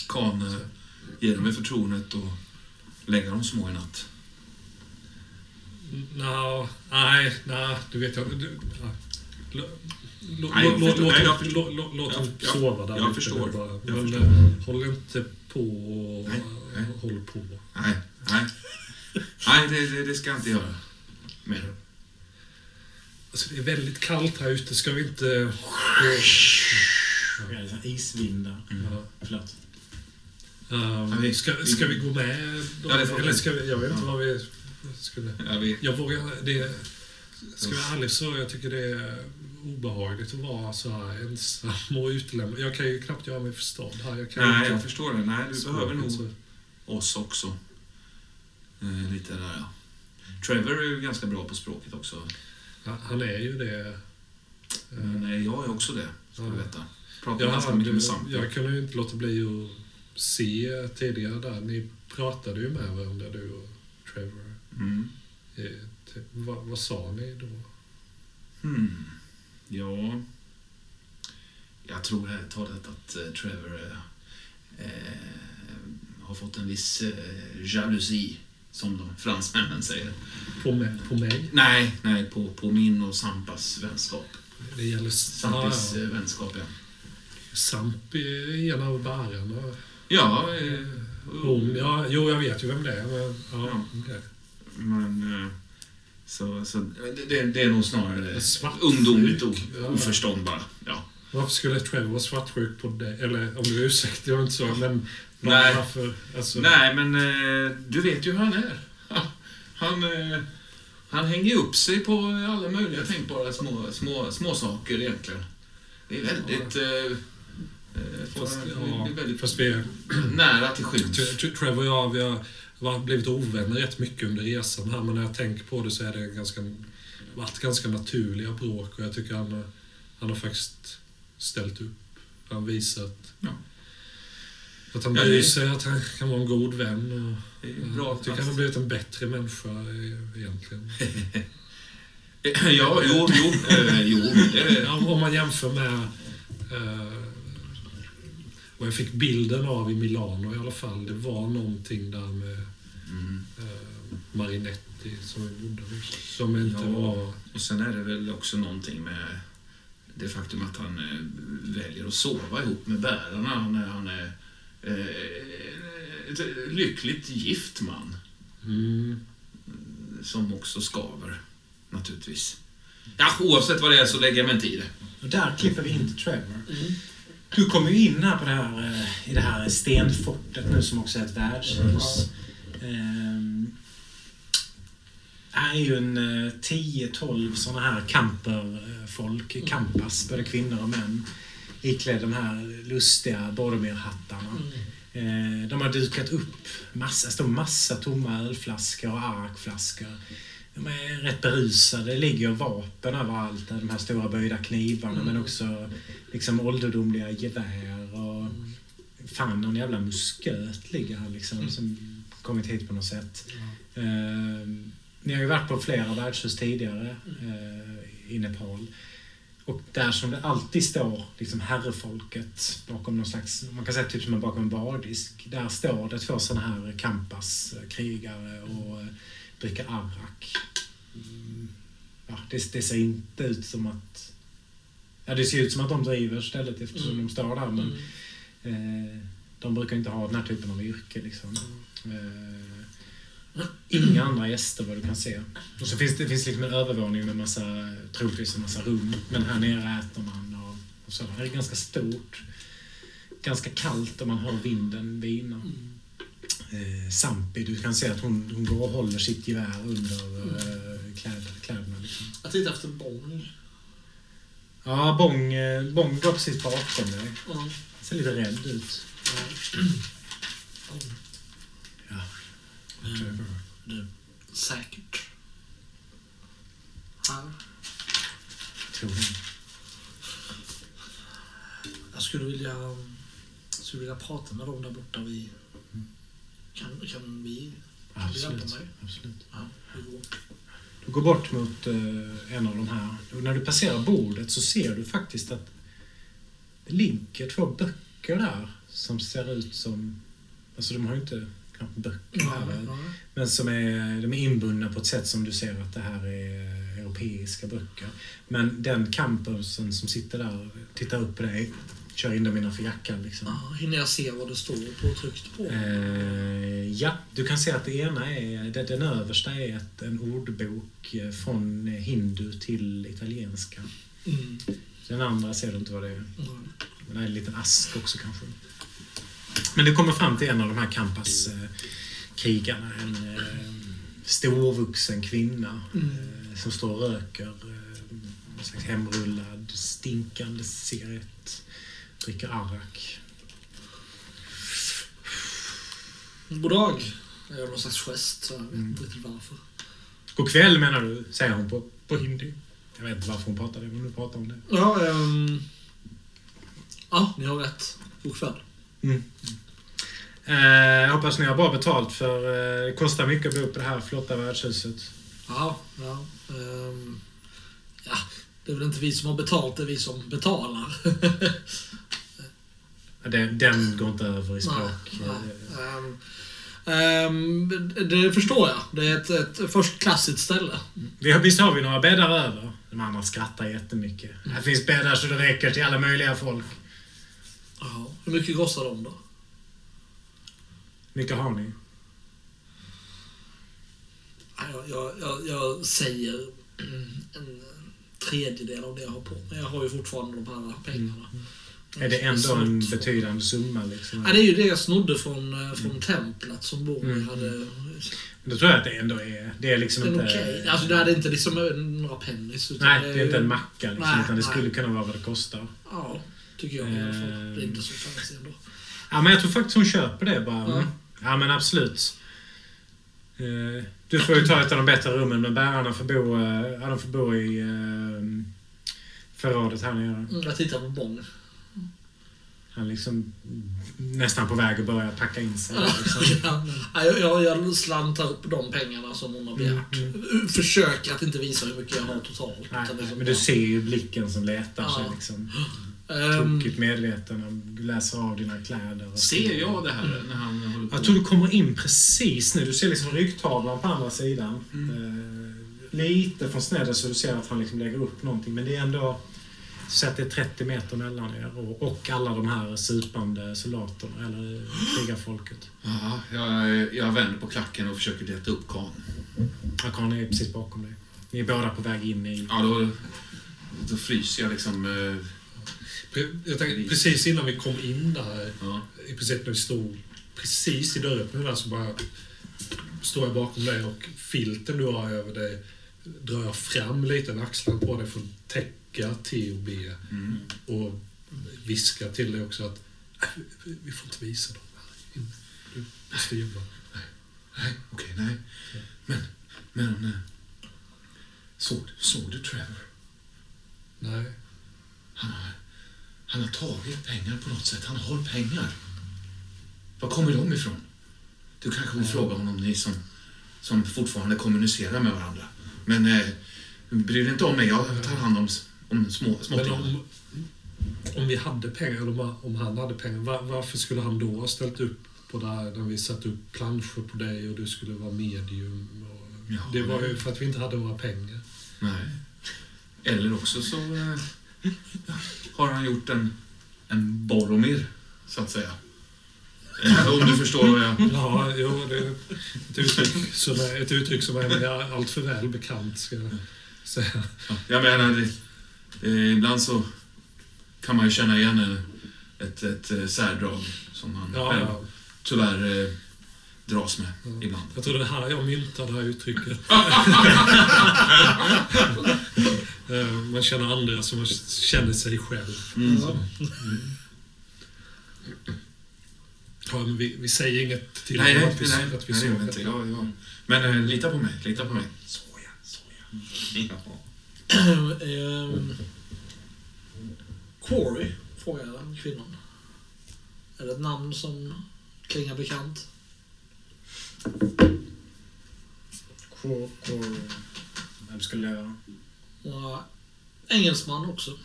Kan eh, ge dem förtroendet och lägga de små i natt. Nå, nej, nej, du vet jag... Du, Nej, låt dem- dem sova där jag lite förstår. bara. Jag Men förstår. eh, håll inte på och Nej, nej. håll på. Nej, nej. Nej, det, det, det ska jag inte göra. mer. Alltså, det är väldigt kallt här ute. Ska vi inte... Isvindar. Ja. Förlåt. Um, Ja, vi- ska, ska vi gå med? Då? Ja. Eller ska vi... Jag vet inte Ja. vad vi skulle... Ja, vi, Jag vågar... Det, ska jag vara ärlig så jag tycker det är obehagligt att vara så här ensam och utlämnad. Jag kan ju knappt göra mig förstådd här. Jag kan nej, jag förstår det. Nej, du behöver nog så- oss också. Eh, lite där, ja. Trevor är ju ganska bra på språket också. Ja, Han är ju det. Eh, jag är också det, ska du Ja. veta. Pratar Jag, ganska mycket med Sampe. jag kunde ju inte låta bli att se tidigare där. Ni pratade ju med varandra, du och Trevor. Mm. Eh, Vad, vad sa ni då? Hmm. Ja... Jag tror ärligt talat att eh, Trevor eh, eh, har fått en viss eh, jalusi, som de fransmännen säger. På mig? På mig? Nej, nej på, på min och Sampas vänskap. Det gäller... Sampis Ja, eh, ja. vänskap, ja. Samp är en av bärarna. Ja, eh, Hon, ja, jo, jag vet ju vem det är. Men, ja, Ja. okej. men... Eh, så, så det, det, är nog snarare ungdomligt o, Ja. oförstånd bara. Ja. Varför skulle Trevor vara svartsjuk på det? Eller om du ursäktar, jag inte så. Men Nej. varför? Alltså, Nej, men eh, du vet ju hur han är. Han, eh, han hänger upp sig på alla möjliga tänkbara små, små, små saker egentligen. Det är väldigt... Eh, eh, Fast, ja, väldigt fast vi är, nära till skymf. Tre- Tre- Trevor och jag, vi har, har blivit ovänner rätt mycket under resan här, men när jag tänker på det så är det ganska, varit ganska naturliga bråk och jag tycker han, han har faktiskt ställt upp. Han visat Ja. att han bryr sig, att han kan vara en god vän. Och, bra jag tycker han har blivit en bättre människa egentligen. Ja, jo, jo, eh, jo. Det Ja, Om man jämför med eh, vad jag fick bilden av i Milano i alla fall. Det var någonting där med mm. eh, Marinetti som vi bodde hos. Som inte Ja. var... Och sen är det väl också någonting med det faktum att han eh, väljer att sova ihop med bärarna när han är eh, ett lyckligt gift man. Mm, Som också skaver, naturligtvis. Ja, oavsett vad det är så lägger jag mig inte i det. Och där klipper vi in till Trevor. Mm. Du kommer ju in här på det här, eh, i det här stenfortet nu som också är ett värdshus. Ehm, är ju en eh, 10-12 sådana här camperfolk, campas, både kvinnor och män. Iklädda de här lustiga Boromir-hattarna. Eh, De har dukat upp massa, står massa tomma ölflaskor och arkflaskor. De är rätt berusade. Det ligger vapen överallt. De här stora böjda knivarna men också liksom ålderdomliga gevär och fan någon jävla musköt ligger här liksom som kommit hit på något sätt. Eh, ni har ju varit på flera värdshus tidigare eh, i Nepal. Och där som det alltid står liksom herrefolket bakom någon slags, man kan säga typ som bakom en bardisk. Där står det två sådana här campas, eh, krigare och eh, dricker arrak. Mm, ja, det, det ser inte ut som att... Ja, det ser ut som att de driver stället eftersom Mm. de står där men Mm. eh, de brukar inte ha den här typen av yrke liksom. Eh, inga andra gäster vad du kan se. Och så finns det finns liksom en övervåning med massa, troligtvis en massa rum. Men här nere äter man och, och så. Det är ganska stort. Ganska kallt och man hör vinden vina. Mm. Eh, Sampi, du kan se att hon, hon går och håller sitt gevär under eh, kläder, kläderna. Liksom. Jag tittar efter Bong. Ja, Bong, eh, Bong går precis bakom dig. Ja. Ser lite rädd ut. Ja. Mm. Du, säkert. Här. Tror jag. Skulle vilja, skulle vilja prata med dem där borta. Vi, kan, kan vi Absolut. hjälpa mig? Absolut. Ja, hur går Du går bort mot eh, en av de här. Och när du passerar bordet så ser du faktiskt att det ligger två böcker där som ser ut som... Alltså de har ju inte böcker väl? Ja, Men som är, de är inbundna på ett sätt som du ser att det här är europeiska böcker. Men den campusen som sitter där och tittar upp på dig kör in dem innanför jackan. Liksom. Ja, hinner jag se vad det står på tryckt på? Eh, ja, du kan se att det ena är, det, den översta är ett, en ordbok från hindu till italienska. Mm. Den andra ser du inte vad det är. Mm. Men det är en liten ask också kanske. Men du kommer fram till en av de här Kampas-krigarna. En eh, storvuxen kvinna Mm. eh, som står och röker eh, en slags hemrullad, stinkande cigarett. Dricker arak. God dag. Jag gör någon slags gest, så jag vet Mm. inte riktigt varför. God kväll menar du, säger hon på, på hindi. Jag vet inte varför hon pratar det, men nu pratar hon det. Ja, ehm... Ja, ni har rätt. God kväll. Eh, jag hoppas ni har bra betalt för eh, det kostar mycket att bo på det här flotta värdshuset. Ja, ja. ehm, ja, det är väl inte vi som har betalt, det är vi som betalar. Den, den går inte över i språk. Nej, Eh, nej. Ehm, ehm, det förstår jag. Det är ett, ett förstklassigt ställe. Vi har, visst har vi några bäddar över? De andra skrattar jättemycket. Här finns bäddar så det räcker till alla möjliga folk. Ja. Hur mycket kostar de då? Mycket har ni? Ja, Jag, jag, jag, jag säger en tredjedel av det jag har på mig. Jag har ju fortfarande de här pengarna. Är det ändå en betydande summa? Liksom? Ja, det är ju det jag snodde från, eh, från templet som Boromir Mm. hade... Då tror jag att det ändå är... Det är liksom inte... okej. Alltså det hade inte liksom några pennis. Nej, det är inte en macka liksom, Nej, utan det nej. skulle kunna vara vad det kostar. Ja, tycker jag i alla fall. Ehm. Det är inte så fancy ändå. Ja, men jag tror faktiskt hon köper det bara. Ja. Ja, men absolut. Eh, Du får ju ta ett av de bättre rummen, men bärarna får bo, eh, ja, de får bo i eh, förrådet här nere. Mm, Jag tittar på Bong. Han är liksom nästan på väg att börja packa in sig. Liksom. Ja, jag, jag, jag slantar upp de pengarna som hon har begärt. Mm, Försöker att inte visa hur mycket jag har totalt. Nej, nej, men du ser ju blicken som letar sig. Ja. Liksom. Ehm, Tokigt medveten om, läser av dina kläder. och Ser jag det här när han håller på? Jag tror du kommer in precis nu. Du ser liksom ryggtavlan på andra sidan. Mm. Eh, lite från snedden så du ser att han liksom lägger upp någonting. Men det är ändå så att det är 30 meter mellan er och, och alla de här supande soldaterna, eller krigarfolket. Ja, jag, jag vänder på klacken och försöker leta upp Khan. Akan är precis bakom dig. Ni är båda på väg in i... Ja, då, då fryser jag liksom. eh, Jag tänker, precis innan vi kom in där, Ja. i princip när vi stod precis i dörröppningen där, så bara står jag bakom dig och filten du har över dig drar jag fram lite över axlarna på dig för att täcka T och B Mm. och viska till dig också att "Nej, vi- får inte visa dem här. In- Du måste jobba. Nej, okej, nej. Men, men... eh, Såg, såg du Trevor? Nej. Han har, han har tagit pengar på något sätt. Han har pengar. Var kommer de ifrån? Du kanske vill fråga honom, ni som, som fortfarande kommunicerar med varandra. Men eh, bry dig inte om mig. Jag tar hand om, om små, Men småttingarna. om, om vi hade pengar, eller om- han hade pengar, var, varför skulle han då ha ställt upp på det här när vi satte upp planscher på dig och du skulle vara medium? Och, Ja, det var ju för att vi inte hade några pengar. Nej. Eller också så eh, har han gjort en, en Boromir, så att säga. Eh, Om du förstår vad jag... Ja, jo, det är ett uttryck som är, ett uttryck som är allt för väl bekant, ska jag säga. Ja, Jag menar, eh, ibland så kan man ju känna igen en- ett, ett, eh, särdrag som man Ja, själv ja. tyvärr eh, dras med Ja. ibland. Jag tror det är här jag myntade det här uttrycket. Eh, man känner andra som man känner sig själv. Mm. Så. Ja, men vi, vi säger inget till Nej, nej, att vi, nej, att vi nej, såg inte. Ja, ja. Men eh, lita på mig, lita på mig. Såja, såja. Ja. Quarry, frågar jag kvinnan. Är det ett namn som klingar bekant? Kor, vem skulle det vara? Och engelsman också.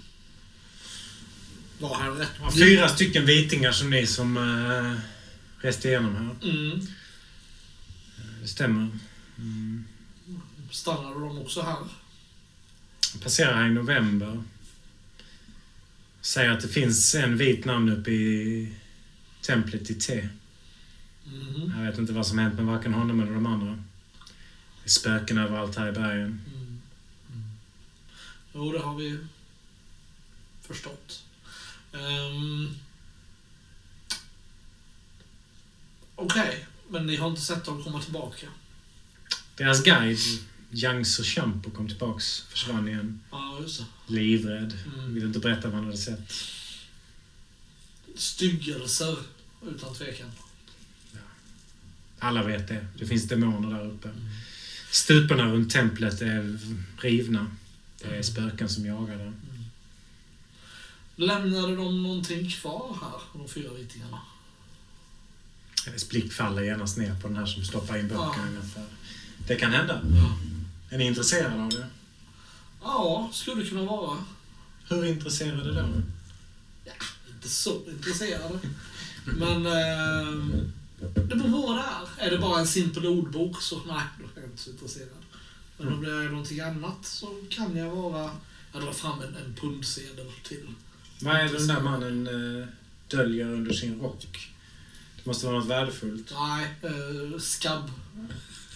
Var han rätt? Ja, fyra stycken vitingar som ni som uh, reste igenom här. Mm. Det stämmer. Mm. Stannade de också här? Jag passerade här i november. Säger att det finns en vit namn uppe i templet i T. Mhm. Jag vet inte vad som hänt med varken honom eller de andra. Det är spöken överallt här i bergen. Mm. Mm. Jo, det har vi förstått. Um, Okej, men ni har inte sett dem komma tillbaka? Deras guide, Yang Champo, kom tillbaks. Försvann igen. Ja, just det. Livrädd. Mm. Ville inte berätta vad han hade sett. Styggelser, utan tvekan. Alla vet det. Det finns demoner där uppe. Stuporna runt templet är rivna. Det är spöken som jagar där. Lämnade de någonting kvar här, de fyra vitingarna? Hennes blick faller genast ner på den här som stoppar in boken Ja. Det kan hända. Är ni intresserade av det? Ja, skulle kunna vara. Hur intresserade då? Inte så intresserade. Men eh, det beror på vad det är. Är det bara en simpel ordbok så nej, då är jag inte så intresserad. Men om det är någonting annat så kan jag vara... Jag drar fram en, en pundsedel till. Vad är det den där mannen eh, döljer under sin rock? Det måste vara något värdefullt. Nej, eh, skabb.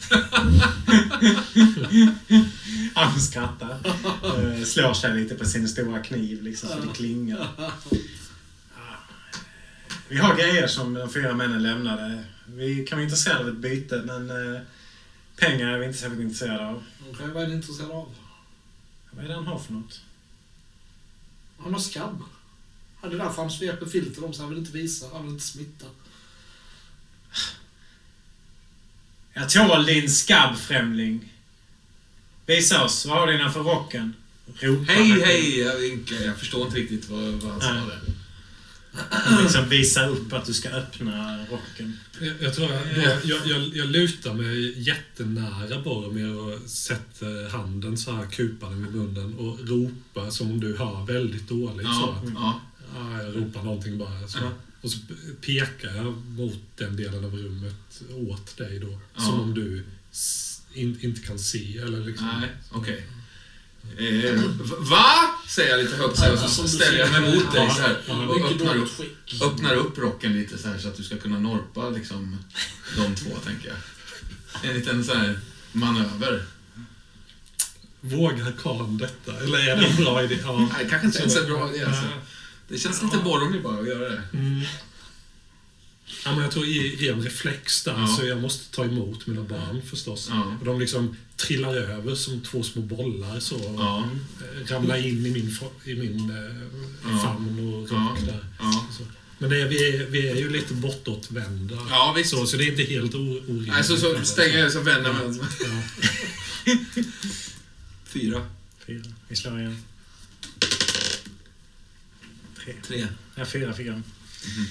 Han skrattar. Eh, slår sig lite på sin stora kniv liksom, så det klingar. Vi har grejer som de fyra männen lämnade. Vi kan vara intresserade av ett byte, men pengar är vi inte särskilt intresserade av. Okej, vad är ni intresserade av? Vad är det han har för något? Han har skabb. Han är därför han sveper filter om sig. Han vill inte visa, han vill inte smitta. Jag tål din skabb, främling. Visa oss, vad har du innanför rocken? Ropar Hej, hej! Jag. Jag förstår inte riktigt vad, vad han sa där. Liksom visa upp att du ska öppna rocken. Jag, jag tror då, jag, jag, jag lutar mig jättenära Boromir och sätter handen så här kupande vid munnen och ropar som om du hör väldigt dåligt. så Ja, att, ja. ja, jag ropar någonting bara. Så. Ja. Och så pekar jag mot den delen av rummet åt dig då. Ja. Som om du in, inte kan se. Eller liksom. Nej, okej. Eh, va? Säger jag lite högt så här, och så ställer jag mig mot dig så här, och öppnar upp, öppnar upp rocken lite så här så att du ska kunna norpa liksom de två, tänker jag. En liten så här manöver. Vågar Karl detta? Eller är det en bra idé? Ja. Nej, kanske inte ens en bra idé alltså. Det känns lite Boromir bara att göra det. Mm. Ja, men jag tror i ren reflex där, Ja. så jag måste ta emot mina barn förstås. Ja. Och de liksom trillar över som två små bollar så. Och Ja. eh, ramlar in i min, i min eh, Ja. famn och rock där. Så. Men det är, vi, är, vi är ju lite bortåtvända. Ja, visst. Så, så det är inte helt orimligt. Nej, så, så stänger jag så vänder mig. Ja. Fyra. Fyra. Vi slår igen. Tre. Tre. Ja, fyra fick jag. Ehm, Ja,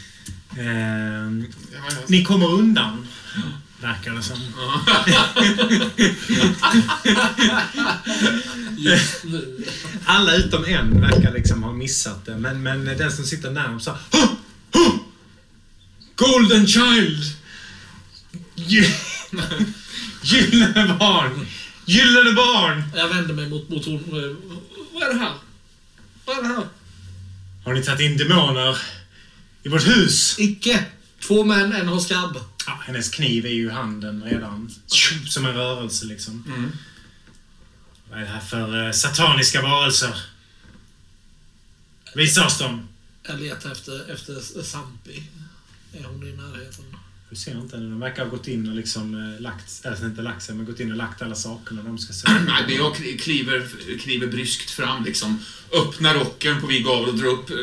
ja. ni kommer undan, verkar det som. Alla utom en verkar liksom ha missat det, men, men den som sitter närmast sa "Huh! Huh! Golden Child! Gy- Gyllene barn! Gyllene barn! Jag vänder mig mot, mot hon. eh, Vad är det här? Vad är det här? Har ni tagit in demoner i vårt hus? Icke. Två män, en har skabb. Ja, hennes kniv är ju i handen redan. Som en rörelse liksom. Mm. Vad är det här för eh, sataniska varelser? Visa oss dem! Jag letar efter, efter Sampi. Är hon i närheten? Du ser inte henne. De verkar ha gått in och liksom eh, lagt, eller inte lagt sig, men gått in och lagt alla sakerna de ska säga. Nej, kliver, kliver bryskt fram, liksom, öppnar rocken på vid gavel och drar upp eh,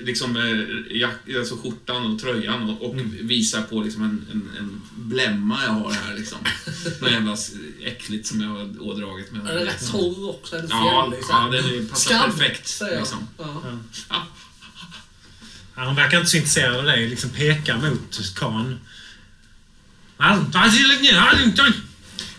liksom, eh, jack, alltså skjortan och tröjan och, och visar på liksom, en, en, en blämma jag har här. Liksom. Något jävla äckligt som jag har ådragit mig. Är det rätt torr också? Är det Ja, så ja det passar Skabb, perfekt. Liksom. Ja. Ja. Ja, hon verkar inte så intresserad av dig. Liksom pekar mot Khan.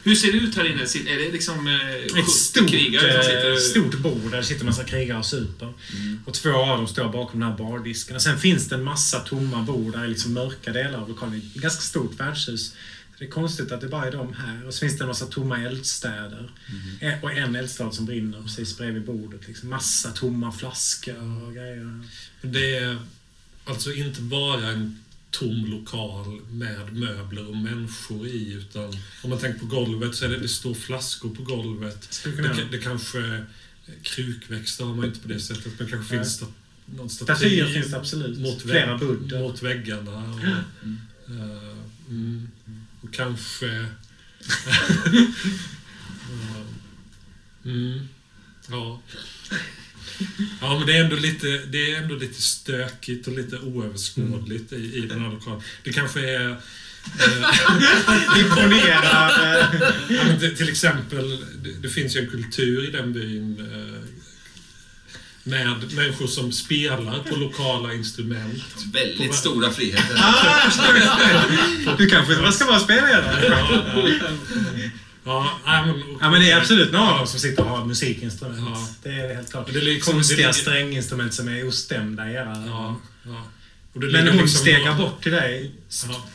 Hur ser det ut här inne? Är det liksom eh, Ett 70 stort, krigare som sitter... eh, stort bord där det sitter massa krigare och super. Mm. Och två av dem står bakom den här bardisken. Och sen finns det en massa tomma bord där i liksom mörka delar av lokalen. Ett ganska stort värdshus. Det är konstigt att det bara är de här. Och så finns det en massa tomma eldstäder. Mm. Eh, Och en eldstad som brinner precis bredvid bordet. Liksom. Massa tomma flaskor och grejer. Det är alltså inte bara en tom lokal med möbler och människor i, utan om man tänker på golvet så är det, det står flaskor på golvet. Det, det kanske... Krukväxter har man inte på det sättet, men kanske Nej. finns sta, någon Statyer finns det absolut. Mot, Flera mot väggarna. Och, eh, mm, och kanske... mm, ja. Ja, men det är ändå lite, det är ändå lite stökigt och lite oöverskådligt i, i den här lokalen. Det kanske är... Eh, Imponerar. eh, ja, till exempel, det, det finns ju en kultur i den byn eh, med människor som spelar på lokala instrument. Väldigt stora friheter. Du kanske inte ska vara spelledare? Ja, ja, men, Ja, men det är absolut någon av dem som sitter och har musikinstrument. Ja. Det är helt klart. Det är liksom- Konstiga det- stränginstrument som är ostämda i era Ja, ja. Men hon liksom stegar några- bort till dig,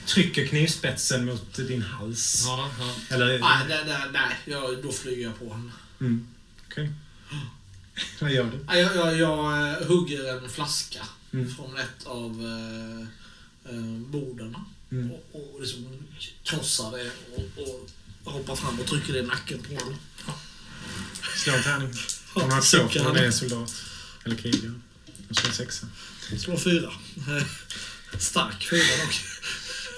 trycker knivspetsen mot din hals. Ja, ja. Eller... Nej, nej, nej, nej jag, då flyger jag på honom. Mm. Okej. Vad gör du? Jag, jag, jag eh, hugger en flaska Mm. från ett av eh, eh, borden. Mm. Och, och liksom krossar det och, och hoppar fram och trycker i nacken på honom. Slå en tärning. Har två suckar för han. är soldat. Eller krigare. Jag slår sexa. Slår fyra. Stark fyra dock.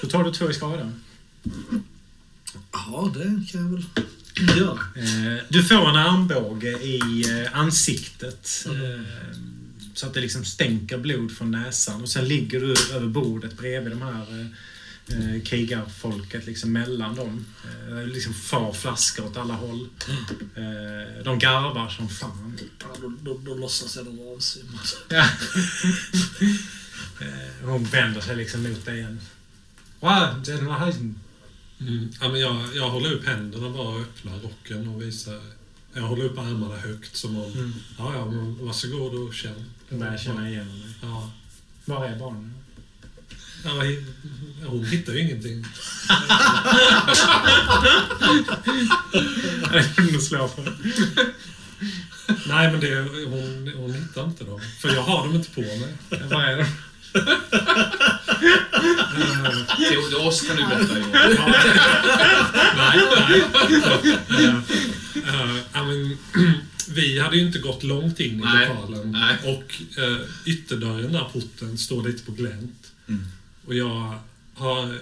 Då tar du två i skada. Ja, det kan jag väl göra. Eh, Du får en armbåge i eh, ansiktet. Mm. eh, Så att det liksom stänker blod från näsan. Och sen ligger du över bordet bredvid de här eh, krigarfolket liksom mellan dem. Eh, liksom far flaskor åt alla håll. Eh, de garvar som fan. Ja, då, då, då låtsas jag nog avsvimmad. Ja. Eh, Hon vänder sig liksom mot dig igen. Wow, den var höjden. Mm. ja men jag, jag håller upp händerna bara och öppnar rocken och visar... Jag håller upp armarna högt som om... Mm. Ja, ja, men varsågod och känn. Hon börjar känna igen dig. Ja. Var är barnen? Ja, hon hittar ju ingenting. Det får du nog slå för. Nej, men det, hon, hon hittar inte dem. För jag har dem inte på mig. Var är de? Till, oss kan du berätta Johan. Nej, nej. Eh, men, vi hade ju inte gått långt in i Nej, lokalen. nej. Och uh, ytterdörren där, porten, står lite på glänt. Mm. Och jag har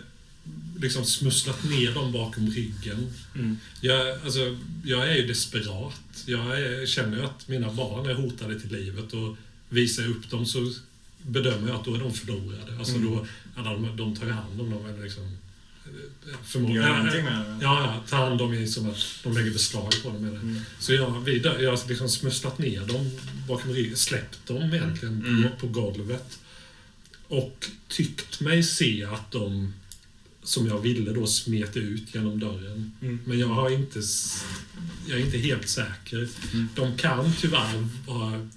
liksom smusslat ner dem bakom ryggen. Mm. Jag, alltså, jag är ju desperat. Jag är, känner ju att mina barn är hotade till livet och visar jag upp dem så bedömer jag att då är de förlorade. Alltså Mm. då, ja, de, de tar ju hand om dem. Eller liksom, eh, Gör förmodligen. någonting med det? Ja, ja, tar hand om i som att de lägger beslag på dem. Eller. Mm. Så jag, vi, jag har liksom smusslat ner dem bakom ryggen, släppt dem egentligen Mm. på, på golvet. Och tyckt mig se att de, som jag ville då, smet ut genom dörren. Mm. Men jag har inte, jag är inte helt säker. Mm. De kan tyvärr vara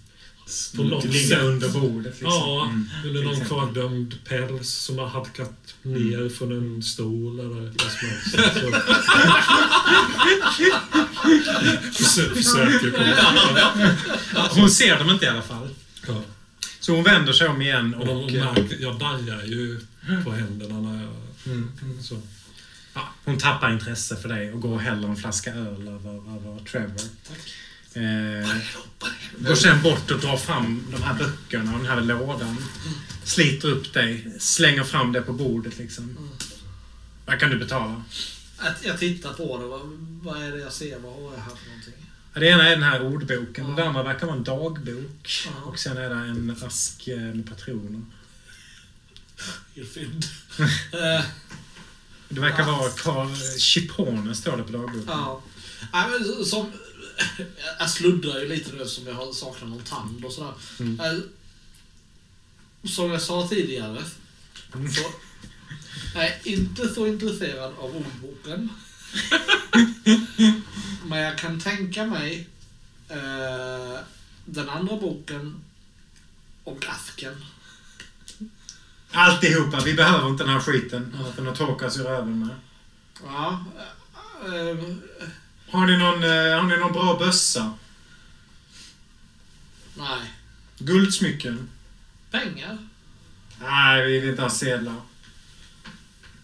på något Ligga sätt... under bordet liksom. Ja, Mm. under någon kvardömd päls som har halkat ner från en stol eller vad som helst. Försöker komma Hon ser dem inte i alla fall. ja. Så hon vänder sig om igen Och och... eh, märker, jag darrar ju på händerna när jag... Mm. Så. Ja, hon tappar intresse för dig och går och häller en flaska öl över, över Trevor. Eh, går sen bort och drar fram de här böckerna och den här lådan. Sliter upp dig, slänger fram det på bordet liksom. Vad kan du betala? Jag tittar på det. Vad, vad är det jag ser? Vad har jag här för någonting? Ja, Det ena är den här ordboken och det andra verkar vara en dagbok. Ja. Och sen är det en ask eh, med patroner. Fynd. Eh, Det verkar vara Carl Chipone står det på dagboken. ja. Nej, men som... Jag sluddrar ju lite nu eftersom jag har saknar någon tand och sådär. Mm. Eh, Som jag sa tidigare. Så jag är inte så intresserad av ordboken. Men jag kan tänka mig eh, den andra boken och asken. Alltihopa, vi behöver inte den här skiten annat än att torka oss i röven med. Ja. eh, Har ni någon, eh, har ni någon bra bössa? nej. Guldsmycken? Pengar? Nej, vi vill inte ha sedlar.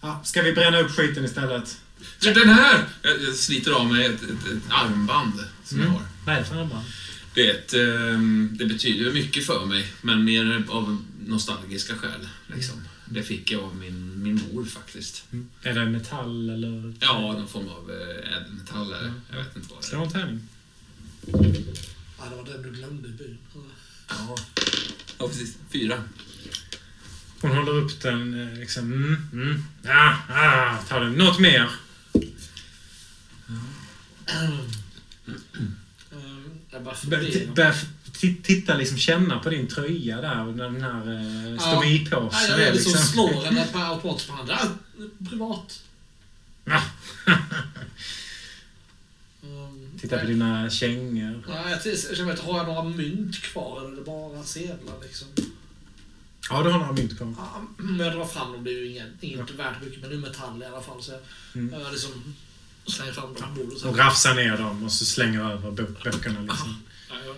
Ja, ska vi bränna upp skiten istället? Så den här! Jag, jag sliter av mig ett, ett, ett armband som Mm. jag har. Vad är det för armband? Det, är ett, ehm, det betyder mycket för mig, men mer av nostalgiska skäl. Liksom. Det fick jag av min, min mor faktiskt. Är det metall eller? Ja, någon form av eh, ädelmetall är det. Jag vet inte vad det är. en tärning. Ja, det var den du glömde i byn. Ja. ja, precis. Fyra. Hon håller upp den eh, liksom. Mm, mm. Ja, ah, ta den. Något mer? Jag bara funderar. Titta liksom, känna på din tröja där och den här eh, Ja. stomipåsen Nej, jag är liksom... slår henne på automatiskt på handen. Ah, privat. Ja. Um, Titta på dina kängor. Nej, jag känner att har jag några mynt kvar eller är det bara sedlar liksom? Ja, du har några mynt kvar. Ja, men jag drar fram dem, det är ju inget, inget värt mycket, men det är metall i alla fall. Så Mm. jag liksom slänger fram så- Och rafsar ner dem och så slänger över bö- böckerna liksom. Ja, jag,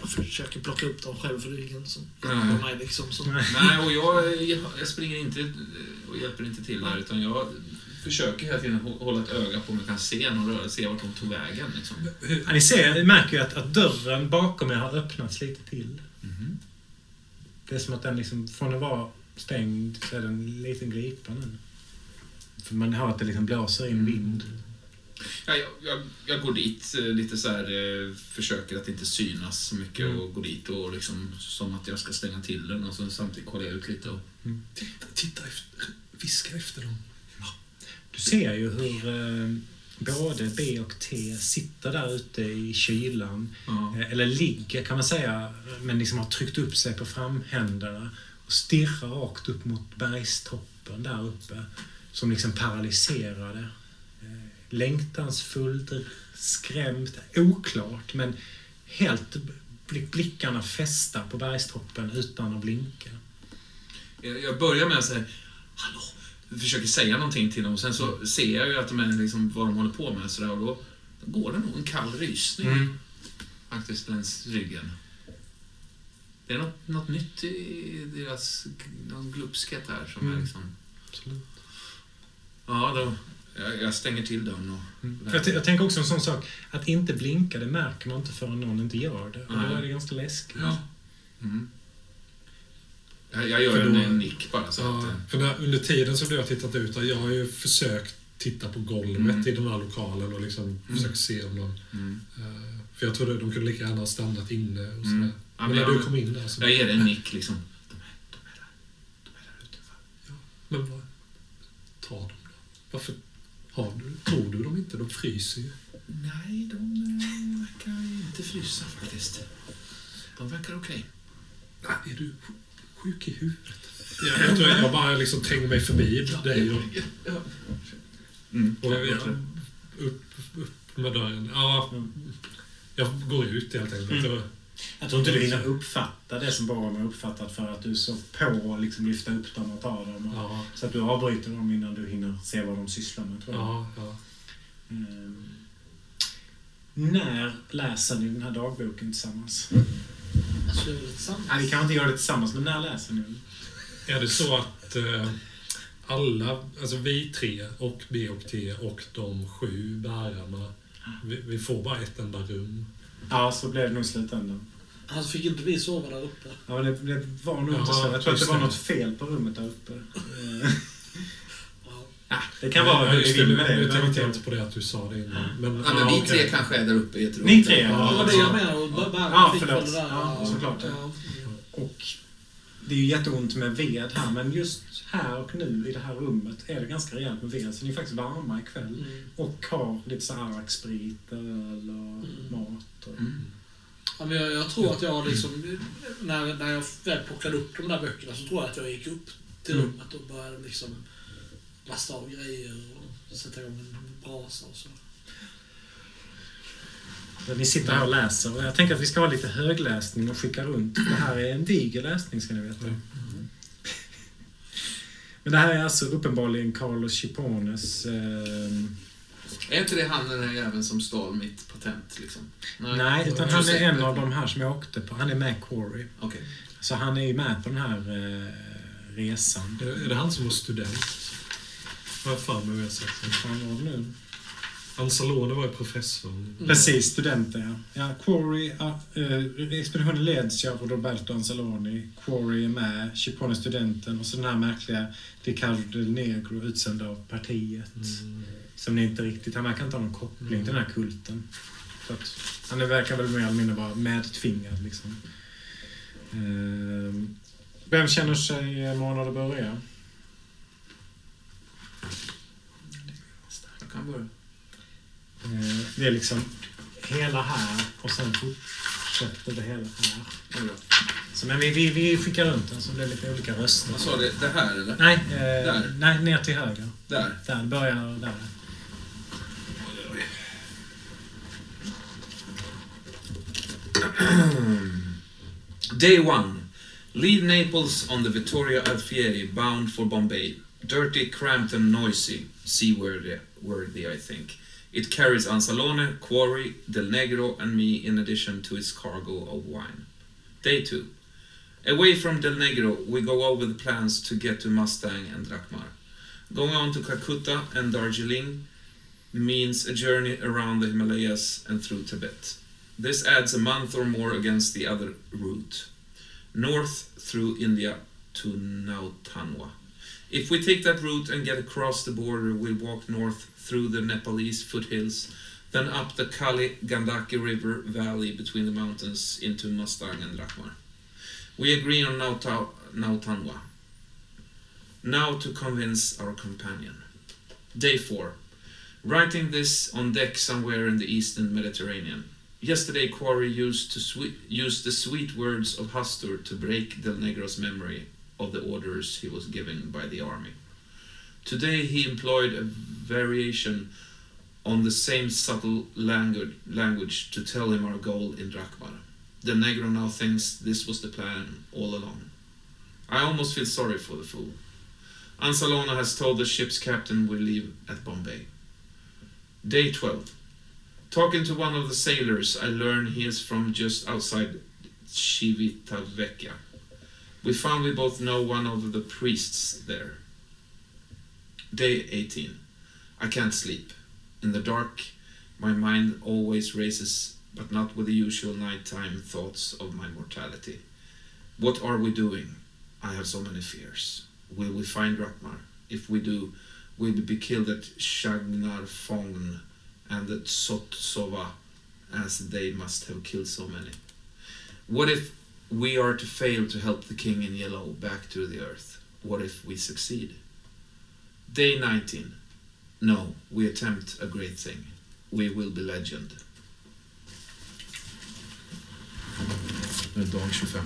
jag försöker plocka upp dem själv för det är ingen som hjälper mig liksom. Så. Nej, och jag, jag springer inte och hjälper inte till där, utan jag försöker hela tiden hå- hålla ett öga på om jag kan se någon rörelse, se vart de tog vägen. Liksom. Ja, ni ser, ni märker ju att, att dörren bakom er har öppnats lite till. Mhm. Det är som att den liksom, från att vara stängd så är den lite glipa nu. För man hör att det liksom blåser in vind. Ja, jag, jag, jag går dit eh, lite så här, eh, försöker att inte synas så mycket Mm. och går dit och liksom som att jag ska stänga till den och så samtidigt kollar jag ut lite. Och, titta, titta efter, viska efter dem. Du ser ju hur eh, både B och T sitter där ute i kylan. ja. Eh, Eller ligger kan man säga, men liksom har tryckt upp sig på framhänderna och stirrar rakt upp mot bergstoppen där uppe. Som liksom paralyserade. Eh, Längtansfullt, skrämt, oklart men helt blick- blickarna fästa på bergstoppen utan att blinka. Jag, börjar med att säga Hallå! Jag försöker säga någonting till dem och sen så ser jag ju att de är liksom vad de håller på med så där, och då, då går det nog en kall rysning Mm. faktiskt längs ryggen. Det är något, något nytt i deras någon glupskhet här som Mm. är liksom... Absolut. Ja, då, jag, jag stänger till dörren och... Mm. Jag, jag tänker också en sån sak, att inte blinka det märker man inte förrän någon inte gör det. Och då är det ganska läskigt. Ja. Mm. Jag, jag gör För en, då- en nick bara så att... Ja, eh, för när, under tiden som du har tittat ut, jag har ju försökt titta på golvet Mm. i den här lokalen och liksom försökt se om någon... Mm. eh, för jag trodde de kunde lika gärna ha stannat inne och sådär. Mm. Ja, men men när du kom in där så... Jag ger en nick liksom. De är, de är där. De är där utanför. Men vad... Ta dem. Varför har du... Tror du dem inte? De fryser ju. Nej, de eh, verkar inte frysa faktiskt. De verkar okej. Nej, är du sj- sjuk i huvudet? Ja, jag tror jag bara liksom tränger mig förbi dig och, Mm. och jag, upp, upp med dörren. Ja, jag går ut helt enkelt. Mm. Jag tror inte du hinner uppfatta det som bara har uppfattat för att du så på och liksom lyfta upp dem och ta dem. Och, Ja, Så att du avbryter dem innan du hinner se vad de sysslar med, tror jag. ja, ja. Ehm, när läser ni den här dagboken tillsammans? Vilja tillsammans. Nej, vi kan inte göra det tillsammans, men när läser ni den? Är det så att eh, alla, alltså vi tre och B och T och de sju bärarna, vi, vi får bara ett enda rum? Ja, så blev det nog i slutändan. Alltså fick inte vi sova där uppe? Ja, det, det var nog inte så. Jag tror att det var det. något fel på rummet där uppe. Ja. det kan vara ja, hur det. vill Nu, med det. nu det tänkte jag inte- på det att du sa det innan. Men, Ja, men vi okej. tre kanske är där uppe i ett rum. Ni tre, Det ja. var det jag menade. Ja, förlåt. det. Ja, såklart. Ja. Och det är ju jätteont med ved här, men just här och nu i det här rummet är det ganska rejält med ved. Så ni är faktiskt varma ikväll. Mm. Och har lite så här arksprit, öl och mat. Och... Mm. Ja, men jag, jag tror att jag liksom, när, när jag väl plockade upp de där böckerna så tror jag att jag gick upp till Mm. rummet och började liksom lasta av grejer och sätta igång en brasa och så. Ni sitter här och läser och jag tänker att vi ska ha lite högläsning och skicka runt. Det här är en diger läsning ska ni veta. Mm. Men det här är alltså uppenbarligen Carlos Chipones... Eh, Är inte det han den här jäveln som stal mitt patent liksom? nej, utan han är en av de här som jag åkte på. Han är med Corey. Okej. Så han är ju med på den här eh, resan. Är det, han som var student? Har jag för mig vi har sett. Vad fan var det nu? Ansalone var ju professor. Precis, studenter ja. ja Quarry, eh, expeditionen leds ju av Roberto Anzaloni. Quarry är med, Chipone studenten och så den här märkliga Ricardo del Negro utsänd av partiet. Mm. Som ni inte riktigt, han verkar inte ha någon koppling till den här kulten. Så att, han verkar väl mer eller mindre vara medtvingad liksom. Eh, vem känner sig månad att börja? Jag kan börja. Eh, det är liksom hela här och sen fortsätter det hela här. Det. Så, men vi, vi, vi skickar runt den så blir det lite olika röster. Vad sa du? Det här eller? Nej, eh, Där. nej, ner till höger. Där. Där, börjar där. Day 1. Leave Naples on the Vittoria Alfieri, bound for Bombay. Dirty, cramped and noisy. Seaworthy, worthy, I think. It carries Ansalone, Quarry, Del Negro and me in addition to its cargo of wine. Day 2. Away from Del Negro, we go over the plans to get to Mustang and Drakmar. Going on to Calcutta and Darjeeling means a journey around the Himalayas and through Tibet. This adds a month or more against the other route. North through India to Nautanwa. If we take that route and get across the border, we'll walk north through the Nepalese foothills, then up the Kali Gandaki River valley between the mountains into Mustang and Lakmar. We agree on Nauta- Nautanwa. Now to convince our companion. Day 4. Writing this on deck somewhere in the eastern Mediterranean. Yesterday, Quarry used, to sweet, used the sweet words of Hastur to break Del Negro's memory of the orders he was given by the army. Today, he employed a variation on the same subtle language, language to tell him our goal in Drakmar. The Negro now thinks this was the plan all along. I almost feel sorry for the fool. Ansalona has told the ship's captain we'll leave at Bombay. Day 12. Talking to one of the sailors, I learn he is from just outside Civitavecchia. We found we both know one of the priests there. Day 18. I can't sleep. In the dark, my mind always races, but not with the usual nighttime thoughts of my mortality. What are we doing? I have so many fears. Will we find Rakmar? If we do, will we be killed at Shagnar Fong and at Sotsova, as they must have killed so many? What if we are to fail to help the king in yellow back to the earth? What if we succeed? Day 19. No, we attempt a great thing. We will be legend. Dag 25.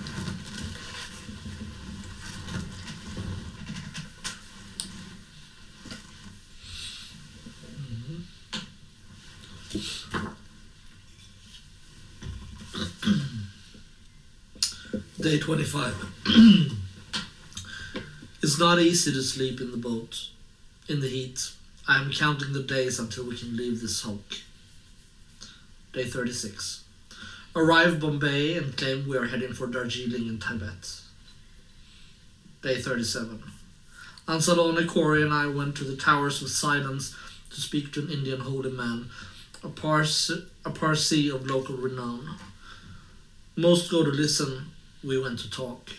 Day 25. it's not easy to sleep in the boat, in the heat. I am counting the days until we can leave this hulk. Day 36. Arrive Bombay and claim we are heading for Darjeeling in Tibet. Day 37. Ansalone, Corey, and I went to the Towers of Silence to speak to an Indian holy man, a, Pars- a Parsi of local renown. Most go to listen, we went to talk.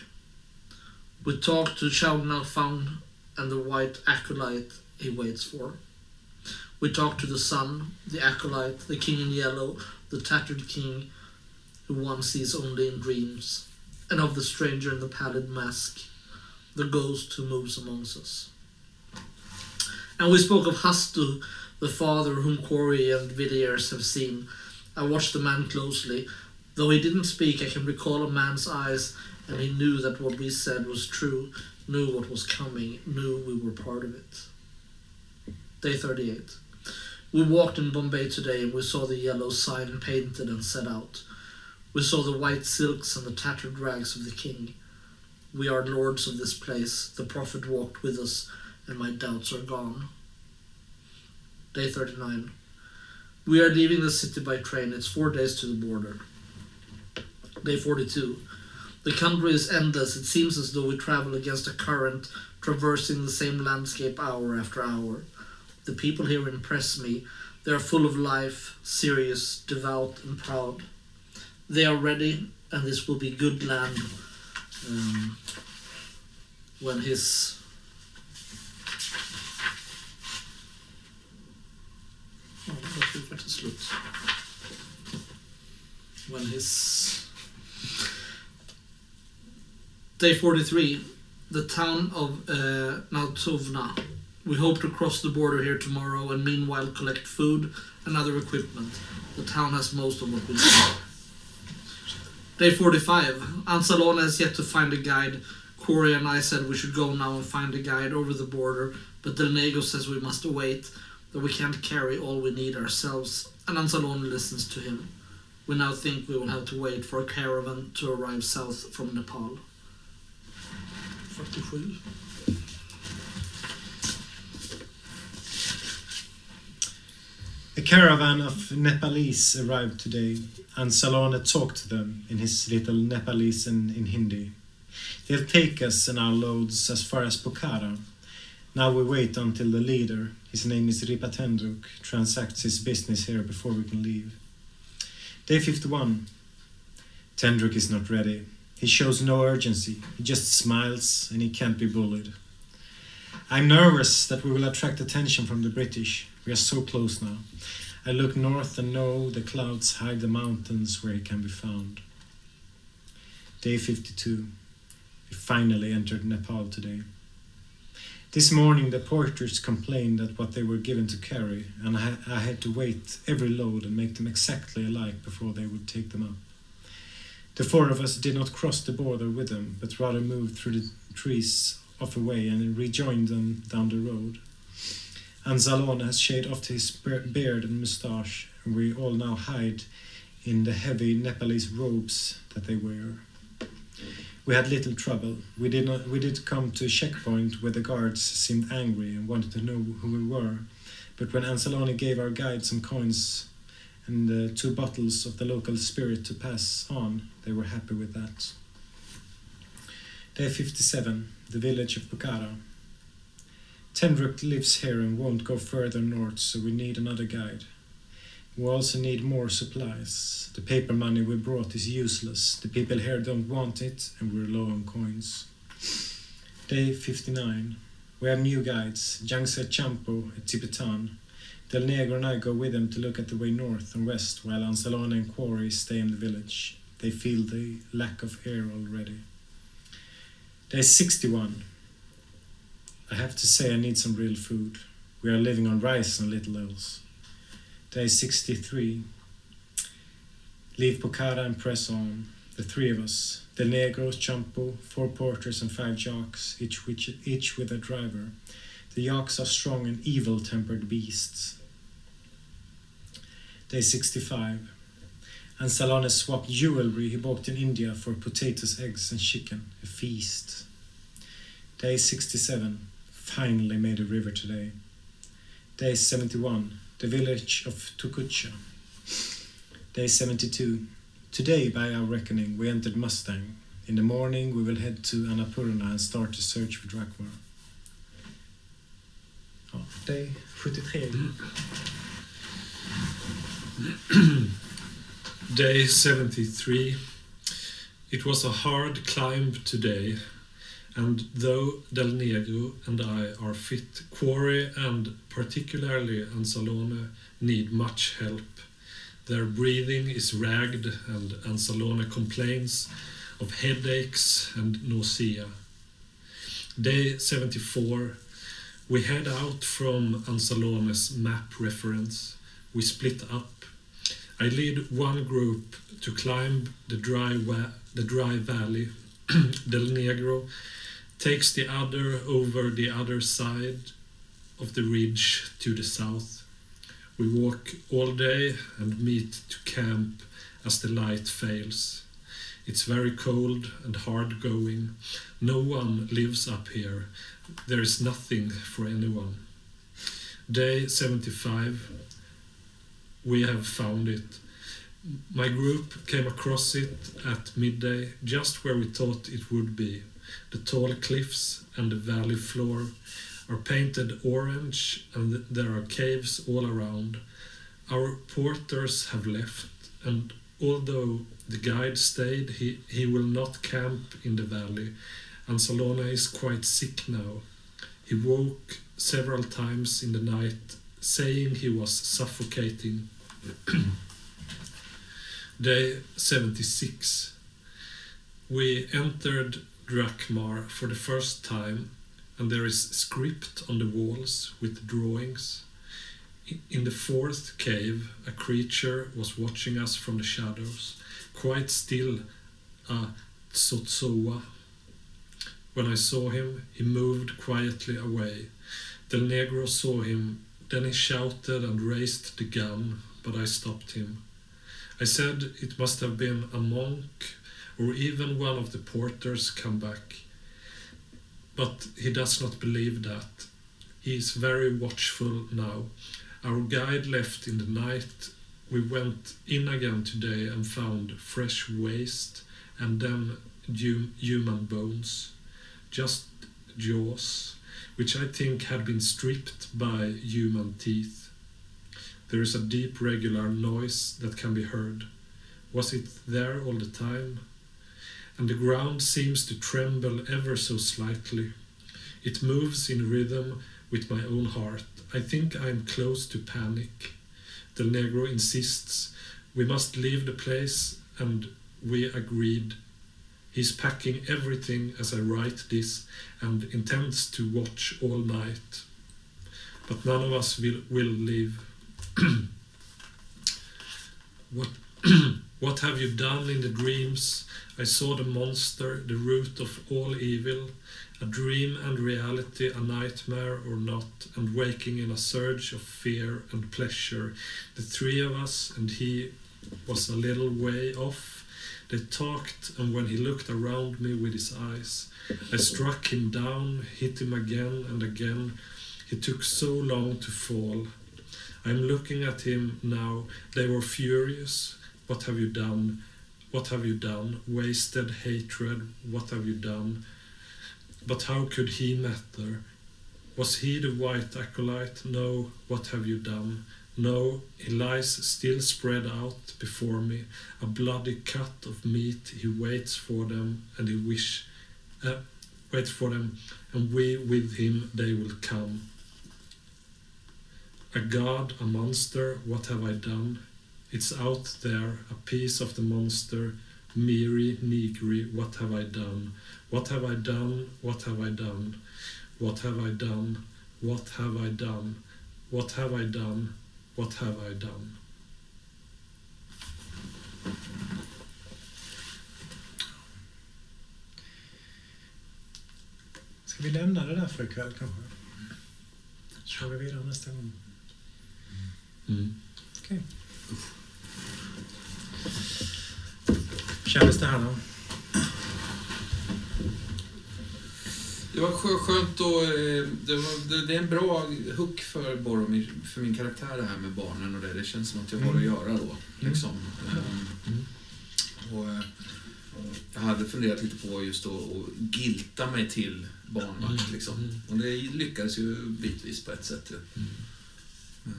We talked to Shaunal Faun and the white acolyte he waits for. We talked to the sun, the acolyte, the king in yellow, the tattered king who one sees only in dreams, and of the stranger in the pallid mask, the ghost who moves amongst us. And we spoke of Hastu, the father whom Quarry and Villiers have seen. I watched the man closely. Though he didn't speak, I can recall a man's eyes, and he knew that what we said was true, knew what was coming, knew we were part of it. Day 38. We walked in Bombay today and we saw the yellow sign painted and set out. We saw the white silks and the tattered rags of the king. We are lords of this place. The prophet walked with us, and my doubts are gone. Day 39. We are leaving the city by train. It's four days to the border. Day 42. The country is endless. It seems as though we travel against a current, traversing the same landscape hour after hour. The people here impress me. They are full of life, serious, devout, and proud. They are ready, and this will be good land um, when his Oh. When his Day 43, the town of uh, Naltovna. We hope to cross the border here tomorrow and meanwhile collect food and other equipment. The town has most of what we need. Day 45. Ansalona has yet to find a guide. Corey and I said we should go now and find a guide over the border, but Del says we must wait, that we can't carry all we need ourselves, and Ansalona listens to him. We now think we will have to wait for a caravan to arrive south from Nepal. 47. A caravan of Nepalese arrived today, and Salone talked to them in his little Nepalese and in Hindi. They'll take us and our loads as far as Pokhara. Now we wait until the leader, his name is Ripatendruk, transacts his business here before we can leave. Day 51. Tendruk is not ready. He shows no urgency. He just smiles and he can't be bullied. I'm nervous that we will attract attention from the British. We are so close now. I look north and know the clouds hide the mountains where he can be found. Day 52. We finally entered Nepal today. This morning the porters complained at what they were given to carry, and I, had to weight every load and make them exactly alike before they would take them up. The four of us did not cross the border with them, but rather moved through the trees off a way and rejoined them down the road. Anzalone has shaved off his beard and moustache, and we all now hide in the heavy Nepalese robes that they wear. We had little trouble. We did not. We did come to a checkpoint where the guards seemed angry and wanted to know who we were. But when Anzalone gave our guide some coins and uh, two bottles of the local spirit to pass on, they were happy with that. Day 57, the village of Bukhara. Tendruk lives here and won't go further north, so we need another guide. We also need more supplies. The paper money we brought is useless. The people here don't want it, and we're low on coins. Day 59. We have new guides, Jangse Champo and Tibetan. Del Negro and I go with them to look at the way north and west, while Ansalone and Quarry stay in the village. They feel the lack of air already. Day 61. I have to say I need some real food. We are living on rice and little else. Day 63. Leave Pokhara and press on. The three of us. Del Negro, Champo, four porters and five jocks, each, which, each with a driver. The yaks are strong and evil tempered beasts. Day 65. And Salone swapped jewelry he bought in India for potatoes, eggs, and chicken. A feast. Day 67. Finally made a river today. Day 71. The village of Tukucha. Day 72. Today, by our reckoning, we entered Mustang. In the morning, we will head to Annapurna and start the search for Drakmar. Ja, oh, day 73. Day 73. It was a hard climb today, and though Del Negro and I are fit, Quarry and particularly Ansalone need much help. Their breathing is ragged, and Ansalone complains of headaches and nausea. Day 74. We head out from Ansalone's map reference. We split up. I lead one group to climb the dry, wa- the dry valley. Del Negro takes the other over the other side of the ridge to the south. We walk all day and meet to camp as the light fails. It's very cold and hard going. No one lives up here. There is nothing for anyone. Day 75. We have found it. My group came across it at midday, just where we thought it would be. The tall cliffs and the valley floor are painted orange, and there are caves all around. Our porters have left, and although the guide stayed, he, he will not camp in the valley, and Salona is quite sick now. He woke several times in the night, saying he was suffocating. Day 76. We entered Drakmar for the first time, and there is script on the walls with drawings. In the fourth cave, a creature was watching us from the shadows, quite still, a tsotsoa. When I saw him, he moved quietly away. The Negro saw him, then he shouted and raised the gun, but I stopped him. I said it must have been a monk or even one of the porters come back. But he does not believe that. He is very watchful now. Our guide left in the night. We went in again today and found fresh waste and then human bones. Just jaws, which I think had been stripped by human teeth. There is a deep regular noise that can be heard. Was it there all the time? And the ground seems to tremble ever so slightly. It moves in rhythm with my own heart. I think I am close to panic. Del Negro insists we must leave the place, and we agreed. He's packing everything as I write this and intends to watch all night. But none of us will, will leave. what, what have you done in the dreams? I saw the monster, the root of all evil, a dream and reality, a nightmare or not, and waking in a surge of fear and pleasure. The three of us, and he was a little way off. They talked, and when he looked around me with his eyes, I struck him down, hit him again and again. He took so long to fall. I'm looking at him now. They were furious. What have you done? What have you done? Wasted hatred. What have you done? But how could he matter? Was he the white acolyte? No. What have you done? No, he lies still spread out before me, a bloody cut of meat. He waits for them, and he wish, uh, waits for them, and we with him they will come. A god, a monster, what have I done? It's out there, a piece of the monster. Miri, Nigri, what have I done? What have I done? What have I done? What have I done? What have I done? What have I done? What have I done? Ska vi lämna det där för ikväll kanske? Kör vi vidare nästa gång. Mm. Okej. Kändes det här då? Det var skö- skönt och eh, det, var, det, är en bra hook för Boromir, för min karaktär det här med barnen och det. Det känns som att jag har att göra då. Liksom. Ehm, och, eh, jag hade funderat lite på just att att gilta mig till barnvakt. Mm. Liksom. Mm. Och det lyckades ju bitvis på ett sätt. Men,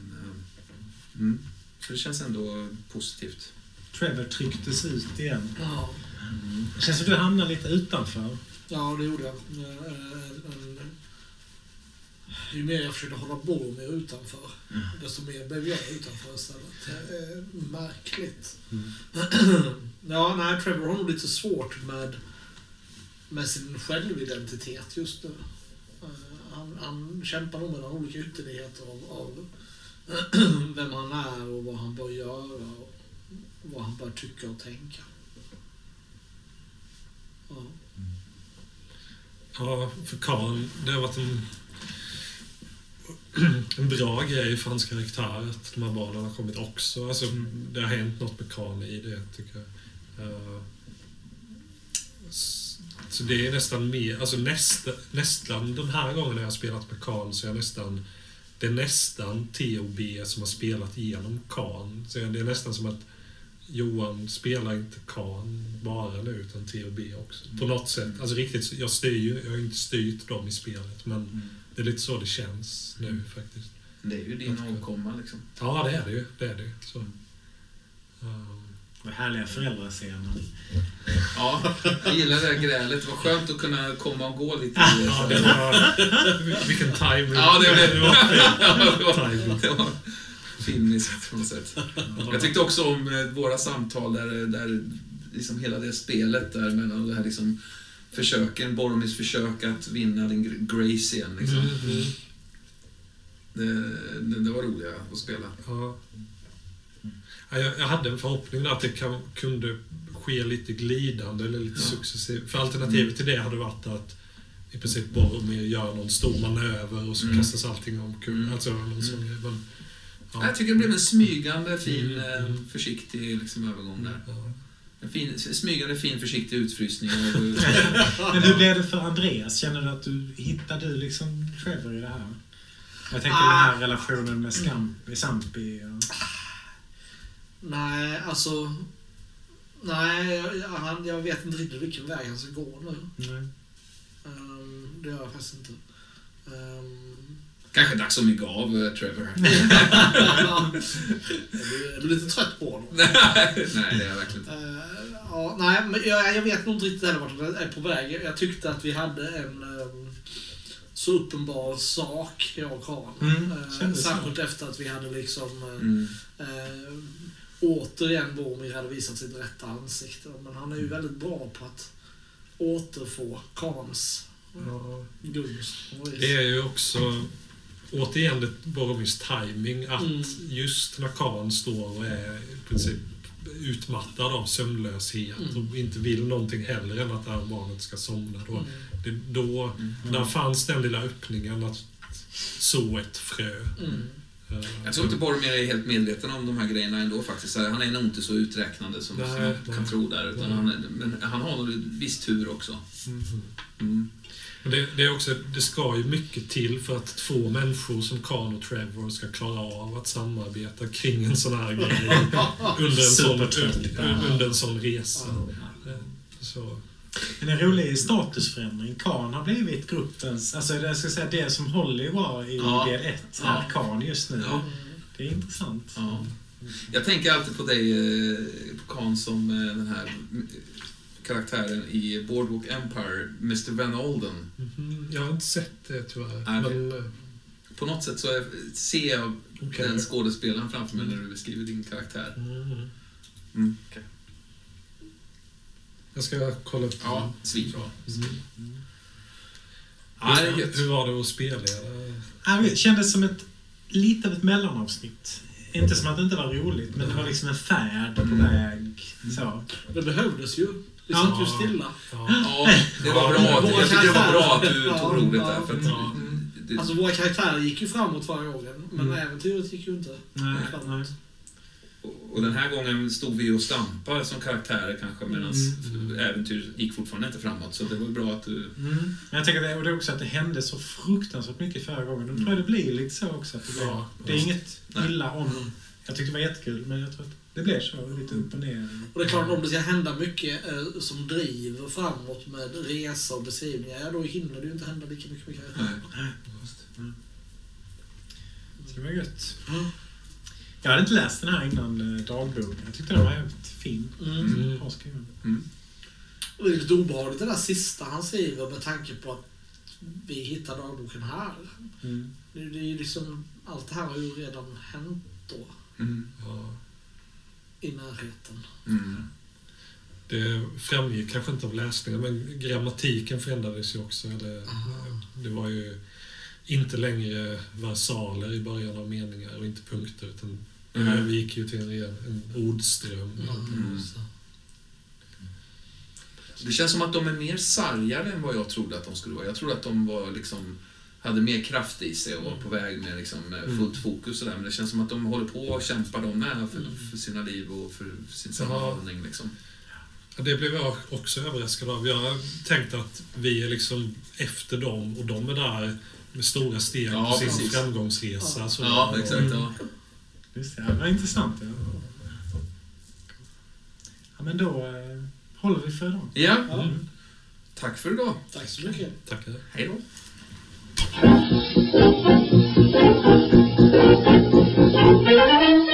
mm. Så det känns ändå positivt. Trevor trycktes ut igen. Ja, Det känns som du hamnar lite utanför. ja det gjorde jag. Eh, en- Ju mer jag försökte hålla Boromir utanför, desto mer blev jag utanför istället. Märkligt. ja, nej, Trevor har nog lite svårt med, med sin självidentitet just nu. Eh, Han, han kämpar nog med några olika ytterligheter av, av vem han är och vad han bör göra och vad han bör tycka och tänka. Ja. Ja, för Karl, det har varit en, en bra grej för hans karaktär att de här barnen har kommit också. Alltså, Det har hänt något med Karl i det, tycker jag. Eh, så det är nästan mer, alltså nästa, nästan den här gången när jag har spelat med Karl så är jag nästan, det är nästan TOB som har spelat igenom Khan. Så det är nästan som att Johan spelar inte Khan bara nu utan TOB också. På något sätt. Alltså riktigt, jag styr ju, jag har inte styrt dem i spelet men det är lite så det känns nu faktiskt. Det är ju din avkomma liksom. Ja, det är det ju. Det är det ju. Så. Um, Och härliga föräldrascener. Ja, jag gillar det här grälet. Det var skönt att kunna komma och gå lite. ja, det var... Vilken timing. Ja, det blev det var det var-. Det var filmiskt på något sätt. Jag tyckte också om eh, våra samtal där, där liksom hela det spelet där mellan det här liksom försöken, Boromirs försök att vinna den Gr- Gracien. Liksom. Mm, mm. Det, det, det var roliga att spela. Ja. Ja, Jag, jag hade en förhoppning där att det kan, kunde ske lite glidande eller lite successivt. För alternativet till det hade varit att i princip Boromir gör någon stor manöver och så Mm. kastas allting omkull. Mm. Alltså, någon sån grej. Men, ja. Jag tycker det blev en smygande, fin, Mm, eh, mm. försiktig liksom, övergång där. Ja. En fin, smygande, fin, försiktig utfrysning. Men hur blev det för Andreas? Känner du att du hittade du liksom Trevor i det här? Jag tänker Ah. den här relationen med Scampi, Sampi och... Nej, alltså... Nej, jag, han, jag vet inte riktigt vilken väg han ska gå nu. Nej. Ehm, det gör jag faktiskt inte. Ehm, Kanske dags att mygga av eh, Trevor. är, du, är du lite trött på honom? Nej, det är jag verkligen inte. Eh, ja, nej, men jag, jag vet nog inte riktigt heller vart det är på väg. Jag tyckte att vi hade en um, så uppenbar sak, jag och Karin. Mm, Eh, kändes så. särskilt efter att vi hade liksom eh, Mm. Eh, återigen Boromir hade visat sitt rätta ansikte. Men han är Mm. ju väldigt bra på att återfå Ja. gunst. på något vis. Det är ju också återigen Boromirs timing att Mm. just när Khan står och är i princip utmattad av sömnlöshet Mm. och inte vill någonting heller än att det här barnet ska somna. Då, Mm. det, då Mm. Där fanns den lilla öppningen att så ett frö. Jag tror inte Boromir är helt medveten om de här grejerna ändå faktiskt. Han är nog inte så uträknande som, Nej, man nej. kan tro där. Utan Nej. han, men han har nog viss tur också. Mhm. Mm. Det, det, är också, det ska ju mycket till för att två människor som Khan och Trevor ska klara av att samarbeta kring en sån här grej under en sån, under en sån resa. Eh, Så, en rolig statusförändring. Khan har blivit gruppens... Alltså jag ska säga det som Holly var i Ja. del 1 Ja. är Khan just nu. Ja. Det är intressant. Ja. Jag tänker alltid på dig, eh, på Khan, som eh, den här mm, karaktären i Boardwalk Empire, Mr. Van Olden. mhm. Jag har inte sett det tyvärr. Men, eh, På något sätt så är, ser jag okej. den skådespelaren framför mig när du beskriver din karaktär. Mhm. Mm. Jag ska kolla upp Ja, svinbra. Mm. Ja, det gött. Hur var det att spelleda? Ja, Det kändes som ett lite av ett mellanavsnitt. Inte som att det inte var roligt, men det var liksom en färd på Mm. väg. Så. Det behövdes ju. Ja. satt ju stilla. Ja. Ja, det var bra. att- Jag tycker det var bra att du tog roligt ja, där. För att, ja. mm, det, Alltså våra karaktärer gick ju framåt förra gången, men Mm. äventyret gick ju inte Nej, framåt. nej. Och den här gången stod vi och stampade som karaktärer kanske medan Mm. äventyret gick fortfarande inte framåt. Så det var bra att du... Mm. Men jag tänker att det, och det är också att det hände så fruktansvärt mycket förra gången. Nu tror jag det blir lite så också. Att det, blir, Ja, det är inget Nej. illa om... Jag tyckte det var jättekul, men jag tror att det blev så. Lite upp och ner. Och det är klart, om det ska hända mycket eh, som driver framåt med resa och beskrivningar, ja då hinner det ju inte hända lika mycket med karaktärer. Så det var gött. Jag hade inte läst den här innan eh, dagboken. Jag tyckte den var jävligt fin. Mm. Mm. Bra skriven. Mm. Det är lite obehagligt det där sista han skriver med tanke på att vi hittar dagboken här. Mm. Det, det är ju liksom, allt det här har ju redan hänt då, Mm. Ja. i närheten. Mm. Det framgick kanske inte av läsningen, men grammatiken förändrades ju också. Det, det var ju inte längre versaler i början av meningar och inte punkter, utan Mm. vi gick ju till en, en ordström. Mm. Det känns som att de är mer sargade än vad jag trodde att de skulle vara. Jag trodde att de var liksom hade mer kraft i sig och var på väg med liksom med fullt fokus och där. Men det känns som att de håller på och kämpar de med för, för sina liv och för sin sammanhållning. Liksom. Ja, Det blev jag också överraskad av. Jag tänkte att vi är liksom efter dem och de är där med stora steg ja, på sin precis. framgångsresa. Så ja, exakt. Ja. Just det, var intressant. Ja. ja. men då eh, håller vi för idag. Ja. ja. Mm. Tack för idag. Tack så mycket. Tackar. Hej då. Thank you.